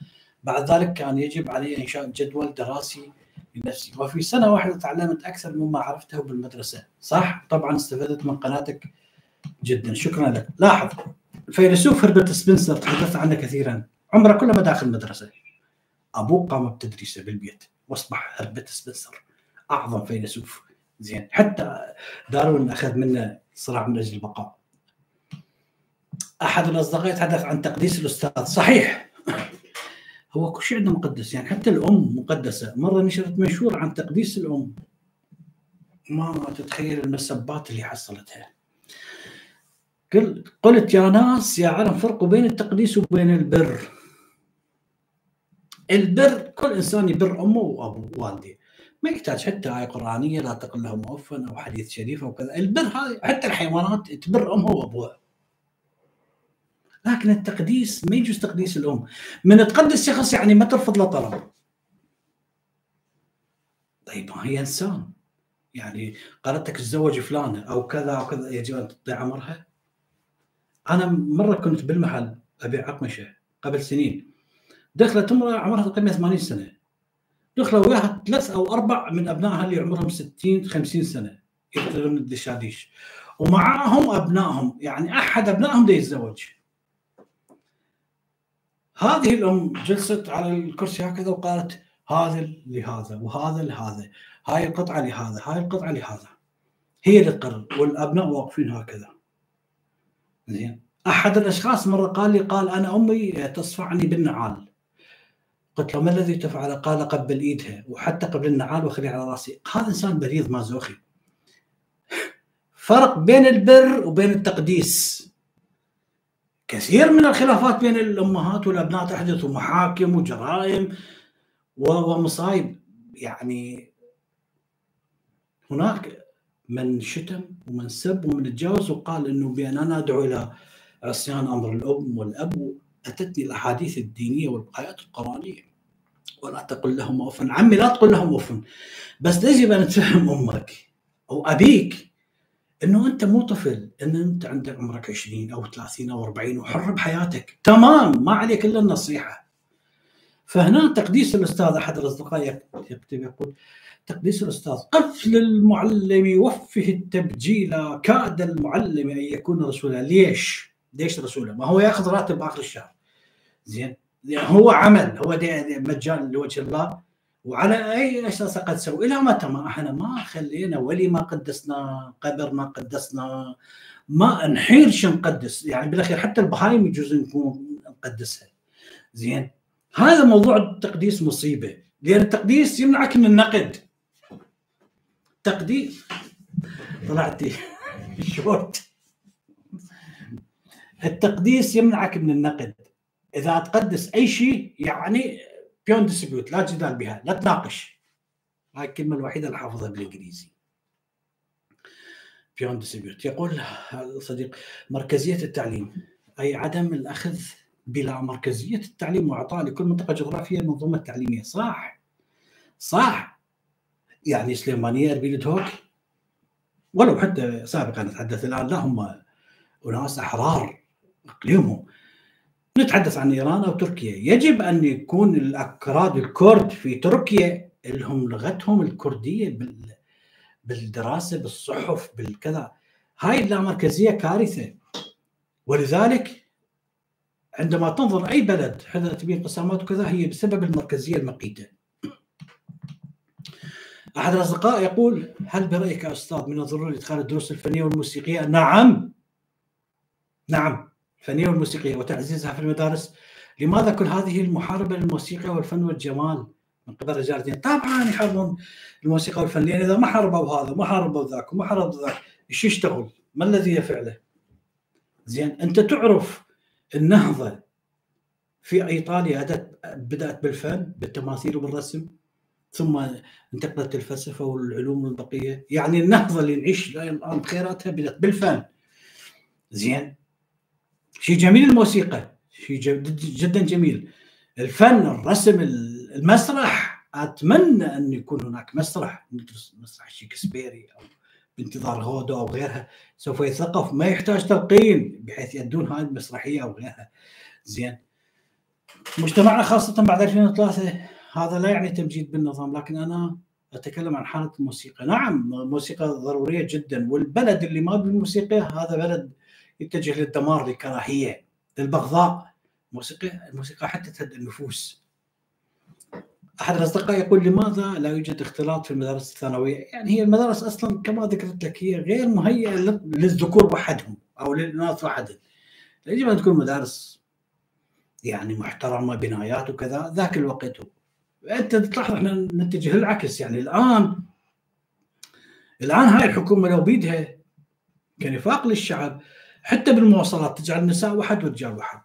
بعد ذلك كان يجب علي إنشاء جدول دراسي لنفسي. وفي سنة واحدة تعلمت أكثر مما عرفته بالمدرسة. صح؟ طبعا استفدت من قناتك جدا. شكرا لك. لاحظ. الفيلسوف هربرت سبنسر تحدثت عنه كثيرا. عمره كله ما داخل المدرسة. أبوه قام بتدريسه بالبيت واصبح هربرت سبنسر. أعظم فيلسوف. زين. حتى داروين أخذ منه صراع من أجل البقاء. أحد الأصدقاء يتحدث عن تقديس الأستاذ. صحيح. هو كل شيء عنده مقدس. يعني حتى الأم مقدسة. مرة نشرت منشور عن تقديس الأم. ما تتخيل المسبات اللي حصلتها. قلت يا ناس يا عالم فرقوا بين التقديس وبين البر. البر كل إنسان يبر أمه وأبوه والديه ما يحتاج حتى آية قرآنية لا تقل لهم أفا أو حديث شريف أو كذا. البر هذه حتى الحيوانات تبر أمها وأبوها. لكن التقديس ما يجوز تقديس الأم. من تقدس شخص يعني ما ترفض له طلب. طيب ما هي إنسان. يعني قالت لك تزوج فلانة أو كذا أو كذا يجب أن تطيع أمرها أنا مرة كنت بالمحل أبيع أقمشة قبل سنين. دخلت امرأة عمرها تقريبا 80 سنة. دخلوا وياها ثلاث أو أربع من أبنائها اللي عمرهم 60 50 سنة. يشتغلون الدشاديش. ومعاهم أبنائهم. يعني أحد أبنائهم ده يتزوج. هذه الأم جلست على الكرسي هكذا وقالت هذا لهذا وهذا لهذا. هاي القطعة لهذا هاي القطعة لهذا. هي اللي تقرر. والأبناء واقفين هكذا. زين أحد الأشخاص مرة قال لي قال أنا أمي تصفعني بالنعال قلت له ما الذي تفعله؟ قال قبل إيدها وحتى قبل النعال وخلي على رأسي، هذا إنسان بليظ مازوخي. فرق بين البر وبين التقديس. كثير من الخلافات بين الأمهات والابناء تحدث ومحاكم وجرائم ومصايب يعني هناك من شتم ومن سب ومن تجاوز وقال إنه بأن أنا أدعو إلى عصيان أمر الأم والأب اتتني الأحاديث الدينية والايات القرآنية. ولا تقل لهم اف عمي لا تقل لهم اف بس يجب ان تفهم أمك أو أبيك إنه أنت مو طفل؟ إن أنت عندك عمرك 20 أو 30 أو 40 وحر بحياتك. تمام ما عليك إلا النصيحة. فهنا تقديس الأستاذ أحد الأصدقاء يكتب يقول تقديس الأستاذ. قفل المعلم يوفه التبجيل كاد المعلم أن يكون رسولا. ليش؟ ليش رسولا؟ ما هو يأخذ راتب آخر الشهر. زين. يعني هو عمل هو مجال لوجه الله. وعلى أي أساس قد سوي إلى متى؟ ما إحنا ما خلينا ولي ما قدسنا قبر ما قدسنا ما نحيل شو نقدس. يعني بالأخير حتى البهايم يجوز نكون نقدسها. زين. هذا موضوع التقديس مصيبة. لأن التقديس يمنعك من النقد. تقديس طلعتي. شورت. التقديس يمنعك من النقد. إذا تقدس أي شيء يعني beyond dispute لا جدال بها لا تناقش. هاي الكلمة الوحيدة اللي حافظها بالإنجليزي. beyond dispute يقول الصديق مركزية التعليم. أي عدم الأخذ بلا مركزية التعليم وأعطاء لكل منطقة جغرافية المنظومه التعليميه صح. صح. يعني سليمانية إربيل دهوك ولو حتى سابقا نتحدث الآن لا هم أناس أحرار إقليمهم. نتحدث عن إيران أو تركيا. يجب أن يكون الأكراد الكرد في تركيا لهم لغتهم الكردية بال بالدراسة بالصحف بالكذا. هاي اللامركزيه كارثة. ولذلك عندما تنظر أي بلد حذر تبين انقسامات وكذا هي بسبب المركزية المقيتة. أحد الأصدقاء يقول هل برأيك يا أستاذ من الضروري إدخال الدروس الفنية والموسيقية؟ نعم نعم الفنية والموسيقية وتعزيزها في المدارس لماذا كل هذه المحاربة للموسيقى والفن والجمال من قبل رجال الدين؟ طبعا يحاربون الموسيقى والفن لأن إذا ما حاربوا هذا وما حاربوا ذاك وما حاربوا ذاك إيش يشتغل؟ ما الذي يفعله؟ زين أنت تعرف النهضة في إيطاليا بدأت بالفن بالتماثيل وبالرسم ثم انتقلت الفلسفة والعلوم البقية. يعني النهضة اللي نعيش الآن بخيراتها بدات بالفن. زين. شيء جميل الموسيقى. شيء جدا جميل. الفن الرسم المسرح. أتمنى أن يكون هناك مسرح. ندرس مسرح شكسبيري أو بانتظار غودو أو غيرها. سوف يثقف ما يحتاج تلقين بحيث يدون هاي المسرحية أو غيرها. زين. مجتمعنا خاصة بعد 2003 هذا لا يعني تمجيد بالنظام لكن أنا أتكلم عن حالة الموسيقى نعم الموسيقى ضرورية جدا والبلد اللي ما بالموسيقى هذا بلد يتجه للدمار للكراهيه للبغضاء الموسيقى الموسيقى حتى تهدئ النفوس أحد الأصدقاء يقول لماذا لا يوجد اختلاط في المدارس الثانوية؟ يعني هي المدارس أصلا كما ذكرت لك هي غير مهيئة للذكور وحدهم أو للاناث وحدهم. يجب أن تكون مدارس يعني محترمة بنايات وكذا ذاك الوقت انت تلاحظ إحنا نتجه للعكس يعني الآن الآن هاي الحكومة لو بيدها كنفاق للشعب حتى بالمواصلات تجعل النساء واحد والرجال واحد.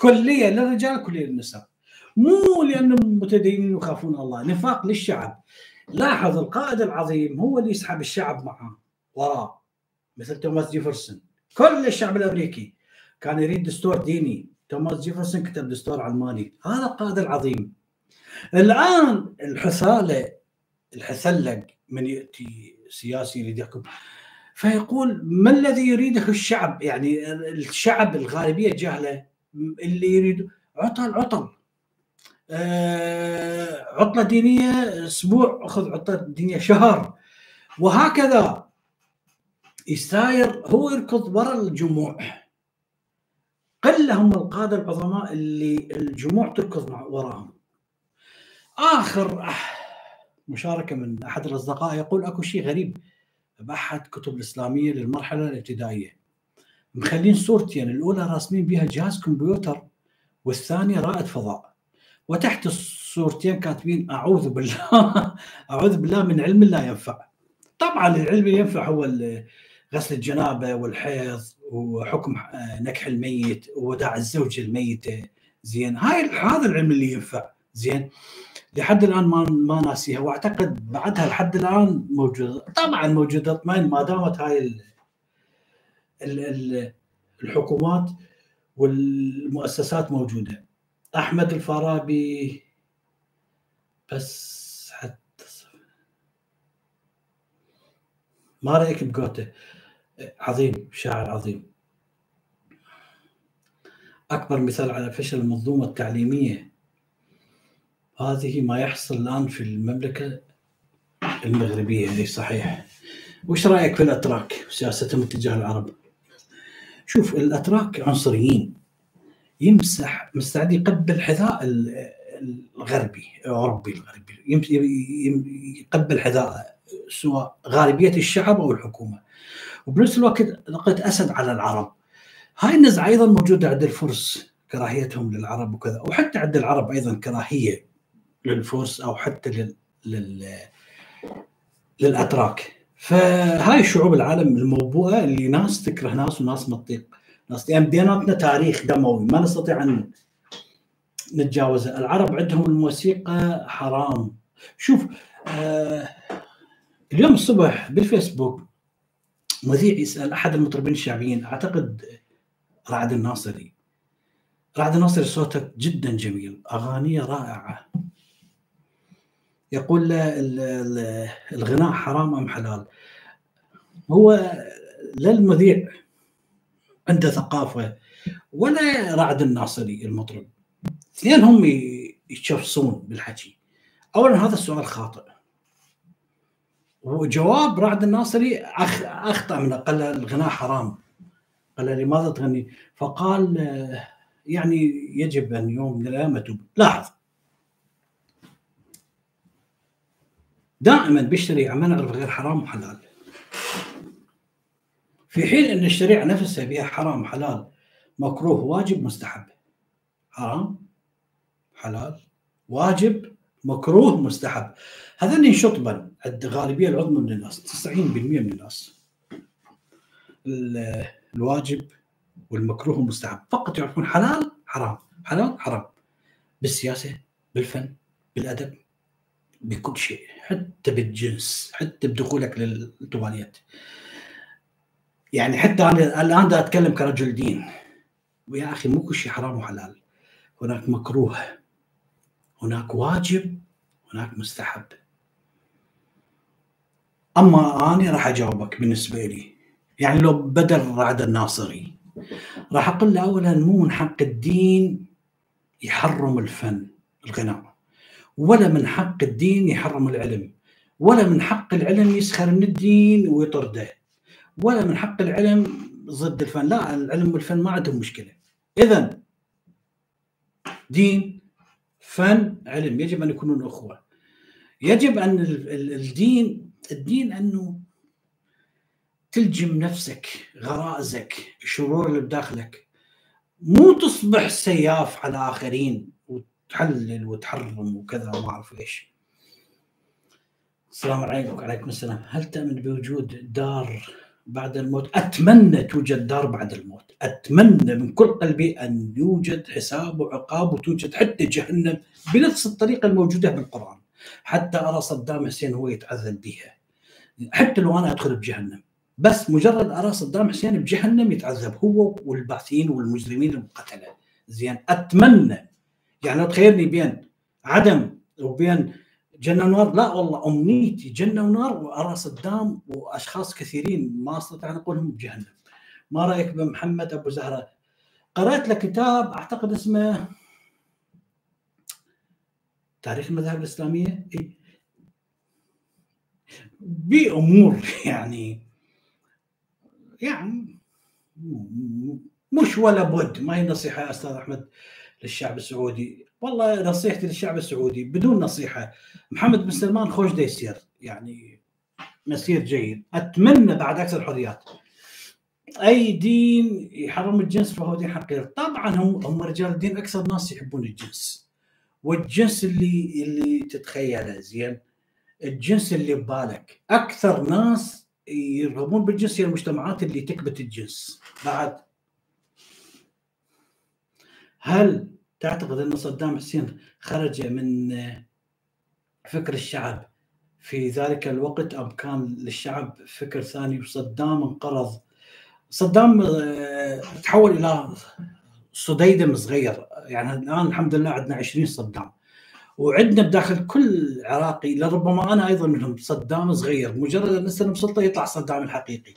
كليه للرجال كليه للنساء. مو لانهم متدينين ويخافون الله نفاق للشعب. لاحظ القائد العظيم هو اللي يسحب الشعب معه وراه مثل توماس جيفرسون. كل الشعب الأمريكي كان يريد دستور ديني. توماس جيفرسون كتب دستور علماني هذا القائد العظيم. الآن الحثاله الحثاله من يأتي سياسي يريد يحكم فيقول ما الذي يريده الشعب؟ يعني الشعب الغالبية الجهله اللي يريد عطل عطل. آه عطلة دينية أسبوع أخذ عطلة دينية شهر. وهكذا يساير هو يركض وراء الجموع. قله هم القادة العظماء اللي الجموع تركض وراهم. آخر مشاركة من أحد الأصدقاء يقول أكو شيء غريب بأحد كتب الإسلامية للمرحلة الابتدائية. مخلين صورتين الأولى راسمين بها جهاز كمبيوتر والثانية رائد فضاء. وتحت الصورتين كاتبين أعوذ بالله <laughs> أعوذ بالله من علم لا ينفع. طبعا العلم اللي ينفع هو غسل الجنابة والحيض وحكم نكح الميت ووداع الزوجه الميتة. زين هاي هذا العلم اللي ينفع. زين. لحد الآن ما ما ناسيها وأعتقد بعدها لحد الآن موجودة. طبعا موجودة اطمئن ما دامت هاي ال ال الحكومات والمؤسسات موجودة. أحمد الفارابي بس حتى ما رأيك بجوته؟ عظيم شاعر عظيم. أكبر مثال على فشل المنظومة التعليمية. هذه ما يحصل الآن في المملكة المغربية. اي صحيح. وش رأيك في الأتراك وسياستهم تجاه العرب؟ شوف الأتراك عنصريين. يمسح مستعد يقبل حذاء الغربي الاوروبي الغربي. يقبل حذاء سواء غالبية الشعب أو الحكومة. وبنفس الوقت لقيت أسد على العرب. هاي النزعة أيضا موجودة عند الفرس كراهيتهم للعرب وكذا. وحتى عند العرب أيضا كراهية. للفرس أو حتى لل, لل... للأتراك. فهاي شعوب العالم الموبوءة اللي ناس تكره ناس وناس ما تطيق ناس يعني بيناتنا تاريخ دموي ما نستطيع أن نتجاوزه. العرب عندهم الموسيقى حرام. شوف آه اليوم الصبح بالفيسبوك مذيع يسأل أحد المطربين الشعبيين أعتقد رعد الناصري. رعد الناصري صوته جدا جميل أغانيه رائعة. يقول له الغناء حرام أم حلال؟ هو للمذيع عنده ثقافة ولا رعد الناصري المطرب. اثنين هم يتشفصون بالحكي. اولا هذا السؤال خاطئ. وجواب رعد الناصري. أخطأ من قال الغناء حرام. قال لماذا تغني؟ فقال يعني يجب أن يوم من الأيام لاحظ. دائما ما نعرف غير حرام وحلال. في حين إن الشريعة نفسها فيها حرام حلال مكروه واجب مستحب. حرام حلال واجب مكروه مستحب. هذين شطبا عند الغالبيه العظمى من الناس 90% من الناس. الواجب والمكروه والمستحب. فقط يعرفون حلال حرام. حلال حرام. بالسياسة بالفن بالأدب. بكل شيء حتى بالجنس حتى بدخولك للتواليت. يعني حتى أنا الآن دا أتكلم كرجل دين. ويا أخي مو كل شيء حرام وحلال. هناك مكروه هناك واجب هناك مستحب. أما أنا راح أجاوبك بالنسبة لي. يعني لو بدل رعد الناصري. راح أقول له اولا مو من حق الدين يحرم الفن الغناء. ولا من حق الدين يحرم العلم ولا من حق العلم يسخر من الدين ويطرده ولا من حق العلم ضد الفن. لا العلم والفن ما عندهم مشكلة. اذا دين فن علم يجب أن يكونون أخوة. يجب أن الدين الدين أنه تلجم نفسك غرائزك الشرور اللي بداخلك. مو تصبح سياف على آخرين. وتحلل وتحرم وكذا وما أعرف إيش. السلام عليكم وعليكم السلام. هل تؤمن بوجود دار بعد الموت؟ أتمنى توجد دار بعد الموت. أتمنى من كل قلبي أن يوجد حساب وعقاب وتوجد حتى جهنم بنفس الطريقة الموجودة بالقرآن. حتى أرى صدام حسين هو يتعذب بها. حتى لو أنا أدخل بجهنم. بس مجرد أرى صدام حسين بجهنم يتعذب هو والبعثين والمجرمين المقتله زين أتمنى يعني لو تخيلني بين عدم وبين جنة ونار. لا والله أمنيتي جنة ونار وارى صدام وأشخاص كثيرين ما أستطيع أن أقولهم بجهنم. ما رأيك بمحمد أبو زهرة؟ قرأت له كتاب أعتقد اسمه تاريخ المذاهب الإسلامية. إيه؟ بأمور يعني يعني مش ولا بد. ما هي نصيحة أستاذ أحمد؟ للشعب السعودي. والله نصيحتي للشعب السعودي بدون نصيحة محمد بن سلمان خوش يصير يعني مسير جيد. أتمنى بعد أكثر حريات. أي دين يحرم الجنس فهو دين حقير طبعا هم هم رجال الدين أكثر ناس يحبون الجنس. والجنس اللي اللي تتخيله زين الجنس اللي ببالك. أكثر ناس يرغبون بالجنس هي المجتمعات اللي تكبت الجنس. بعد هل تعتقد أن صدام حسين خرج من فكر الشعب في ذلك الوقت أم كان للشعب فكر ثاني وصدام انقرض؟ صدام آه، تحول إلى صديدم صغير. يعني الآن الحمد لله عندنا 20 صدام. وعندنا بداخل كل عراقي لربما أنا أيضا منهم صدام صغير مجرد أن نستلم سلطة يطلع صدام الحقيقي.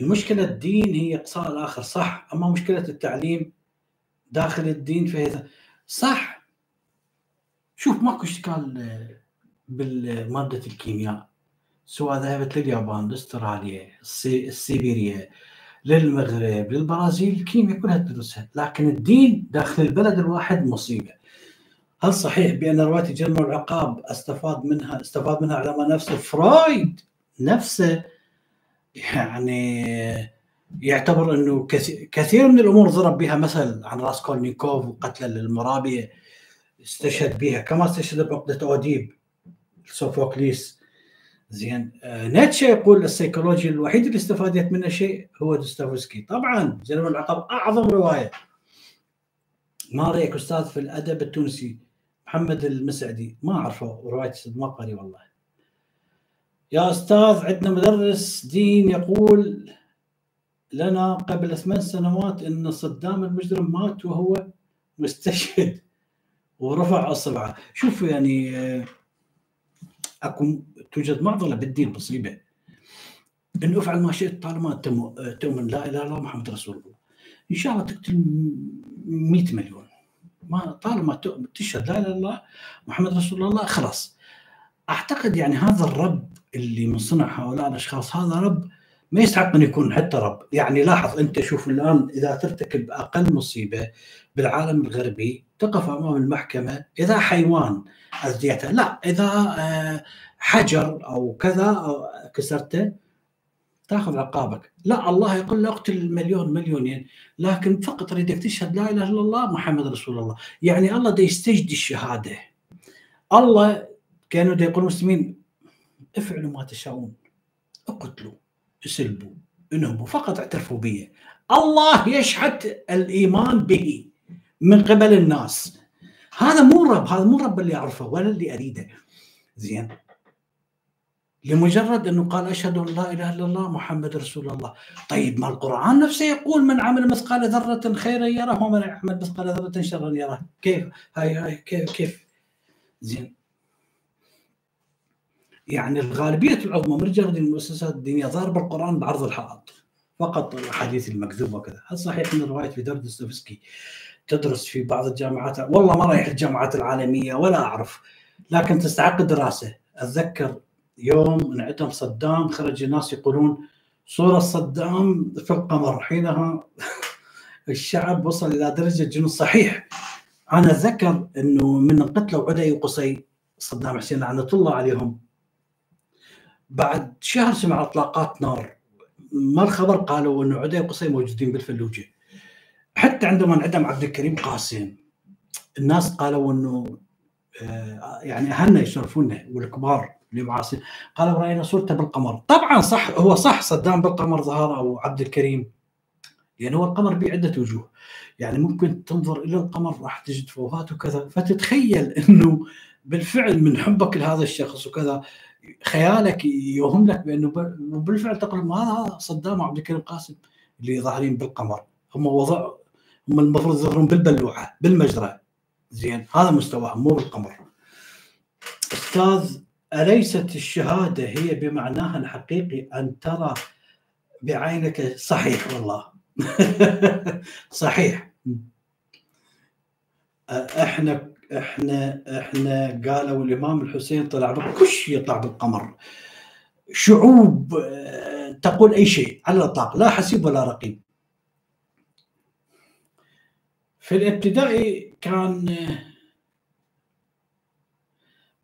المشكلة الدين هي اقصاء الآخر صح؟ أما مشكلة التعليم داخل الدين فهي صح؟ شوف ماكو اشكال بالمادة الكيمياء سواء ذهبت لليابان لأستراليا سيبيريا للمغرب للبرازيل الكيمياء كلها تدرسها لكن الدين داخل البلد الواحد مصيبة. هل صحيح بأن روايه الجريمه والعقاب استفاد منها استفاد منها علماء نفس؟ فرويد نفسه يعني يعتبر إنه كثير من الأمور ضرب بها مثل عن راسكولنيكوف وقتله للمرابيه استشهد بها كما استشهد بعقدة أوديب سوفوكليس. زين. آه نيتشه يقول السيكولوجيا الوحيد اللي استفادت منه شيء هو دوستويفسكي. طبعا الجريمة والعقاب أعظم رواية. ما رأيك أستاذ في الأدب التونسي؟ محمد المسعدي. ما أعرفه رواية ما قاري والله. يا أستاذ عندنا مدرس دين يقول لنا قبل ثمان سنوات إن صدام المجرم مات وهو مستشهد ورفع أصبعه. شوف يعني آه، أكو توجد معضلة بالدين مصيبه انه أفعل ما شئت طالما تؤمن. لا إله إلا الله محمد رسول الله. إن شاء الله تقتل 100 مليون. ما طالما تشهد لا إله إلا الله محمد رسول الله خلاص. أعتقد يعني هذا الرب اللي من صنع هؤلاء الأشخاص هذا رب ما يستحق أن يكون حتى رب. يعني لاحظ أنت شوف الآن إذا ترتكب أقل مصيبة بالعالم الغربي تقف أمام المحكمة إذا حيوان أذيته لا إذا آه، حجر أو كذا أو كسرته تأخذ عقابك. لا الله يقول له اقتل مليون مليونين لكن فقط أريدك تشهد لا إله إلا الله محمد رسول الله. يعني الله دا يستجدي الشهادة. الله كانوا دا يقول المسلمين افعلوا ما تشاءون. اقتلوا اسلبوا انهبوا فقط اعترفوا به الله يشهد الإيمان به من قبل الناس. هذا مو رب هذا مو رب اللي اعرفه ولا اللي أريده. زين. لمجرد أنه قال أشهد أن لا إله إلا الله محمد رسول الله. طيب ما القرآن نفسه يقول من عمل مثقال ذرة خيرا يره ومن يعمل مثقال ذرة شرا يره؟ كيف؟ هاي هاي كيف كيف؟ زين. يعني الغالبية العظمى من رجال المؤسسات الدينية ضاربة القرآن بعرض الحائط فقط الأحاديث المكذوبة وكذا. هل صحيح أن رواية فيدار دوستويفسكي تدرس في بعض الجامعات؟ والله ما رايح الجامعات العالمية ولا أعرف لكن تستحق الدراسه أتذكر يوم انعدم صدام خرج الناس يقولون صورة صدام في القمر. حينها <laughs> الشعب وصل إلى درجة جنون صحيح. أنا أتذكر أنه من قتلوا عدي وقصي صدام حسين لعنة الله عليهم. بعد شهر سمع اطلاقات نار. ما الخبر؟ قالوا إنه عدي وقصي موجودين بالفلوجة. حتى عندما انعدم عبد الكريم قاسم الناس قالوا إنه آه، يعني أهلنا يشرفونا والكبار اللي معاصرين قالوا رأينا صورته بالقمر. طبعا صح هو صح صدام بالقمر ظهر أو عبد الكريم. لأن هو القمر بعده وجوه. يعني ممكن تنظر إلى القمر راح تجد فوهات وكذا. فتتخيل إنه بالفعل من حبك لهذا الشخص وكذا. خيالك يوهم لك بأنه بالفعل تقول هذا صدام وعبد الكريم قاسم اللي ظاهرين بالقمر. هم وضع هم المفروض يظهرون بالبلوعة بالمجرى. زين هذا مستواهم مو بالقمر. أستاذ أليست الشهادة هي بمعناها الحقيقي أن ترى بعينك صحيح؟ والله. <laughs> صحيح. إحنا إحنا إحنا قالوا الإمام الحسين طلع كش يطلع بالقمر. شعوب آه، تقول أي شيء على الإطلاق لا حسيب ولا رقيب. في الابتدائي كان آه،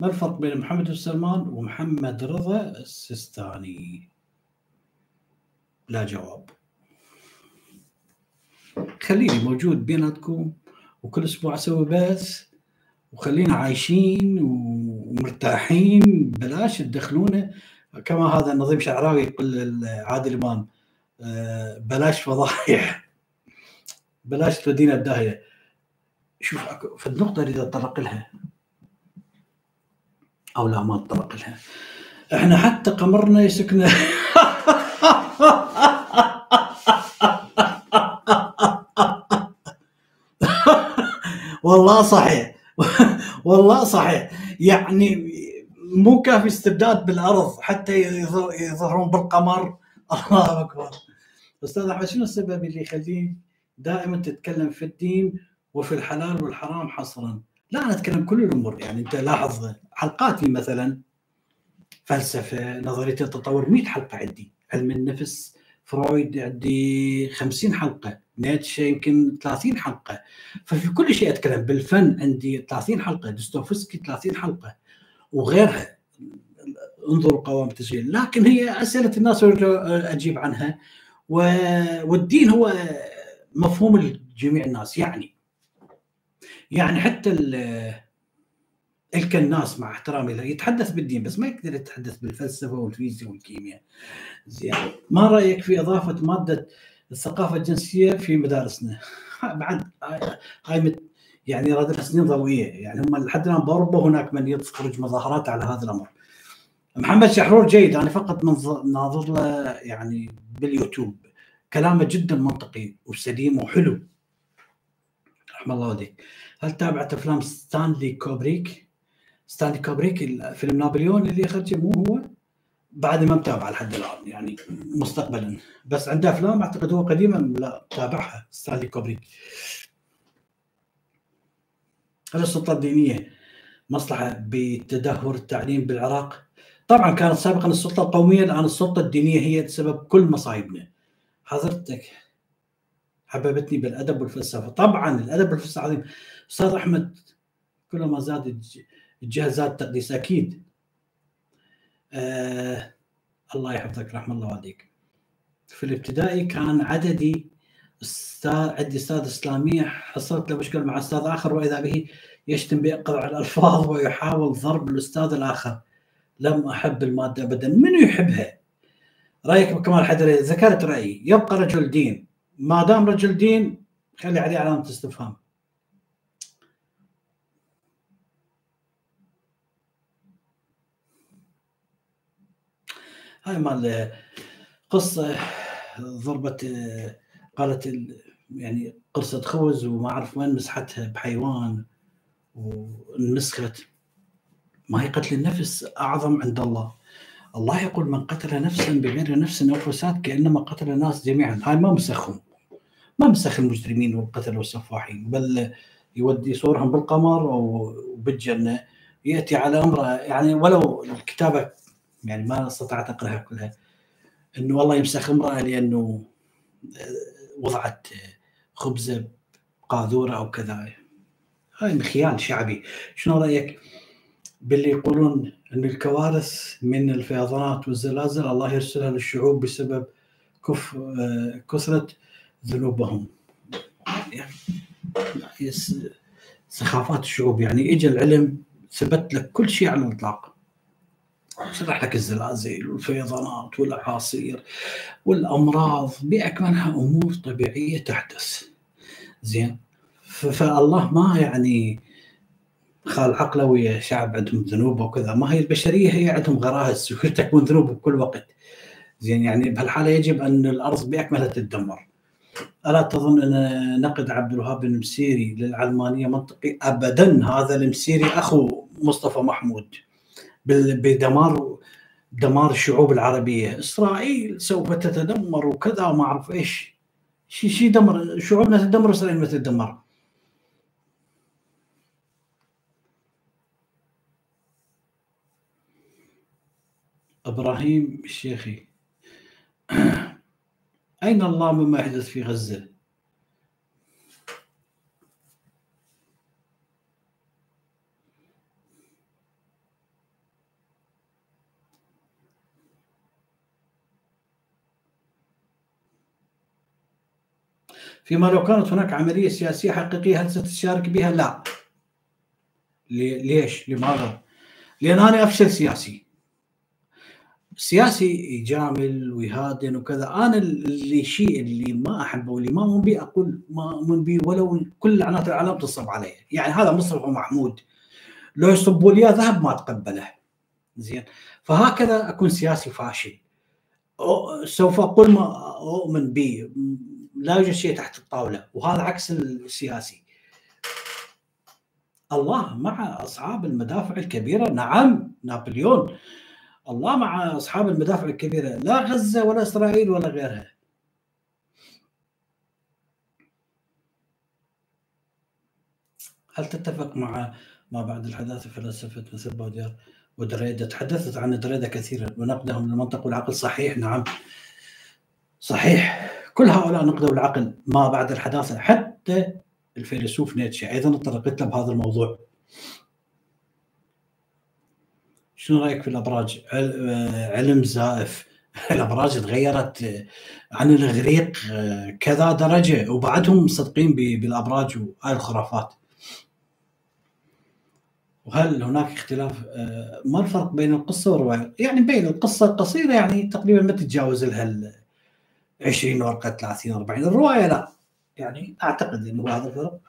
ما الفرق بين محمد بن سلمان ومحمد رضا السيستاني؟ لا جواب. خليني موجود بيناتكم وكل أسبوع أسوي بث. وخلينا عايشين ومرتاحين بلاش تدخلونا. كما هذا النظيم شعراوي يقول عادل إمام آه، بلاش فضايح. بلاش تودينا الداهية. شوف في النقطة اللي اتطرق لها أو لا ما اتطرق لها. إحنا حتى قمرنا يسكن <laughs> والله صحيح. <laughs> والله صحيح. يعني مو كافي استبداد بالأرض حتى يظهرون بالقمر. <laughs> الله أكبر. أستاذ أحمد شنو السبب اللي يخليك دائما تتكلم في الدين وفي الحلال والحرام حصرا؟ لا أنا أتكلم كل الأمور. يعني أنت لاحظ حلقاتي مثلا فلسفة نظرية التطور 100 حلقة عندي. علم النفس فرويد عندي 50 حلقة. نيتشه يمكن 30 حلقة. ففي كل شيء أتكلم بالفن عندي 30 حلقة دوستويفسكي 30 حلقة وغيرها. انظروا قوام التسجيل. لكن هي أسئلة الناس أجيب عنها والدين هو مفهوم لجميع الناس يعني. يعني حتى الكناس مع احترامي له يتحدث بالدين بس ما يقدر يتحدث بالفلسفة والفيزياء والكيمياء. زين. ما رأيك في إضافة مادة الثقافة الجنسية في مدارسنا. بعد هاي يعني راد لها سنين ضوئية. يعني هم لحد الآن بأوروبا هناك من يخرج مظاهرات على هذا الأمر. محمد شحرور جيد. أنا فقط ناظر له يعني باليوتيوب. كلامه جدا منطقي وسليم وحلو. رحم الله والديك هل تابعت أفلام ستانلي كوبريك؟ ستانلي كوبريك فيلم نابليون اللي اخرجه مو هو؟ بعد ما متابعه لحد الآن يعني مستقبلا. بس عنده أفلام أعتقد هو قديما لا تابعها ستانلي كوبريك. هل السلطة الدينية مصلحة بتدهور التعليم بالعراق؟ طبعا كانت سابقا السلطة القوميه الآن السلطة الدينية هي سبب كل مصايبنا. حضرتك حببتني بالأدب والفلسفة. طبعا الأدب والفلسفة عظيم أستاذ أحمد كلما زاد الجهه زاد تقديس أكيد. آه الله يحفظك رحم الله والديك في الابتدائي كان عددي أستاذ عندي أستاذ إسلامية حصلت له مشكلة مع أستاذ آخر وإذا به يشتم باقرع الألفاظ ويحاول ضرب الأستاذ الآخر. لم أحب المادة ابدا. من يحبها؟ رأيك بكمال حيدري ذكرت رأيي. يبقى رجل دين. ما دام رجل دين خلي عليه علامة استفهام. هاي مال قصة ضربت آه، قالت ال- يعني قرصه خوز وما أعرف وين مسحتها بحيوان وانمسخت ما هي قتل النفس أعظم عند الله. الله يقول من قتل نفسا بغير نفس أو فساد كأنما قتل الناس جميعا. هاي ما مسخهم. ما مسخ المجرمين والقتل والسفاحين بل يودي صورهم بالقمر وبالجنه يأتي على أمره. يعني ولو الكتابة يعني ما استطعت أقرأها كلها. إنه والله يمسخ امرأة لأنه آه، وضعت آه، خبزة قاذوره أو كذا. هاي خيال شعبي. شنو رأيك؟ باللي يقولون إن الكوارث من الفيضانات والزلازل الله يرسلها للشعوب بسبب كف آه، كثرة ذنوبهم. يعني سخافات الشعوب. يعني اجى العلم ثبت لك كل شيء على الاطلاق شرح لك الزلازل والفيضانات والاعاصير والأمراض باكملها أمور طبيعية تحدث. زين. فالله ما يعني خال عقله ويا شعب عندهم ذنوب وكذا ما هي البشرية هي عندهم غرائز وتكون ذنوب بكل وقت. زين يعني بهالحالة يجب أن الأرض باكملها تتدمر. ألا تظن أن نقد عبد الوهاب المسيري للعلمانية منطقي؟ ابدا هذا المسيري أخو مصطفى محمود. بدمار دمار الشعوب العربية. إسرائيل سوف تتدمر وكذا وما أعرف إيش. شي شي دمر شعوبنا تدمر اسرائيل ما تتدمر. إبراهيم الشيخي أين الله مما يحدث في غزة؟ فيما لو كانت هناك عملية سياسية حقيقية هل ستشارك بها؟ لا. لي- ليش؟ لماذا؟ لأن أنا أفشل سياسي. السياسي يجامل ويهادن وكذا، أنا اللي الشيء اللي ما أحبه واللي ما أؤمن به أقول ما أؤمن به ولو كل لعنات العالم تصب علي، يعني هذا مصطفى محمود لو يصبوا لي ذهب ما أتقبله. زين؟ فهكذا أكون سياسي فاشل. سوف أقول ما أؤمن به لا يوجد شيء تحت الطاولة وهذا عكس السياسي. الله مع أصحاب المدافع الكبيرة نعم نابليون. الله مع أصحاب المدافع الكبيرة لا غزة ولا إسرائيل ولا غيرها. هل تتفق مع ما بعد الحداثة فلسفة مثل بوديار ودريدة تحدثت عن دريدة كثيرا ونقدهم للمنطق والعقل صحيح نعم. صحيح كل هؤلاء نقدوا العقل ما بعد الحداثة حتى الفيلسوف نيتشه أيضا تطرقت له بهذا الموضوع شنو رأيك في الأبراج؟ عل- علم زائف الأبراج تغيرت آه، عن الاغريق آه، كذا درجة وبعدهم مصدقين بالأبراج وهاي الخرافات. وهل هناك اختلاف آه، ما الفرق بين القصة والرواية؟ يعني بين القصة القصيره يعني تقريبا ما تتجاوز لها 20 ورقة 30 40 الرواية لا. يعني أعتقد إنه هذا الفرق.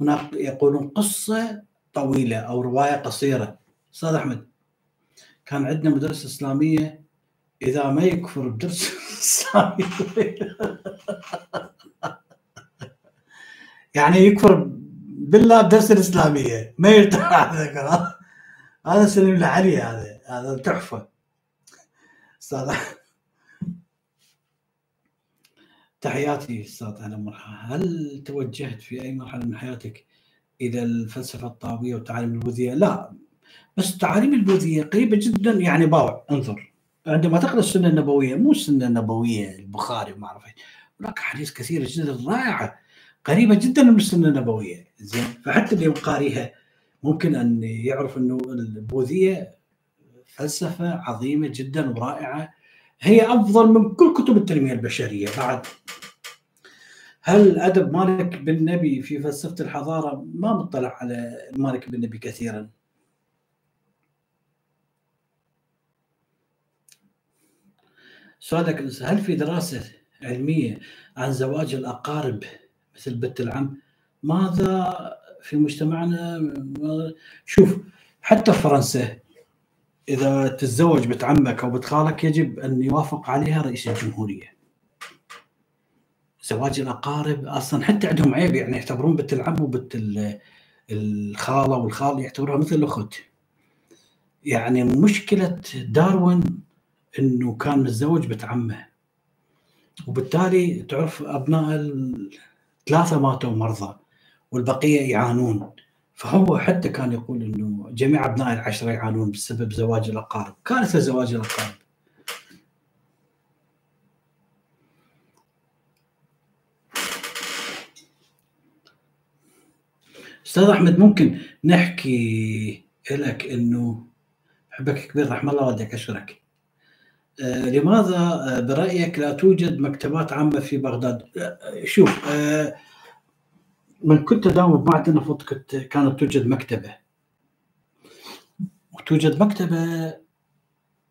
هناك يقولون قصة طويلة أو رواية قصيرة. أستاذ أحمد كان عندنا مدرسة إسلامية. إذا ما يكفر بدرس <laughs> إسلامي. يعني يكفر بالله بدرس الإسلامية. ما يرتاح <laughs> هذا الكلام. هذا سليم العلي هذا. هذا تحفة. أستاذ أحمد. تحياتي أستاذ أهلا مرحبا. هل توجهت في أي مرحلة من حياتك إلى الفلسفة الطاويه وتعاليم البوذية؟ لا بس تعاليم البوذية قريبة جدا يعني باوع انظر. عندما تقرأ السنة النبوية مو السنة النبوية البخاري وما أعرف هناك أحاديث كثيرة جدا رائعة قريبة جدا من السنة النبوية. زين فحتى اللي قاريها ممكن أن يعرف إنه البوذية فلسفة عظيمة جدا ورائعة. هي أفضل من كل كتب التنمية البشرية. بعد هل أدب مالك بن نبي في فلسفة الحضارة ما مطلع على مالك بن نبي كثيرا؟ سؤالك هل في دراسة علمية عن زواج الأقارب مثل بنت العم؟ ماذا في مجتمعنا؟ شوف حتى فرنسا إذا تتزوج بنت عمك أو بنت خالك يجب أن يوافق عليها رئيس الجمهورية. زواج الأقارب أصلا حتى عندهم عيب يعني يعتبرون بنت العم وبنت ال- الخالة والخال يعتبروها مثل الأخت. يعني مشكلة داروين إنه كان متزوج بنت عمه وبالتالي تعرف أبناء الثلاثه ماتوا مرضى والبقية يعانون فهو حتى كان يقول إنه جميع أبناء العشره يعانون بسبب زواج الأقارب، كارثه زواج الأقارب. أستاذ أحمد ممكن نحكي لك إنه حبك كبير رحم الله والديك أشكرك. آه، لماذا آه، برأيك لا توجد مكتبات عامة في بغداد؟ آه، شوف آه، من كنت أداوم بمعهد النفط كنت كانت توجد مكتبة. وتوجد مكتبة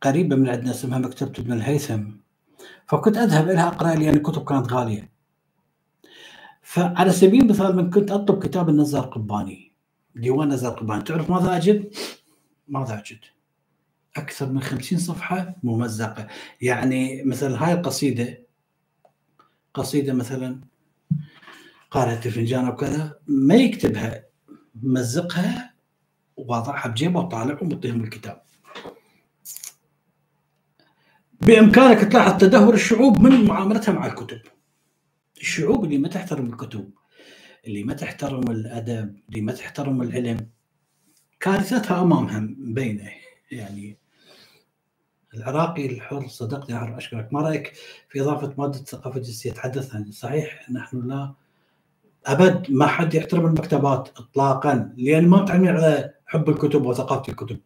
قريبة من عندنا اسمها مكتبة ابن الهيثم. فكنت أذهب لها أقرأ لي الكتب كانت غالية. فعلى سبيل المثال من كنت أطلب كتاب النزار قباني. ديوان نزار قباني. تعرف ماذا أجد؟ ماذا أجد؟ أكثر من خمسين صفحة ممزقة. يعني مثلا هاي القصيده قصيدة مثلا قالت الفنجان وكذا ما يكتبها مزقها وواضعها بجيبه وطالع ومعطيهم الكتاب. بإمكانك تلاحظ تدهور الشعوب من معاملتها مع الكتب. الشعوب اللي ما تحترم الكتب اللي ما تحترم الأدب اللي ما تحترم العلم كارثتها امامها مبينه يعني العراقي الحر حر أشكرك. ما رأيك في إضافة مادة الثقافة الجنسية؟ تحدث صحيح نحن لا أبد ما حد يحترم المكتبات اطلاقا لأن ما تعتمد على حب الكتب وثقافة الكتب.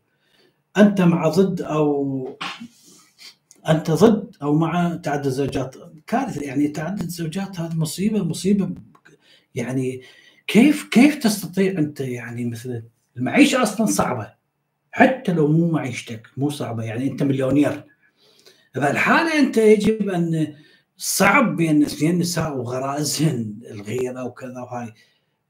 أنت مع ضد أو أنت ضد أو مع تعدد الزوجات؟ كارثة يعني تعدد الزوجات هذه مصيبة مصيبة. يعني كيف كيف تستطيع أنت يعني مثل المعيشة أصلا صعبة؟ حتى لو مو معيشتك مو صعبة يعني أنت مليونير. فالحالة أنت يجب أن صعب بين اثنين نساء وغرائزهن الغيرة وكذا وهاي.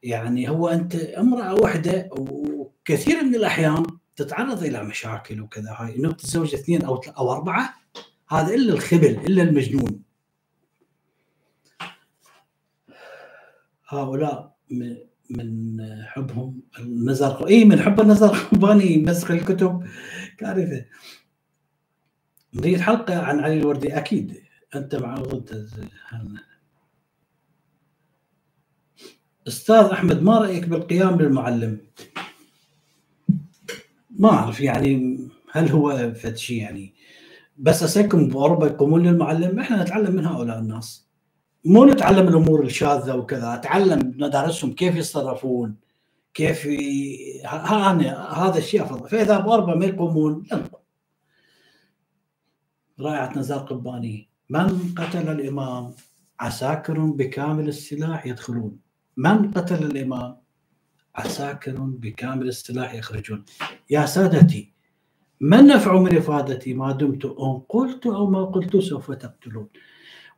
يعني هو أنت امرأة واحدة وكثير من الأحيان تتعرض إلى مشاكل وكذا هاي. إنه تتزوج اثنين أو أو أربعة هذا إلا الخبل إلا المجنون. هؤلاء من حبهم النزار إي من حب النزار قباني مسخ الكتب كارثة. نريد حلقة عن علي الوردي أكيد. أنت مع ضد أستاذ أحمد ما رأيك بالقيام بالمعلم؟ ما أعرف يعني هل هو فد شيء يعني. بس أسألكم بأوروبا يقومون للمعلم؟ إحنا نتعلم من هؤلاء الناس. مو نتعلم الأمور الشاذة وكذا أتعلم ندرسهم كيف يتصرفون كيف ي... ها هذا الشيء أفضل. فإذا بأوروبا ما يقومون رائعة نزار قباني. من قتل الإمام؟ عساكر بكامل السلاح يدخلون. من قتل الإمام؟ عساكر بكامل السلاح يخرجون. يا سادتي ما النفع من افادتي ما دمت ان قلت أو ما قلت سوف تقتلون.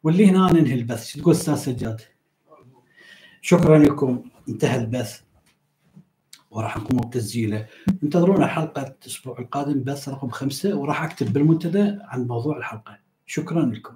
واللي هنا ننهي البث. شو تقول أستاذ سجاد؟ شكرا لكم. انتهى البث. وراح نقوم بتسجيله انتظرونا حلقة الأسبوع القادم. بث رقم خمسة. وراح أكتب بالمنتدى عن موضوع الحلقة. شكرا لكم